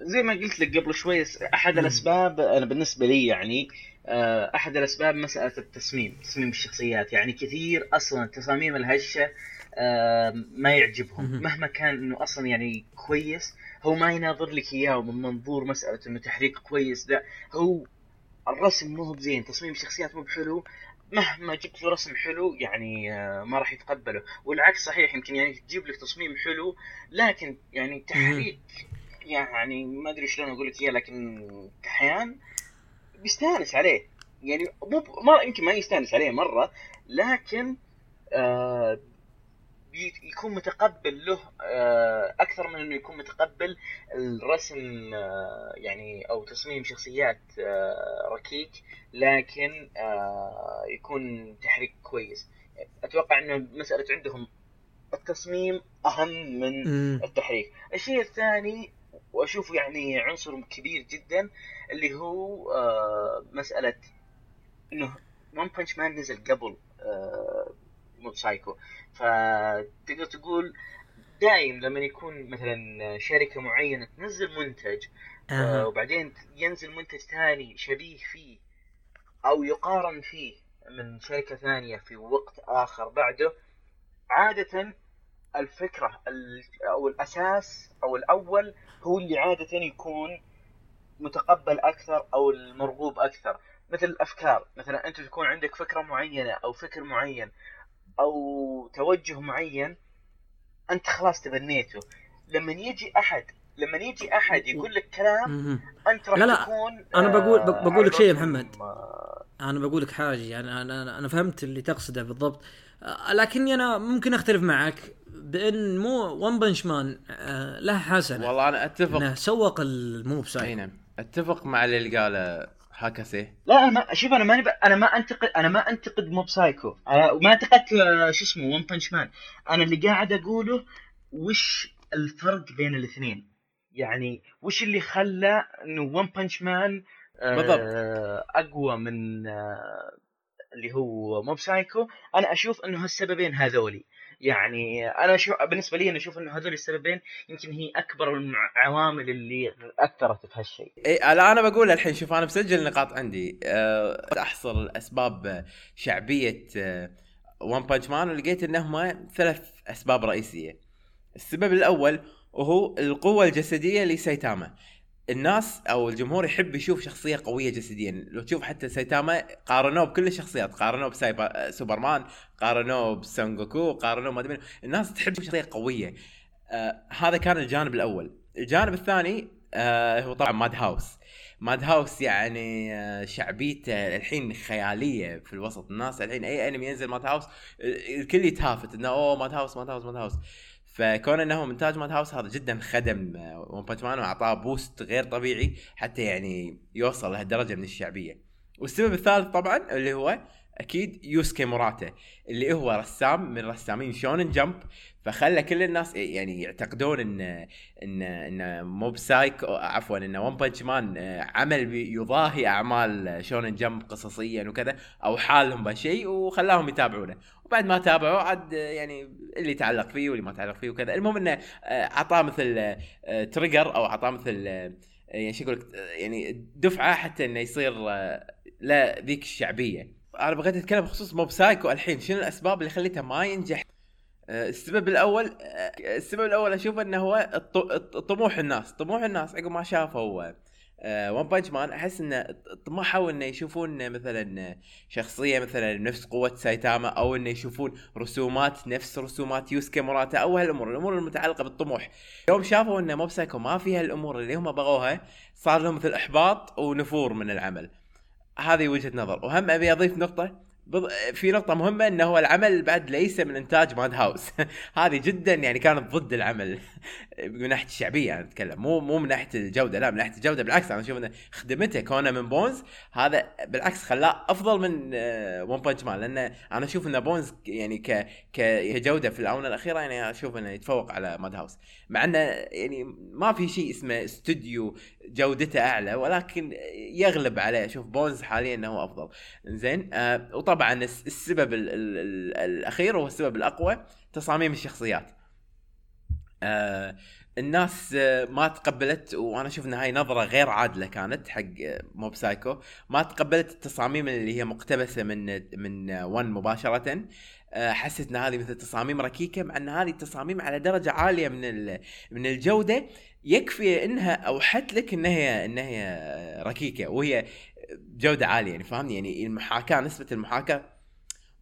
Speaker 3: زي ما قلت لك قبل شوي أحد الأسباب أنا بالنسبة لي يعني آه، أحد الأسباب مسألة التصميم تصميم الشخصيات. يعني كثير أصلا تصاميم الهشة ما يعجبهم.
Speaker 1: مهم.
Speaker 3: مهما كان إنه أصلا يعني كويس هو ما يناظر لك إياه من منظور مسألة إنه تحريك كويس لا. هو الرسم مو بزين تصميم الشخصيات مو بحلو. مهما جبت له رسم حلو يعني آه، ما راح يتقبله. والعكس صحيح يمكن يعني تجيب لك تصميم حلو لكن يعني تحريك يعني ما أدري شلون أقول لك إياه لكن احيان بيستانس عليه. يعني مو ما يمكن ما يستانس عليه مرة لكن آه يكون متقبل له آه أكثر من إنه يكون متقبل الرسم آه يعني أو تصميم شخصيات آه ركيك لكن يكون تحريك كويس أتوقع إنه مسألة عندهم التصميم أهم من. التحريك الشيء الثاني واشوفه يعني عنصر كبير جدا اللي هو مسألة إنه One Punch Man نزل قبل آه موب سايكو فتقدر تقول دايم لما يكون مثلا شركة معينة تنزل منتج آه. وبعدين ينزل منتج ثاني شبيه فيه أو يقارن فيه من شركة ثانية في وقت آخر بعده عادة الفكرة ال- أو الأساس أو الأول هو اللي عادة يكون متقبل أكثر أو المرغوب أكثر مثل الأفكار مثلا أنت تكون عندك فكرة معينة أو فكر معين أو توجه معين أنت خلاص تبنيته. لما يجي أحد لما يجي أحد يقول لك كلام. أنت راح
Speaker 1: لا لا،
Speaker 3: تكون
Speaker 1: أنا بقول-
Speaker 3: آه،
Speaker 1: بقول لك شيء يا محمد. أنا بقول لك حاجة يعني أنا أنا, أنا فهمت اللي تقصده بالضبط. آه، لكني أنا ممكن أختلف معك بأن مو ون بنش مان له حسنة.
Speaker 2: والله أنا أتفق.
Speaker 1: إنه سوق ال
Speaker 2: Mob
Speaker 1: أي Psycho
Speaker 2: نعم. أتفق مع اللي قاله هاكاسي
Speaker 3: لا أنا ما شوف أنا ماني ب... أنا ما انتقد أنا ما أنتقد Mob Psycho أنا ما أنتقدت آه، شو اسمه One Punch Man أنا اللي قاعد أقوله وش الفرق بين الاثنين؟ يعني وش اللي خلى إنه One Punch Man
Speaker 2: بالضبط.
Speaker 3: أقوى من آه، اللي هو Mob Psycho أنا أشوف إنه هالسببين هذولي. يعني أنا شو بالنسبة لي أنا أشوف إنه هذول السببين يمكن هي أكبر العوامل اللي أثرت في هالشيء.
Speaker 2: اي أنا بقول الحين شوف أنا مسجل نقاط عندي. أه احصر أسباب شعبية One Punch Man ولقيت انهم ثلاث أسباب رئيسية. السبب الأول وهو القوة الجسدية لسايتاما. الناس أو الجمهور يحب يشوف شخصية قوية جسديا. لو تشوف حتى سايتاما قارنوه بكل الشخصيات. قارنوه بسوبر سوبرمان قارنوه بسانجوكو قارنوه ما أدري. الناس تحب شخصية قوية. آه هذا كان الجانب الأول. الجانب الثاني آه هو طبعا Madhouse Madhouse يعني آه شعبيته الحين خيالية في الوسط. الناس الحين أي أنمي ينزل Madhouse آه، الكل يتهافت إنه أوه Madhouse Madhouse Madhouse فكون إنه انتاج Madhouse هذا جدا خدم One Punch Man وأعطاه boost غير طبيعي حتى يعني يوصل لهالدرجة من الشعبية. والسبب الثالث طبعا اللي هو أكيد يوسكي موراتا اللي هو رسام من رسامين Shonen Jump. فخلى كل الناس يعني يعتقدون إن إن إن Mob Psycho عفوا إن One Punch Man عمل يضاهي أعمال Shonen Jump قصصيا وكذا أوحى لهم بهالشيء وخلاهم يتابعونه. وبعد ما تابعوا عاد يعني اللي تعلق فيه واللي ما تعلق فيه وكذا. المهم إنه آه، أعطاه مثل آه، trigger أو أعطاه مثل آه، يعني شو آه، يعني دفعة حتى إنه يصير آه، له ذيك الشعبية. أنا بغيت أتكلم بخصوص Mob Psycho الحين. شنو الأسباب اللي خليته ما ينجح؟ آه، السبب الأول آه، السبب الأول أشوف إنه هو طموح الناس. طموح الناس عقب ما شافوا One Punch Man أحس إنه طمحوا إنه يشوفون مثلا شخصية مثلا نفس قوة سايتاما أو إنه يشوفون رسومات نفس رسومات يوسكي موراتا أو هالأمور. الأمور المتعلقة بالطموح. يوم شافوا ان Mob Psycho ما فيها الأمور اللي هم بغوها صار لهم مثل إحباط ونفور من العمل. هذه وجهة نظر. وهم أبي أضيف نقطة. بض... في نقطة مهمة إنه هو العمل بعد ليس من إنتاج Madhouse. [laughs] هذه جدا يعني كانت ضد العمل. من ناحية الشعبية أنا أتكلم. مو مو من ناحية الجودة لا من ناحية الجودة. بالعكس أنا أشوف انه خدمته كونه من Bones هذا بالعكس خلاه أفضل من One Punch Man لأنه أنا أشوف إن Bones يعني ك كجودة في الآونة الأخيرة يعني أشوف إنه يتفوق على Madhouse مع إنه يعني ما في شيء اسمه استوديو جودته أعلى ولكن يغلب عليه. أشوف Bones حاليا إنه هو أفضل. زين آه وطبعا الس- السبب ال ال ال الأخير هو السبب الأقوى تصاميم الشخصيات. آه الناس آه، ما تقبلت وأنا أشوف إن هاي نظرة غير عادلة كانت حق آه، Mob Psycho ما تقبلت التصاميم اللي هي مقتبسة من من ONE مباشرة. آه، حست إن هذه مثل تصاميم ركيكة مع إن هذه التصاميم على درجة عالية من من الجودة. يكفي إنها أوحت لك إن هي إن هي ركيكة وهي جودة عالية يعني فاهمني؟ يعني المحاكاة نسبة المحاكاة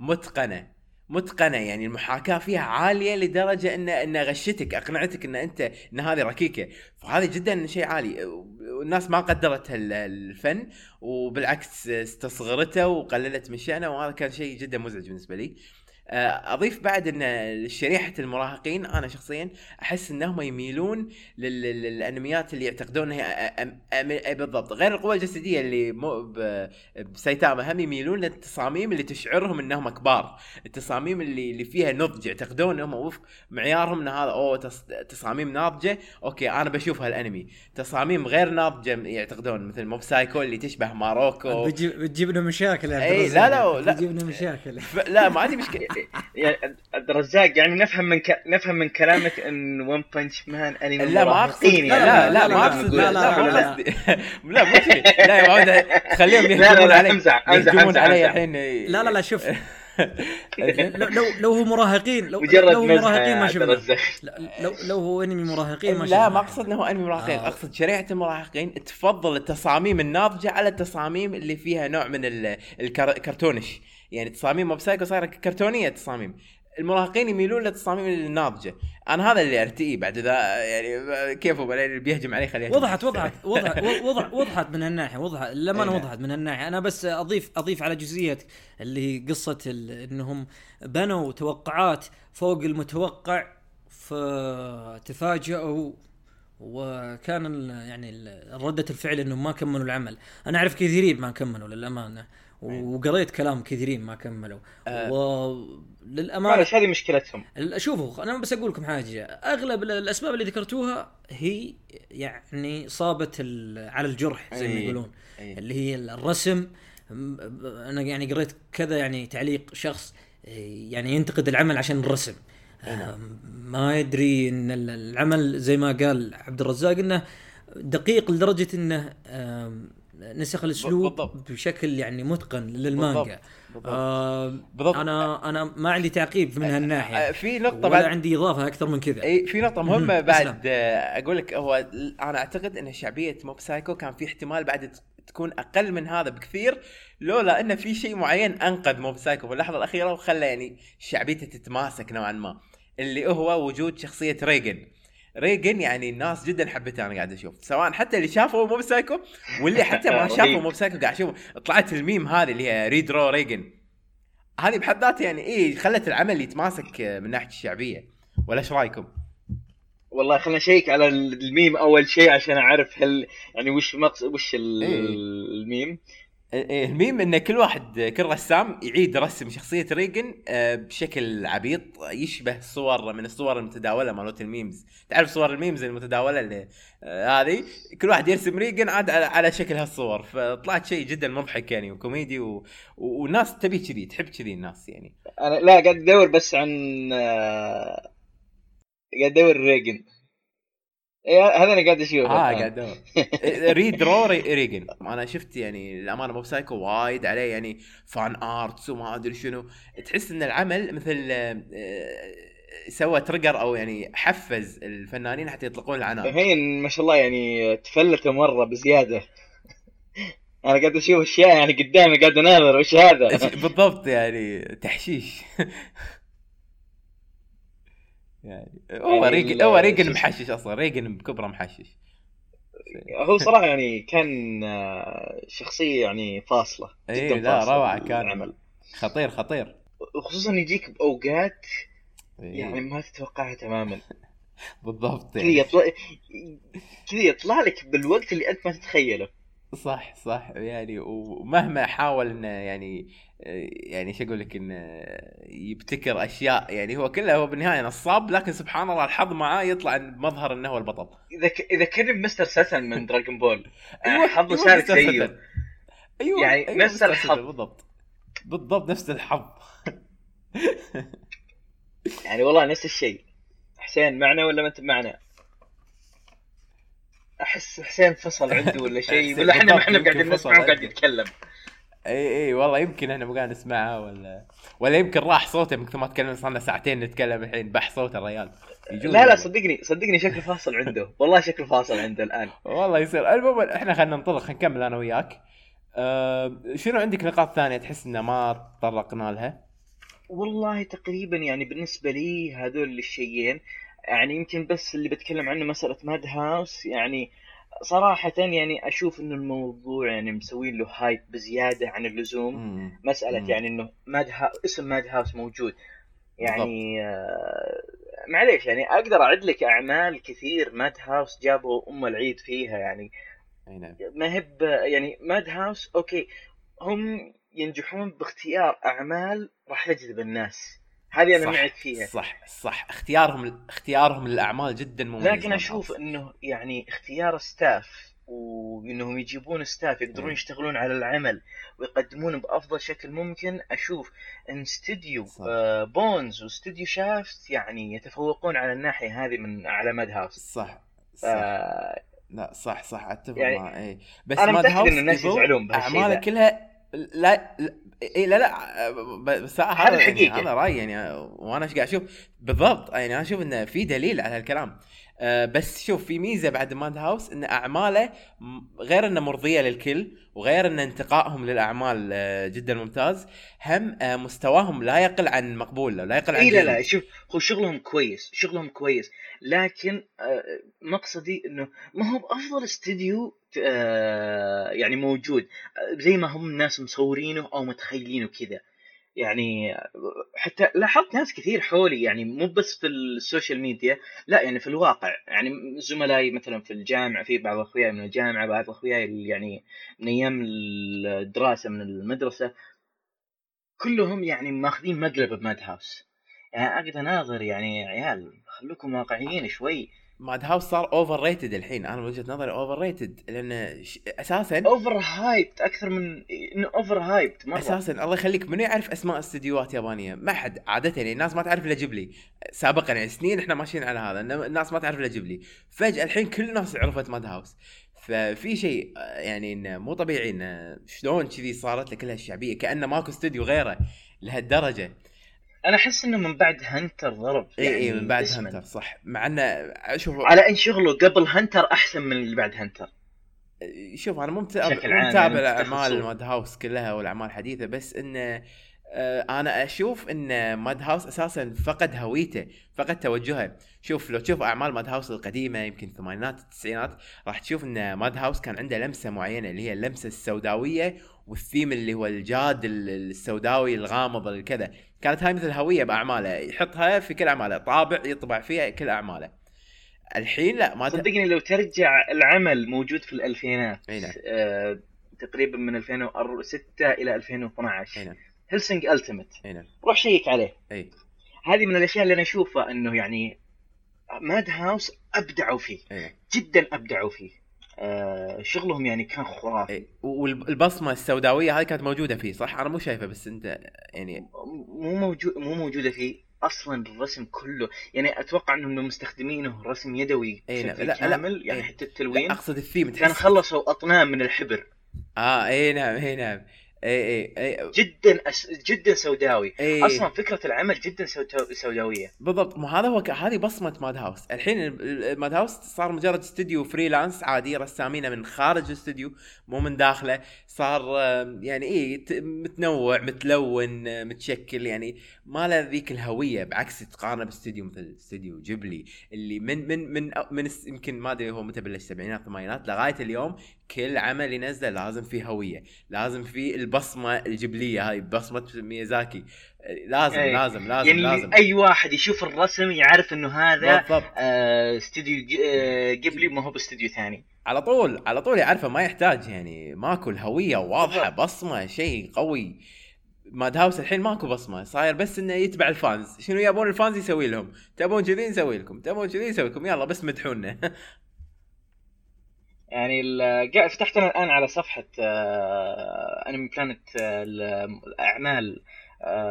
Speaker 2: متقنة. متقنة يعني المحاكاة فيها عالية لدرجة إن إن غشتك أقنعتك إن أنت إن هذه ركيكة. فهذا جدا شيء عالي. والناس ما قدرت الفن وبالعكس استصغرته وقللت من شأنه وهذا كان شيء جدا مزعج بالنسبة لي. آه، أضيف بعد إن شريحة المراهقين أنا شخصيا أحس إنهم يميلون لل- لل- للأنميات اللي يعتقدون إنها أم- أم- أم- بالضبط. غير القوى الجسدية اللي مو ب- بسايتاما هم يميلون للتصاميم اللي تشعرهم إنهم كبار. التصاميم اللي اللي فيها نضج يعتقدون إنهم وفق معيارهم إن هذا أوه تص- تصاميم ناضجة okay أنا بشوف هالأنمي. تصاميم غير ناضجة يعتقدون مثل Mob Psycho اللي تشبه ماروكو.
Speaker 1: بتجيب بتجيب لنا مشاكل
Speaker 2: إي،
Speaker 1: الرزاق.
Speaker 2: لا، لا، لا.
Speaker 1: بتجيب لنا مشاكل.
Speaker 2: لا ما عندي مشكلة.
Speaker 3: يعني عبد الرزاق يعني نفهم من ك... نفهم من كلامك ان ون بانش مان انمي
Speaker 2: لا ما اقصد لا
Speaker 3: يعني.
Speaker 2: لا, لا,
Speaker 1: لا،
Speaker 2: ما
Speaker 1: لا،
Speaker 2: اقصد
Speaker 1: لا،
Speaker 2: لا
Speaker 1: لا،
Speaker 2: لا مو
Speaker 1: لا.
Speaker 2: يا معود
Speaker 3: لا،
Speaker 2: يهجمون
Speaker 3: لا،
Speaker 2: علي
Speaker 3: امزح، امزح،
Speaker 2: يهجمون
Speaker 3: امزح،
Speaker 2: علي. الحين
Speaker 1: لا لا لا شوف لو لو هو مراهقين لو
Speaker 3: مجرد
Speaker 1: لو مراهقين ما شفنا لو لو هو انمي مراهقين ما شفنا
Speaker 2: لا ما اقصد انه هو انمي مراهقين
Speaker 1: آه.
Speaker 2: اقصد شريحه المراهقين تفضل التصاميم الناضجه على التصاميم اللي فيها نوع من ال- الكر- الكرتونش يعني تصاميم موب سايكو صايرة كرتونية تصاميم. المراهقين يميلون للتصاميم الناضجة. أنا هذا اللي ارتئيه بعد إذا يعني كيفه اللي بيهجم علي خليه.
Speaker 1: وضحت وضحت وضحت وضح وضحت من هالناحيه وضحت. لما أنا
Speaker 2: إيه.
Speaker 1: وضحت من هالناحيه أنا بس أضيف أضيف على جزئية اللي هي قصة إنهم بنوا توقعات فوق المتوقع فتفاجئوا وكان يعني ردة الفعل إنهم ما كملوا العمل، أنا أعرف كثيرين ما كملوا للأمانة. وقريت كلام كثيرين ما كملوا.
Speaker 2: آه.
Speaker 1: وللامانه
Speaker 3: معلش هذه مشكلتهم.
Speaker 1: شوفوا أنا بس أقول لكم حاجة. أغلب ال- الأسباب اللي ذكرتوها هي يعني صابت على الجرح زي ما
Speaker 2: أي.
Speaker 1: يقولون.
Speaker 2: أي.
Speaker 1: اللي هي الرسم. أنا يعني قريت كذا يعني تعليق شخص يعني ينتقد العمل عشان الرسم. آه، ما يدري إن ال- العمل زي ما قال عبد الرزاق إنه دقيق لدرجة إنه نسخ الأسلوب
Speaker 2: بالضبط.
Speaker 1: بشكل يعني متقن للمانجا
Speaker 2: بالضبط.
Speaker 1: آه
Speaker 2: بالضبط.
Speaker 1: أنا أنا ما عندي تعقيب من هالناحية
Speaker 2: آه، في نقطة
Speaker 1: ولا
Speaker 2: بعد
Speaker 1: عندي إضافة أكثر من كذا
Speaker 2: اي في نقطة مهمة
Speaker 1: مهم.
Speaker 2: بعد. آه، أقول لك هو أنا أعتقد إن شعبية Mob Psycho كان في احتمال بعد تكون أقل من هذا بكثير لولا إن في شيء معين أنقذ Mob Psycho في اللحظة الأخيرة وخلى يعني شعبيته تتماسك نوعا ما اللي هو وجود شخصية ريجن ريجن يعني الناس جدا حبته أنا قاعد أشوف سواء حتى اللي شافوا Mob Psycho واللي حتى ما [laughs] شافوا
Speaker 3: رهيب.
Speaker 2: Mob Psycho قاعد أشوف طلعت الميم هذه اللي هي redraw ريجن هذه بحد ذاتها يعني إيه خلت العمل يتماسك من ناحية الشعبية ولا إيش رأيكم؟
Speaker 3: والله خلينا نشيّك على الميم أول شيء عشان أعرف هل يعني وش مقص وش
Speaker 2: إيه.
Speaker 3: ال
Speaker 2: meme ال meme إن كل واحد كل رسام يعيد رسم شخصية ريجن آه، بشكل عبيط يشبه صور من الصور المتداولة مالت ال memes. تعرف صور ال memes المتداولة اللي آه، هذه؟ كل واحد يرسم ريجن عاد على, شكل هالصور. فطلعت شيء جدا مضحك يعني وكوميدي و... والناس تبي كذي تحب كذي الناس يعني.
Speaker 3: أنا لا قاعد أدور بس عن آه، قاعد أدور ريجن إيه هذا أنا قاعد اشوفه آه.
Speaker 2: قاعد [laughs] redraw ري- ريجن أنا شفت يعني الأمانة Mob Psycho وايد عليه يعني fan arts وما أدري شنو. تحس إن العمل مثل آه، سوى trigger أو يعني حفز الفنانين حتى يطلقون العناصر
Speaker 3: الحين ما شاء الله يعني تفلتوا مرة بزيادة. [laughs] أنا قاعد أشوف أشياء يعني قدامي قاعد أناظر وش هذا؟ [laughs]
Speaker 2: بالضبط يعني تحشيش. يعني. هو
Speaker 3: يعني
Speaker 2: ريجن هو ريجن؟ محشش أصلا ريجن بكبرة محشش.
Speaker 3: هو صراحة يعني كان آه، شخصية يعني فاصلة
Speaker 2: اي
Speaker 3: جدا
Speaker 2: لا روعة كان
Speaker 3: بالعمل.
Speaker 2: خطير خطير.
Speaker 3: وخصوصا يجيك بأوقات
Speaker 2: إيه،
Speaker 3: يعني ما تتوقعها تماما. [laughs]
Speaker 2: بالضبط
Speaker 3: كذا
Speaker 2: يعني.
Speaker 3: يطلع كذا يطلع لك بالوقت اللي أنت ما تتخيله.
Speaker 2: صح صح. يعني ومهما حاول إنه يعني يعني شو أقول لك انه يبتكر أشياء يعني هو كله هو بالنهاية نصاب لكن سبحان الله الحظ معاه يطلع بمظهر إنه هو البطل
Speaker 3: إذا ك... إذا كان مستر ساتن من دراجون [laughs] بول
Speaker 2: أيوة،
Speaker 3: حظه
Speaker 2: أيوة،
Speaker 3: شارك
Speaker 2: مستر
Speaker 3: زيه
Speaker 2: ستن. أيوه
Speaker 3: يعني
Speaker 2: أيوة
Speaker 3: نفس الحظ.
Speaker 2: بالضبط بالضبط نفس الحظ [laughs]
Speaker 3: يعني والله نفس الشيء حسين معنا ولا ما أنت معنا؟ أحس حسين فصل عنده ولا شيء [laughs] ولا إحنا ما
Speaker 2: إحنا
Speaker 3: قاعدين نسمعه وقاعد. يتكلم
Speaker 2: إي إي والله يمكن إحنا مو قاعد نسمعها ولا ولا يمكن راح صوته من كثر ما تكلم صار لنا ساعتين نتكلم الحين بح صوت الرجال يجوز
Speaker 3: لا لا. صدقني صدقني شكله فاصل عنده. [laughs] والله شكله فاصل عنده الآن.
Speaker 2: والله يصير. المهم إحنا خلينا ننطلق خلينا نكمل أنا وياك. أه شنو عندك نقاط ثانية تحس إن ما تطرقنا لها؟
Speaker 3: والله تقريبا يعني بالنسبة لي هذول الشيئين يعني يمكن بس اللي بتكلم عنه مسألة Madhouse يعني صراحة يعني أشوف إنه الموضوع يعني مسوين له hype بزيادة عن اللزوم.
Speaker 2: مم.
Speaker 3: مسألة
Speaker 2: مم.
Speaker 3: يعني إنه Mad Hou... اسم Madhouse موجود. يعني آه معليش يعني أقدر أعد لك أعمال كثير Madhouse جابوا أم العيد فيها يعني.
Speaker 2: نعم.
Speaker 3: ما هي ب- يعني Madhouse okay هم ينجحون باختيار أعمال راح تجذب الناس. هذه
Speaker 2: أنا
Speaker 3: معك فيها
Speaker 2: صح صح اختيارهم اختيارهم للأعمال جدا مميز
Speaker 3: لكن
Speaker 2: أشوف.
Speaker 3: إنه يعني اختيار staff وإنهم يجيبون staff يقدرون. يشتغلون على العمل ويقدمونه بأفضل شكل ممكن أشوف إن استديو. آه Bones واستديو Shaft يعني يتفوقون على الناحية هذه من على Madhouse
Speaker 2: صح صح
Speaker 3: آه
Speaker 2: لا صح صح أتفق
Speaker 3: يعني
Speaker 2: معه اي بس Madhouse
Speaker 3: إن الناس
Speaker 2: يظل
Speaker 3: يزعلون بهالشيء أعماله.
Speaker 2: كلها لا لا اي لا لا بس هذا يعني
Speaker 3: الحقيقة.
Speaker 2: هذا رأيي يعني وأنا إيش قاعد أشوف بالضبط يعني أنا أشوف إنه في دليل على هالكلام أه بس شوف في ميزة بعد ماد هاوس إن أعماله غير إنه مرضية للكل وغير إن انتقائهم للأعمال آه، جدا ممتاز هم آه، مستواهم لا يقل عن مقبول لا يقل عن
Speaker 3: اي لا. لا شوف هو شغلهم كويس شغلهم كويس لكن آه، مقصدي إنه ما هو بأفضل استديو آه، يعني موجود آه، زي ما هم الناس مصورينه أو متخيلينه كذا يعني حتى لاحظت ناس كثير حولي يعني مو بس في ال social media لا يعني في الواقع. يعني زملائي مثلا في الجامعة في بعض اخوياي من الجامعة بعض اخوياي يعني من أيام الدراسة من المدرسة كلهم يعني ماخذين مقلب ب Madhouse يعني أقدر أناظر يعني يا عيال خلوكم واقعيين شوي.
Speaker 2: Madhouse صار overrated الحين. أنا من وجهة نظري overrated لأن ش...
Speaker 3: أساسا overhyped أكثر من إنه overhyped مرة.
Speaker 2: أساسا الله يخليك منو يعرف أسماء استديوهات يابانية؟ ما حد. عاده يعني الناس ما تعرف إلا جيبلي سابقا يعني سنين إحنا ماشيين على هذا الناس ما تعرف إلا جيبلي فجأة الحين كل الناس عرفت Madhouse ففي شيء يعني إنه مو طبيعي إنه شلون كذي صارت له كل هالشعبيه كأنه ماكو استوديو غيره لهالدرجة.
Speaker 3: أنا أحس إنه من بعد هنتر ضرب
Speaker 2: اي اي
Speaker 3: يعني
Speaker 2: من بعد
Speaker 3: اسماً.
Speaker 2: هنتر صح مع انه شوف
Speaker 3: على ان شغله قبل هنتر أحسن من اللي بعد هنتر
Speaker 2: شوف أنا مو متابع متابع
Speaker 3: يعني.
Speaker 2: ماد هاوس كلها والأعمال الحديثة بس انه آه، أنا أشوف إن ماد هاوس أساسا فقد هويته فقد توجهه شوف لو تشوف أعمال ماد هاوس القديمة يمكن الثمانينات التسعينات راح تشوف إن ماد هاوس كان عنده لمسة معينة اللي هي اللمسة السوداوية والثيم اللي هو الجاد ال- السوداوي الغامض الكذا كانت هاي مثل هوية بأعماله يحطها في كل أعماله طابع يطبع فيها كل أعماله. الحين لا ما
Speaker 3: صدقني لو ترجع العمل موجود في
Speaker 2: الألفينات نعم.
Speaker 3: آه تقريبا من 2006 إلى 2012
Speaker 2: إي نعم.
Speaker 3: Hellsing
Speaker 2: Ultimate نعم.
Speaker 3: روح check عليه.
Speaker 2: إي.
Speaker 3: هذه من الأشياء اللي أنا أشوفها إنه يعني Madhouse أبدعوا فيه.
Speaker 2: نعم.
Speaker 3: جدا أبدعوا فيه. شغلهم يعني كان خرافي
Speaker 2: إيه، والبصمة السوداوية هذه كانت موجودة فيه صح أنا مو شايفه بس أنت يعني
Speaker 3: مو موجود مو موجودة فيه أصلا الرسم كله يعني أتوقع إنهم مستخدمينه رسم يدوي. بشكل
Speaker 2: لا- لا.
Speaker 3: كامل يعني
Speaker 2: إي.
Speaker 3: حتى
Speaker 2: لا
Speaker 3: التلوين
Speaker 2: أقصد الثيم
Speaker 3: كان خلصوا أطنان من الحبر
Speaker 2: آه اي نعم اي نعم اي اي اي
Speaker 3: جدا أس... جدا سوداوي.
Speaker 2: اي
Speaker 3: أصلا فكرة العمل جدا سوداو- سوداوية.
Speaker 2: بالضبط. مو هذا هو ك- هذه بصمة Madhouse. الحين ال- ال- Madhouse صار مجرد استوديو freelance عادي رسامينه من خارج الاستوديو مو من داخله. صار يعني اي متنوع متلون آه، متشكل. يعني ما له ذيك الهوية بعكس تقارنه باستوديو مثل استوديو جيبلي اللي من من من من يمكن ما أدري هو متى بلش السبعينات الثمانينات لغاية اليوم كل عمل ينزله لازم فيه هوية لازم فيه البصمة الجيبلية هاي بصمة ميازاكي لازم
Speaker 3: إيه.
Speaker 2: لازم لازم
Speaker 3: يعني
Speaker 2: لازم.
Speaker 3: أي واحد يشوف الرسم يعرف إنه هذا آه، استوديو آه، قبلي ما هو باستوديو ثاني.
Speaker 2: على طول على طول يعرفه ما يحتاج يعني ماكو الهوية
Speaker 3: واضحة.
Speaker 2: بصمة شيء قوي. Madhouse الحين ماكو بصمة صاير بس إنه يتبع ال fans. شنو يبون ال fans يسوي لهم؟ تبون كذي نسوي لكم تبون كذي نسوي لكم. يلا بس مدحونا. [laughs]
Speaker 3: يعني فتحت أنا الآن على صفحة آه، Anime-Planet آه، ال- الاعمال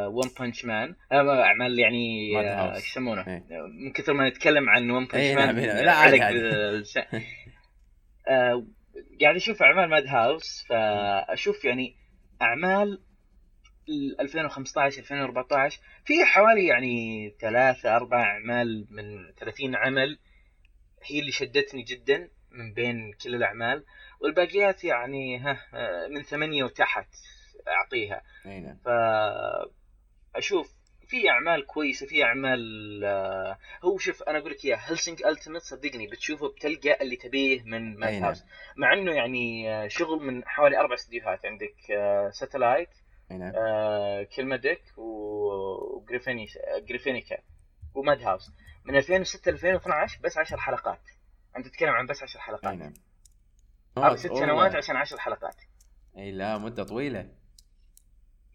Speaker 3: One Punch Man أعمال يعني
Speaker 2: Mad
Speaker 3: آه،. إيش يسمونه
Speaker 2: إيه.
Speaker 3: من كثر ما نتكلم عن One
Speaker 2: Punch Man. لا، عادي،. [laughs]
Speaker 3: آه، قاعد أشوف أعمال ماد هاوس فأشوف يعني أعمال ال 2015 2014 في حوالي يعني ثلاثة أربع أعمال من 30 عمل هي اللي شدتني جدا من بين كل الأعمال والباقيات يعني ها من ثمانية وتحت أعطيها.
Speaker 2: أي نعم.
Speaker 3: فأشوف في أعمال كويسة في أعمال آه، هو شوف أنا أقول لك إياه هلسنج ألتيميت صدقني بتشوفه بتلقى اللي تبيه من ماد
Speaker 2: نعم.
Speaker 3: هاوس مع إنه يعني آه، شغل من حوالي أربع استديوهات عندك ساتلايت
Speaker 2: أي
Speaker 3: آه، كلمدك وجريفينيش جريفينيكا وماد هاوس من 2006 ل 2012 بس 10 حلقات. أنت تتكلم عن بس 10
Speaker 2: أي
Speaker 3: حلقات
Speaker 2: نعم
Speaker 3: هذا ست
Speaker 2: والله.
Speaker 3: سنوات عشان 10 حلقات.
Speaker 2: إي لا مدة طويلة.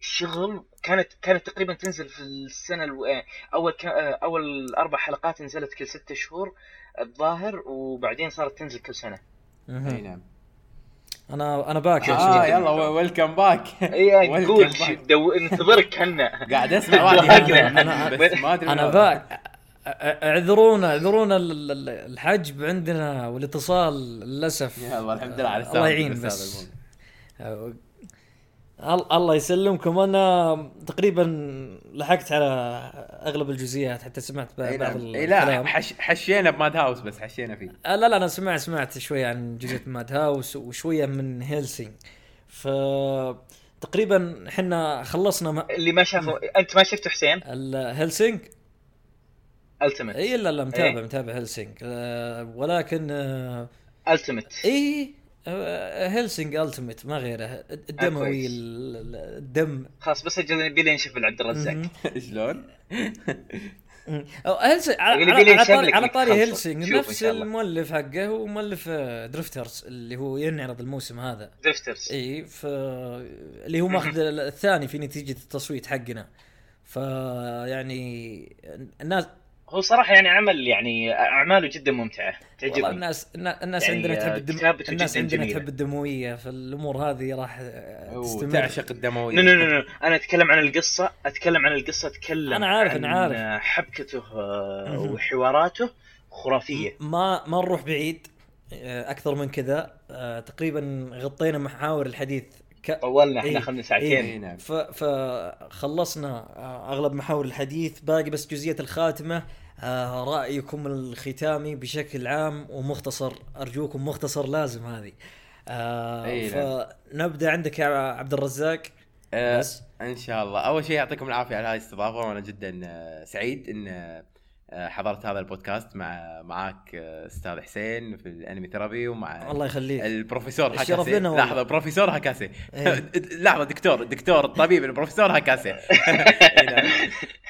Speaker 3: الشغل كانت كانت تقريبا تنزل في السنة ألو... آه، أول ك... آه، أول أربع حلقات نزلت كل ستة شهور الظاهر وبعدين صارت تنزل كل
Speaker 2: سنة.
Speaker 1: إي.
Speaker 2: نعم.
Speaker 1: أنا أنا باك يا
Speaker 2: آه
Speaker 1: شيخ
Speaker 2: يلا ويلكم باك إي [laughs]
Speaker 3: قول دو... ننتظرك هنا
Speaker 2: قاعد أسمع [laughs] واحد. يهاجم، بس ما
Speaker 1: أدري
Speaker 2: أنا.
Speaker 1: باك. اعذرونا اعذرونا ال- ال- الحجب عندنا والاتصال للأسف.
Speaker 2: يلا الحمد لله على السلامة.
Speaker 1: الله يعين بس. ال- الله يسلمكم. أنا تقريبا لحقت على أغلب الجزئيات حتى سمعت بعض
Speaker 2: نعم. لا حش حشينا ب Madhouse بس حشينا فيه.
Speaker 1: آه، لا لا أنا سمعت سمعت شوية عن جزئية Madhouse وشوية من Hellsing ف تقريبا إحنا خلصنا م-
Speaker 3: اللي ما شافوا انت ما شفته حسين؟
Speaker 1: ال
Speaker 3: Hellsing
Speaker 1: Ultimate إي لا لا متابع
Speaker 3: إيه.
Speaker 1: متابع Hellsing آه، ولكن آه،
Speaker 3: Ultimate
Speaker 1: إي آه، Hellsing Ultimate ما غيره. الدموي الدم.
Speaker 3: خلاص بس أجل نبي نشوف عبد الرزاق. [laughs]
Speaker 2: شلون؟
Speaker 1: Hellsing على, على, طاري.
Speaker 3: Hellsing
Speaker 1: نفس. المؤلف حقه هو مؤلف آه، Drifters اللي هو ينعرض الموسم هذا.
Speaker 3: Drifters
Speaker 1: إي ف اللي هو ماخذ الثاني في نتيجة التصويت حقنا. ف يعني الناس
Speaker 3: هو صراحة يعني عمل يعني أعماله جدا ممتعة
Speaker 1: والله
Speaker 3: تعجبني
Speaker 1: الناس الناس
Speaker 3: يعني
Speaker 1: عندنا تحب الدم... الناس عندنا
Speaker 3: جميلة.
Speaker 1: تحب الدموية فالأمور هذه راح تستمر
Speaker 2: تعشق الدموية
Speaker 3: no no no no أنا أتكلم عن القصة أتكلم عن القصة أتكلم
Speaker 1: أنا عارف،
Speaker 3: عن
Speaker 1: أنا عارف.
Speaker 3: حبكته آه،. وحواراته خرافية
Speaker 1: ما ما نروح بعيد آه، أكثر من كذا آه، تقريبا غطينا محاور الحديث ك...
Speaker 3: طولنا
Speaker 1: إيه،
Speaker 3: إحنا اخذنا
Speaker 2: اي
Speaker 3: ساعتين
Speaker 2: نعم.
Speaker 1: ف... فخلصنا آه، أغلب محاور الحديث. باقي بس جزئية الخاتمة آه، رأيكم الختامي بشكل عام ومختصر. أرجوكم مختصر لازم هذه. آه
Speaker 2: إي نعم.
Speaker 1: فنبدأ عندك يا عبد الرزاق.
Speaker 2: آه،
Speaker 1: بس.
Speaker 2: إن شاء الله. أول شيء يعطيكم العافية على هذه الاستضافة وأنا جدا آه، سعيد إن آه، حضرت هذا البودكاست مع معك آه، أستاذ حسين في ال Anime Therapy ومع
Speaker 1: الله يخليك
Speaker 2: البروفيسور
Speaker 1: والله.
Speaker 2: لحظة بروفيسور هاكاسي
Speaker 1: إيه. [laughs]
Speaker 2: لحظة دكتور دكتور الطبيب البروفيسور هاكاسي [laughs] إي نعم.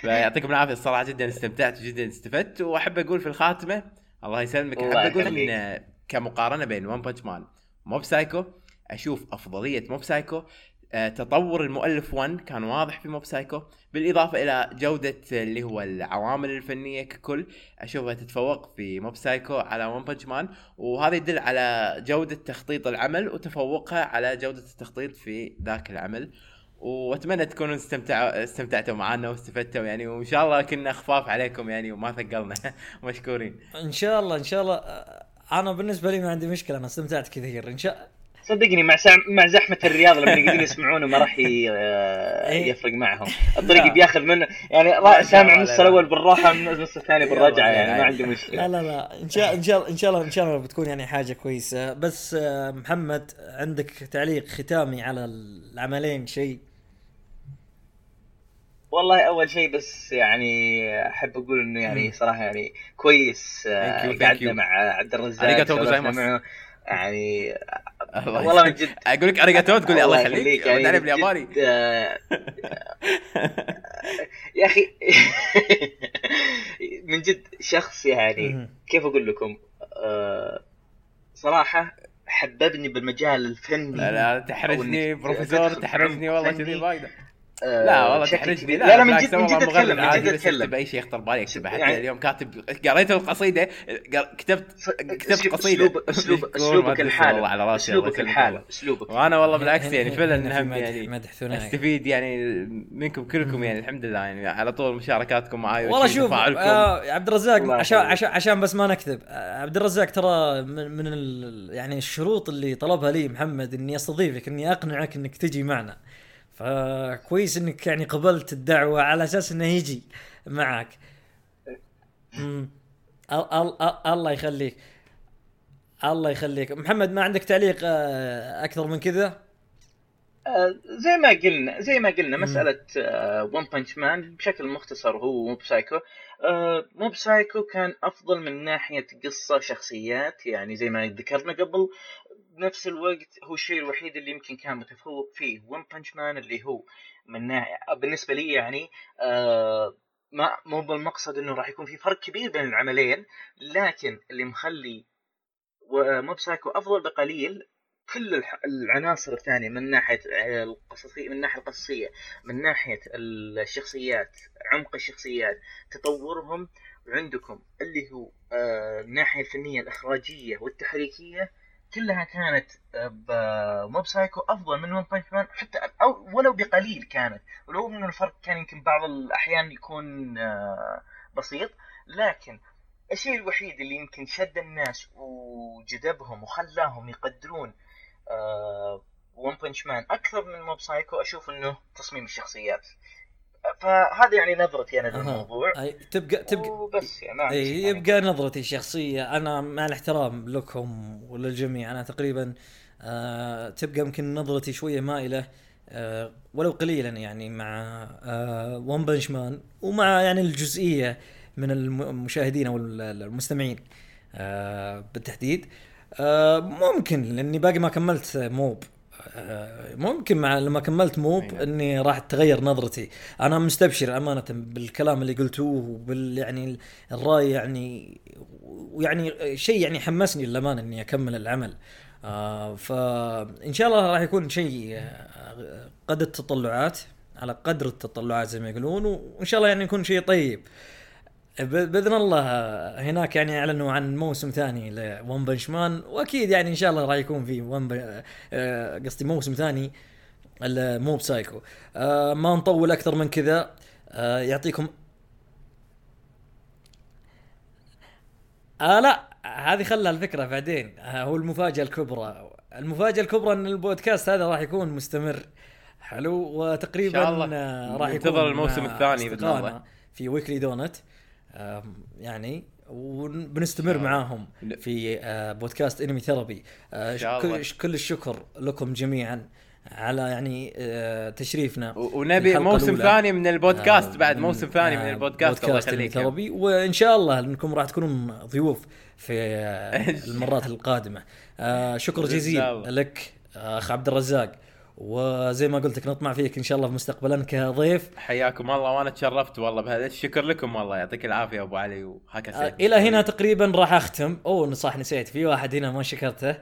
Speaker 2: فيعطيكم العافية الصراحة جدا استمتعت وجدا استفدت وأحب أقول في الخاتمة الله يسلمك أحب
Speaker 3: أقول.
Speaker 2: إن كمقارنة بين One Punch Man Mob Psycho أشوف أفضلية Mob Psycho آه، تطور المؤلف ONE كان واضح في Mob Psycho بالإضافة إلى جودة اللي هو العوامل الفنية ككل أشوفها تتفوق في Mob Psycho على One Punch Man وهذا يدل على جودة تخطيط العمل وتفوقها على جودة التخطيط في ذاك العمل. وأتمنى تكونوا استمتعوا استمتعتوا معنا واستفدتوا يعني وإن شاء الله كنا خفاف عليكم يعني وما ثقلنا [laughs] مشكورين.
Speaker 1: إن شاء الله إن شاء الله آه، أنا بالنسبة لي ما عندي مشكلة أنا استمتعت كثير. إن شاء
Speaker 3: صدقني مع سع... مع زحمة الرياض لما يقعدون [laughs] يسمعونه ما راح ي...
Speaker 1: إيه.
Speaker 3: يفرق معهم [laughs] الطريق
Speaker 2: لا.
Speaker 3: بياخذ منه يعني
Speaker 2: لا،. لا،
Speaker 3: سامع
Speaker 2: لا،
Speaker 3: النص
Speaker 2: لا.
Speaker 3: الأول بالراحة النص الثاني
Speaker 2: بالرجعة
Speaker 3: يعني ما. عندي
Speaker 1: لا
Speaker 3: مشكلة
Speaker 1: لا لا ان شاء إن شاء الله إن شاء الله إن شاء الله إن شاء الله بتكون يعني حاجة كويسة بس آه، محمد عندك تعليق ختامي على العملين شيء
Speaker 3: والله أول شيء بس يعني أحب أقول إنه يعني. صراحة يعني كويس آه، قعدنا. مع عبد الرزاق يعني
Speaker 2: الله
Speaker 3: والله من جد.
Speaker 2: أقول لك اريجاتو تقول لي الله يخليك.
Speaker 3: يعني
Speaker 2: بالياباني
Speaker 3: جد، آه، [laughs] يا أخي [laughs] من جد شخص يعني. كيف أقول لكم؟ آه، صراحة حببني بالمجال الفني
Speaker 2: لا لا تحرجني بروفيسور تحرجني والله. كذي وايد.
Speaker 3: آه،
Speaker 2: لا والله
Speaker 3: بشكل
Speaker 2: تحرجني. لا
Speaker 3: لا لا من جد من
Speaker 2: والله
Speaker 3: جد اتكلم من جد اتكلم.
Speaker 2: اي شيء يخطر بالي اكتبه حتى
Speaker 3: يعني-
Speaker 2: اليوم كاتب قريت القصيدة كتبت كتبت قصيدة. [laughs]
Speaker 3: أسلوب-
Speaker 2: يقول
Speaker 3: أسلوبك
Speaker 2: والله الله
Speaker 3: اسلوبك
Speaker 2: والله.
Speaker 3: أسلوبك
Speaker 2: وأنا والله بالعكس يعني فعلا هم يعني
Speaker 1: مدح ثنائي
Speaker 2: أستفيد يعني منكم كلكم. يعني الحمد لله يعني. على طول مشاركاتكم معاي
Speaker 1: والله شوف آه عبد الرزاق عشان. عشان عشان بس ما نكذب آه عبد الرزاق ترى من, من ال يعني الشروط اللي طلبها لي محمد إني أستضيفك إني أقنعك إنك تجي معنا. فكويس إنك يعني قبلت الدعوة على أساس إنه يجي معك مم. أل- أل- ال- الله يخليك. الله يخليك. محمد ما عندك تعليق آه، أكثر من كذا؟
Speaker 3: آه، زي ما قلنا زي ما قلنا. مسألة One Punch Man بشكل مختصر هو Mob Psycho آه، Mob Psycho كان أفضل من ناحية قصة شخصيات يعني زي ما ذكرنا قبل بنفس الوقت هو الشيء الوحيد اللي يمكن كان متفوق فيه. One Punch Man اللي هو من ناحية بالنسبة لي يعني آه، ما مو بالمقصد إنه راح يكون في فرق كبير بين العملين لكن اللي مخلي Mob Psycho أفضل بقليل كل العناصر الثانية من ناحية القصصية من الناحيه القصصية من ناحية الشخصيات عمق الشخصيات تطورهم وعندكم اللي هو آه، الناحية الفنية الإخراجية والتحريكية كلها كانت ب Mob Psycho أفضل من One Punch Man حتى أو ولو بقليل كانت. ولو انه الفرق كان يمكن بعض الأحيان يكون آه، بسيط. لكن الشيء الوحيد اللي يمكن شد الناس وجذبهم وخلاهم يقدرون One Punch Man أكثر من Mob Psycho أشوف إنه تصميم الشخصيات. فهذا يعني نظرتي
Speaker 1: أنا.
Speaker 3: للموضوع.
Speaker 1: أي، تبقى تبقى
Speaker 3: وبس يعني أي ثاني.
Speaker 1: يبقى نظرتي الشخصية. أنا مع الاحترام لكم وللجميع. أنا تقريبا آه تبقى يمكن نظرتي شوية مائلة آه ولو قليلا يعني مع آه One Punch Man ومع يعني الجزئية من الم- المشاهدين أو ال- المستمعين آه بالتحديد. آه ممكن لأني باقي ما كملت موب. ممكن مع لما كملت موب
Speaker 2: نعم.
Speaker 1: إني راح تغير نظرتي. أنا مستبشر أمانة بالكلام اللي قلتوه وبال يعني الرأي يعني ويعني شيء يعني حمسني للأمانة إني أكمل العمل. آه فان شاء الله راح يكون شيء آه، قد التطلعات على قدر التطلعات زي ما يقولون وإن شاء الله يعني يكون شيء طيب. بإذن الله هناك يعني أعلنوا عن موسم ثاني لون بنش مان وأكيد يعني إن شاء الله راح يكون في ون ب- آه، قصدي موسم ثاني مو بسايكو آه، ما نطول أكثر من كذا. آه، يعطيكم آه لا هذه خلها الفكرة بعدين. هو المفاجأة الكبرى. المفاجأة الكبرى إن البودكاست هذا راح يكون مستمر. حلو؟ وتقريبا راح
Speaker 2: ننتظر
Speaker 1: يكون
Speaker 2: الموسم
Speaker 1: مع
Speaker 2: الثاني
Speaker 1: في ويكلي دونت يعني وبنستمر. معاهم في آه، بودكاست انمي ثيرابي آه،
Speaker 2: شاء الله.
Speaker 1: كل الشكر لكم جميعا على يعني آه، تشريفنا
Speaker 2: ونبي موسم. ثاني من البودكاست
Speaker 1: آه،
Speaker 2: بعد
Speaker 1: من-
Speaker 2: موسم ثاني من
Speaker 1: آه،
Speaker 2: البودكاست الله
Speaker 1: بودكاست
Speaker 2: يخليك
Speaker 1: ثيرابي وإن شاء الله إنكم راح تكونون ضيوف في المرات القادمة آه، شكر جزيل. لك أخ عبد الرزاق وزي ما قلت لك نطمع فيك إن شاء الله مستقبلا كضيف.
Speaker 2: حياكم الله وأنا تشرفت والله بهذا. الشكر لكم والله يعطيك العافية أبو علي وهكا
Speaker 1: آه، إلى هنا تقريبا راح أختم. أوه صح نسيت. في واحد هنا ما شكرته.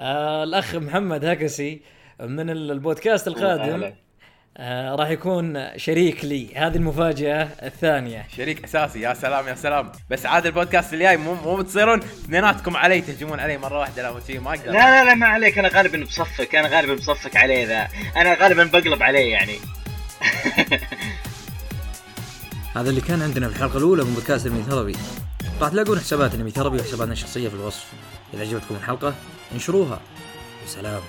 Speaker 1: آه الأخ محمد هكسي من ال- البودكاست القادم. آه راح يكون شريك لي. هذه المفاجأة الثانية.
Speaker 2: شريك أساسي. يا سلام يا سلام. بس عاد البودكاست الجاي مو مو بتصيرون اثنيناتكم علي تهجمون علي مرة واحدة. لا شيء ما أقدر.
Speaker 3: لا لا لا ما عليك. أنا غالبا بصفك. أنا غالبا بصفك عليه ذا. أنا غالبا بقلب عليه يعني. [laughs]
Speaker 1: هذا اللي كان عندنا في الحلقة الأولى من بودكاست أنمي ثربي. راح تلاقون حسابات أنمي ثربي وحساباتنا الشخصية في الوصف. إذا عجبتكم الحلقة انشروها. وسلام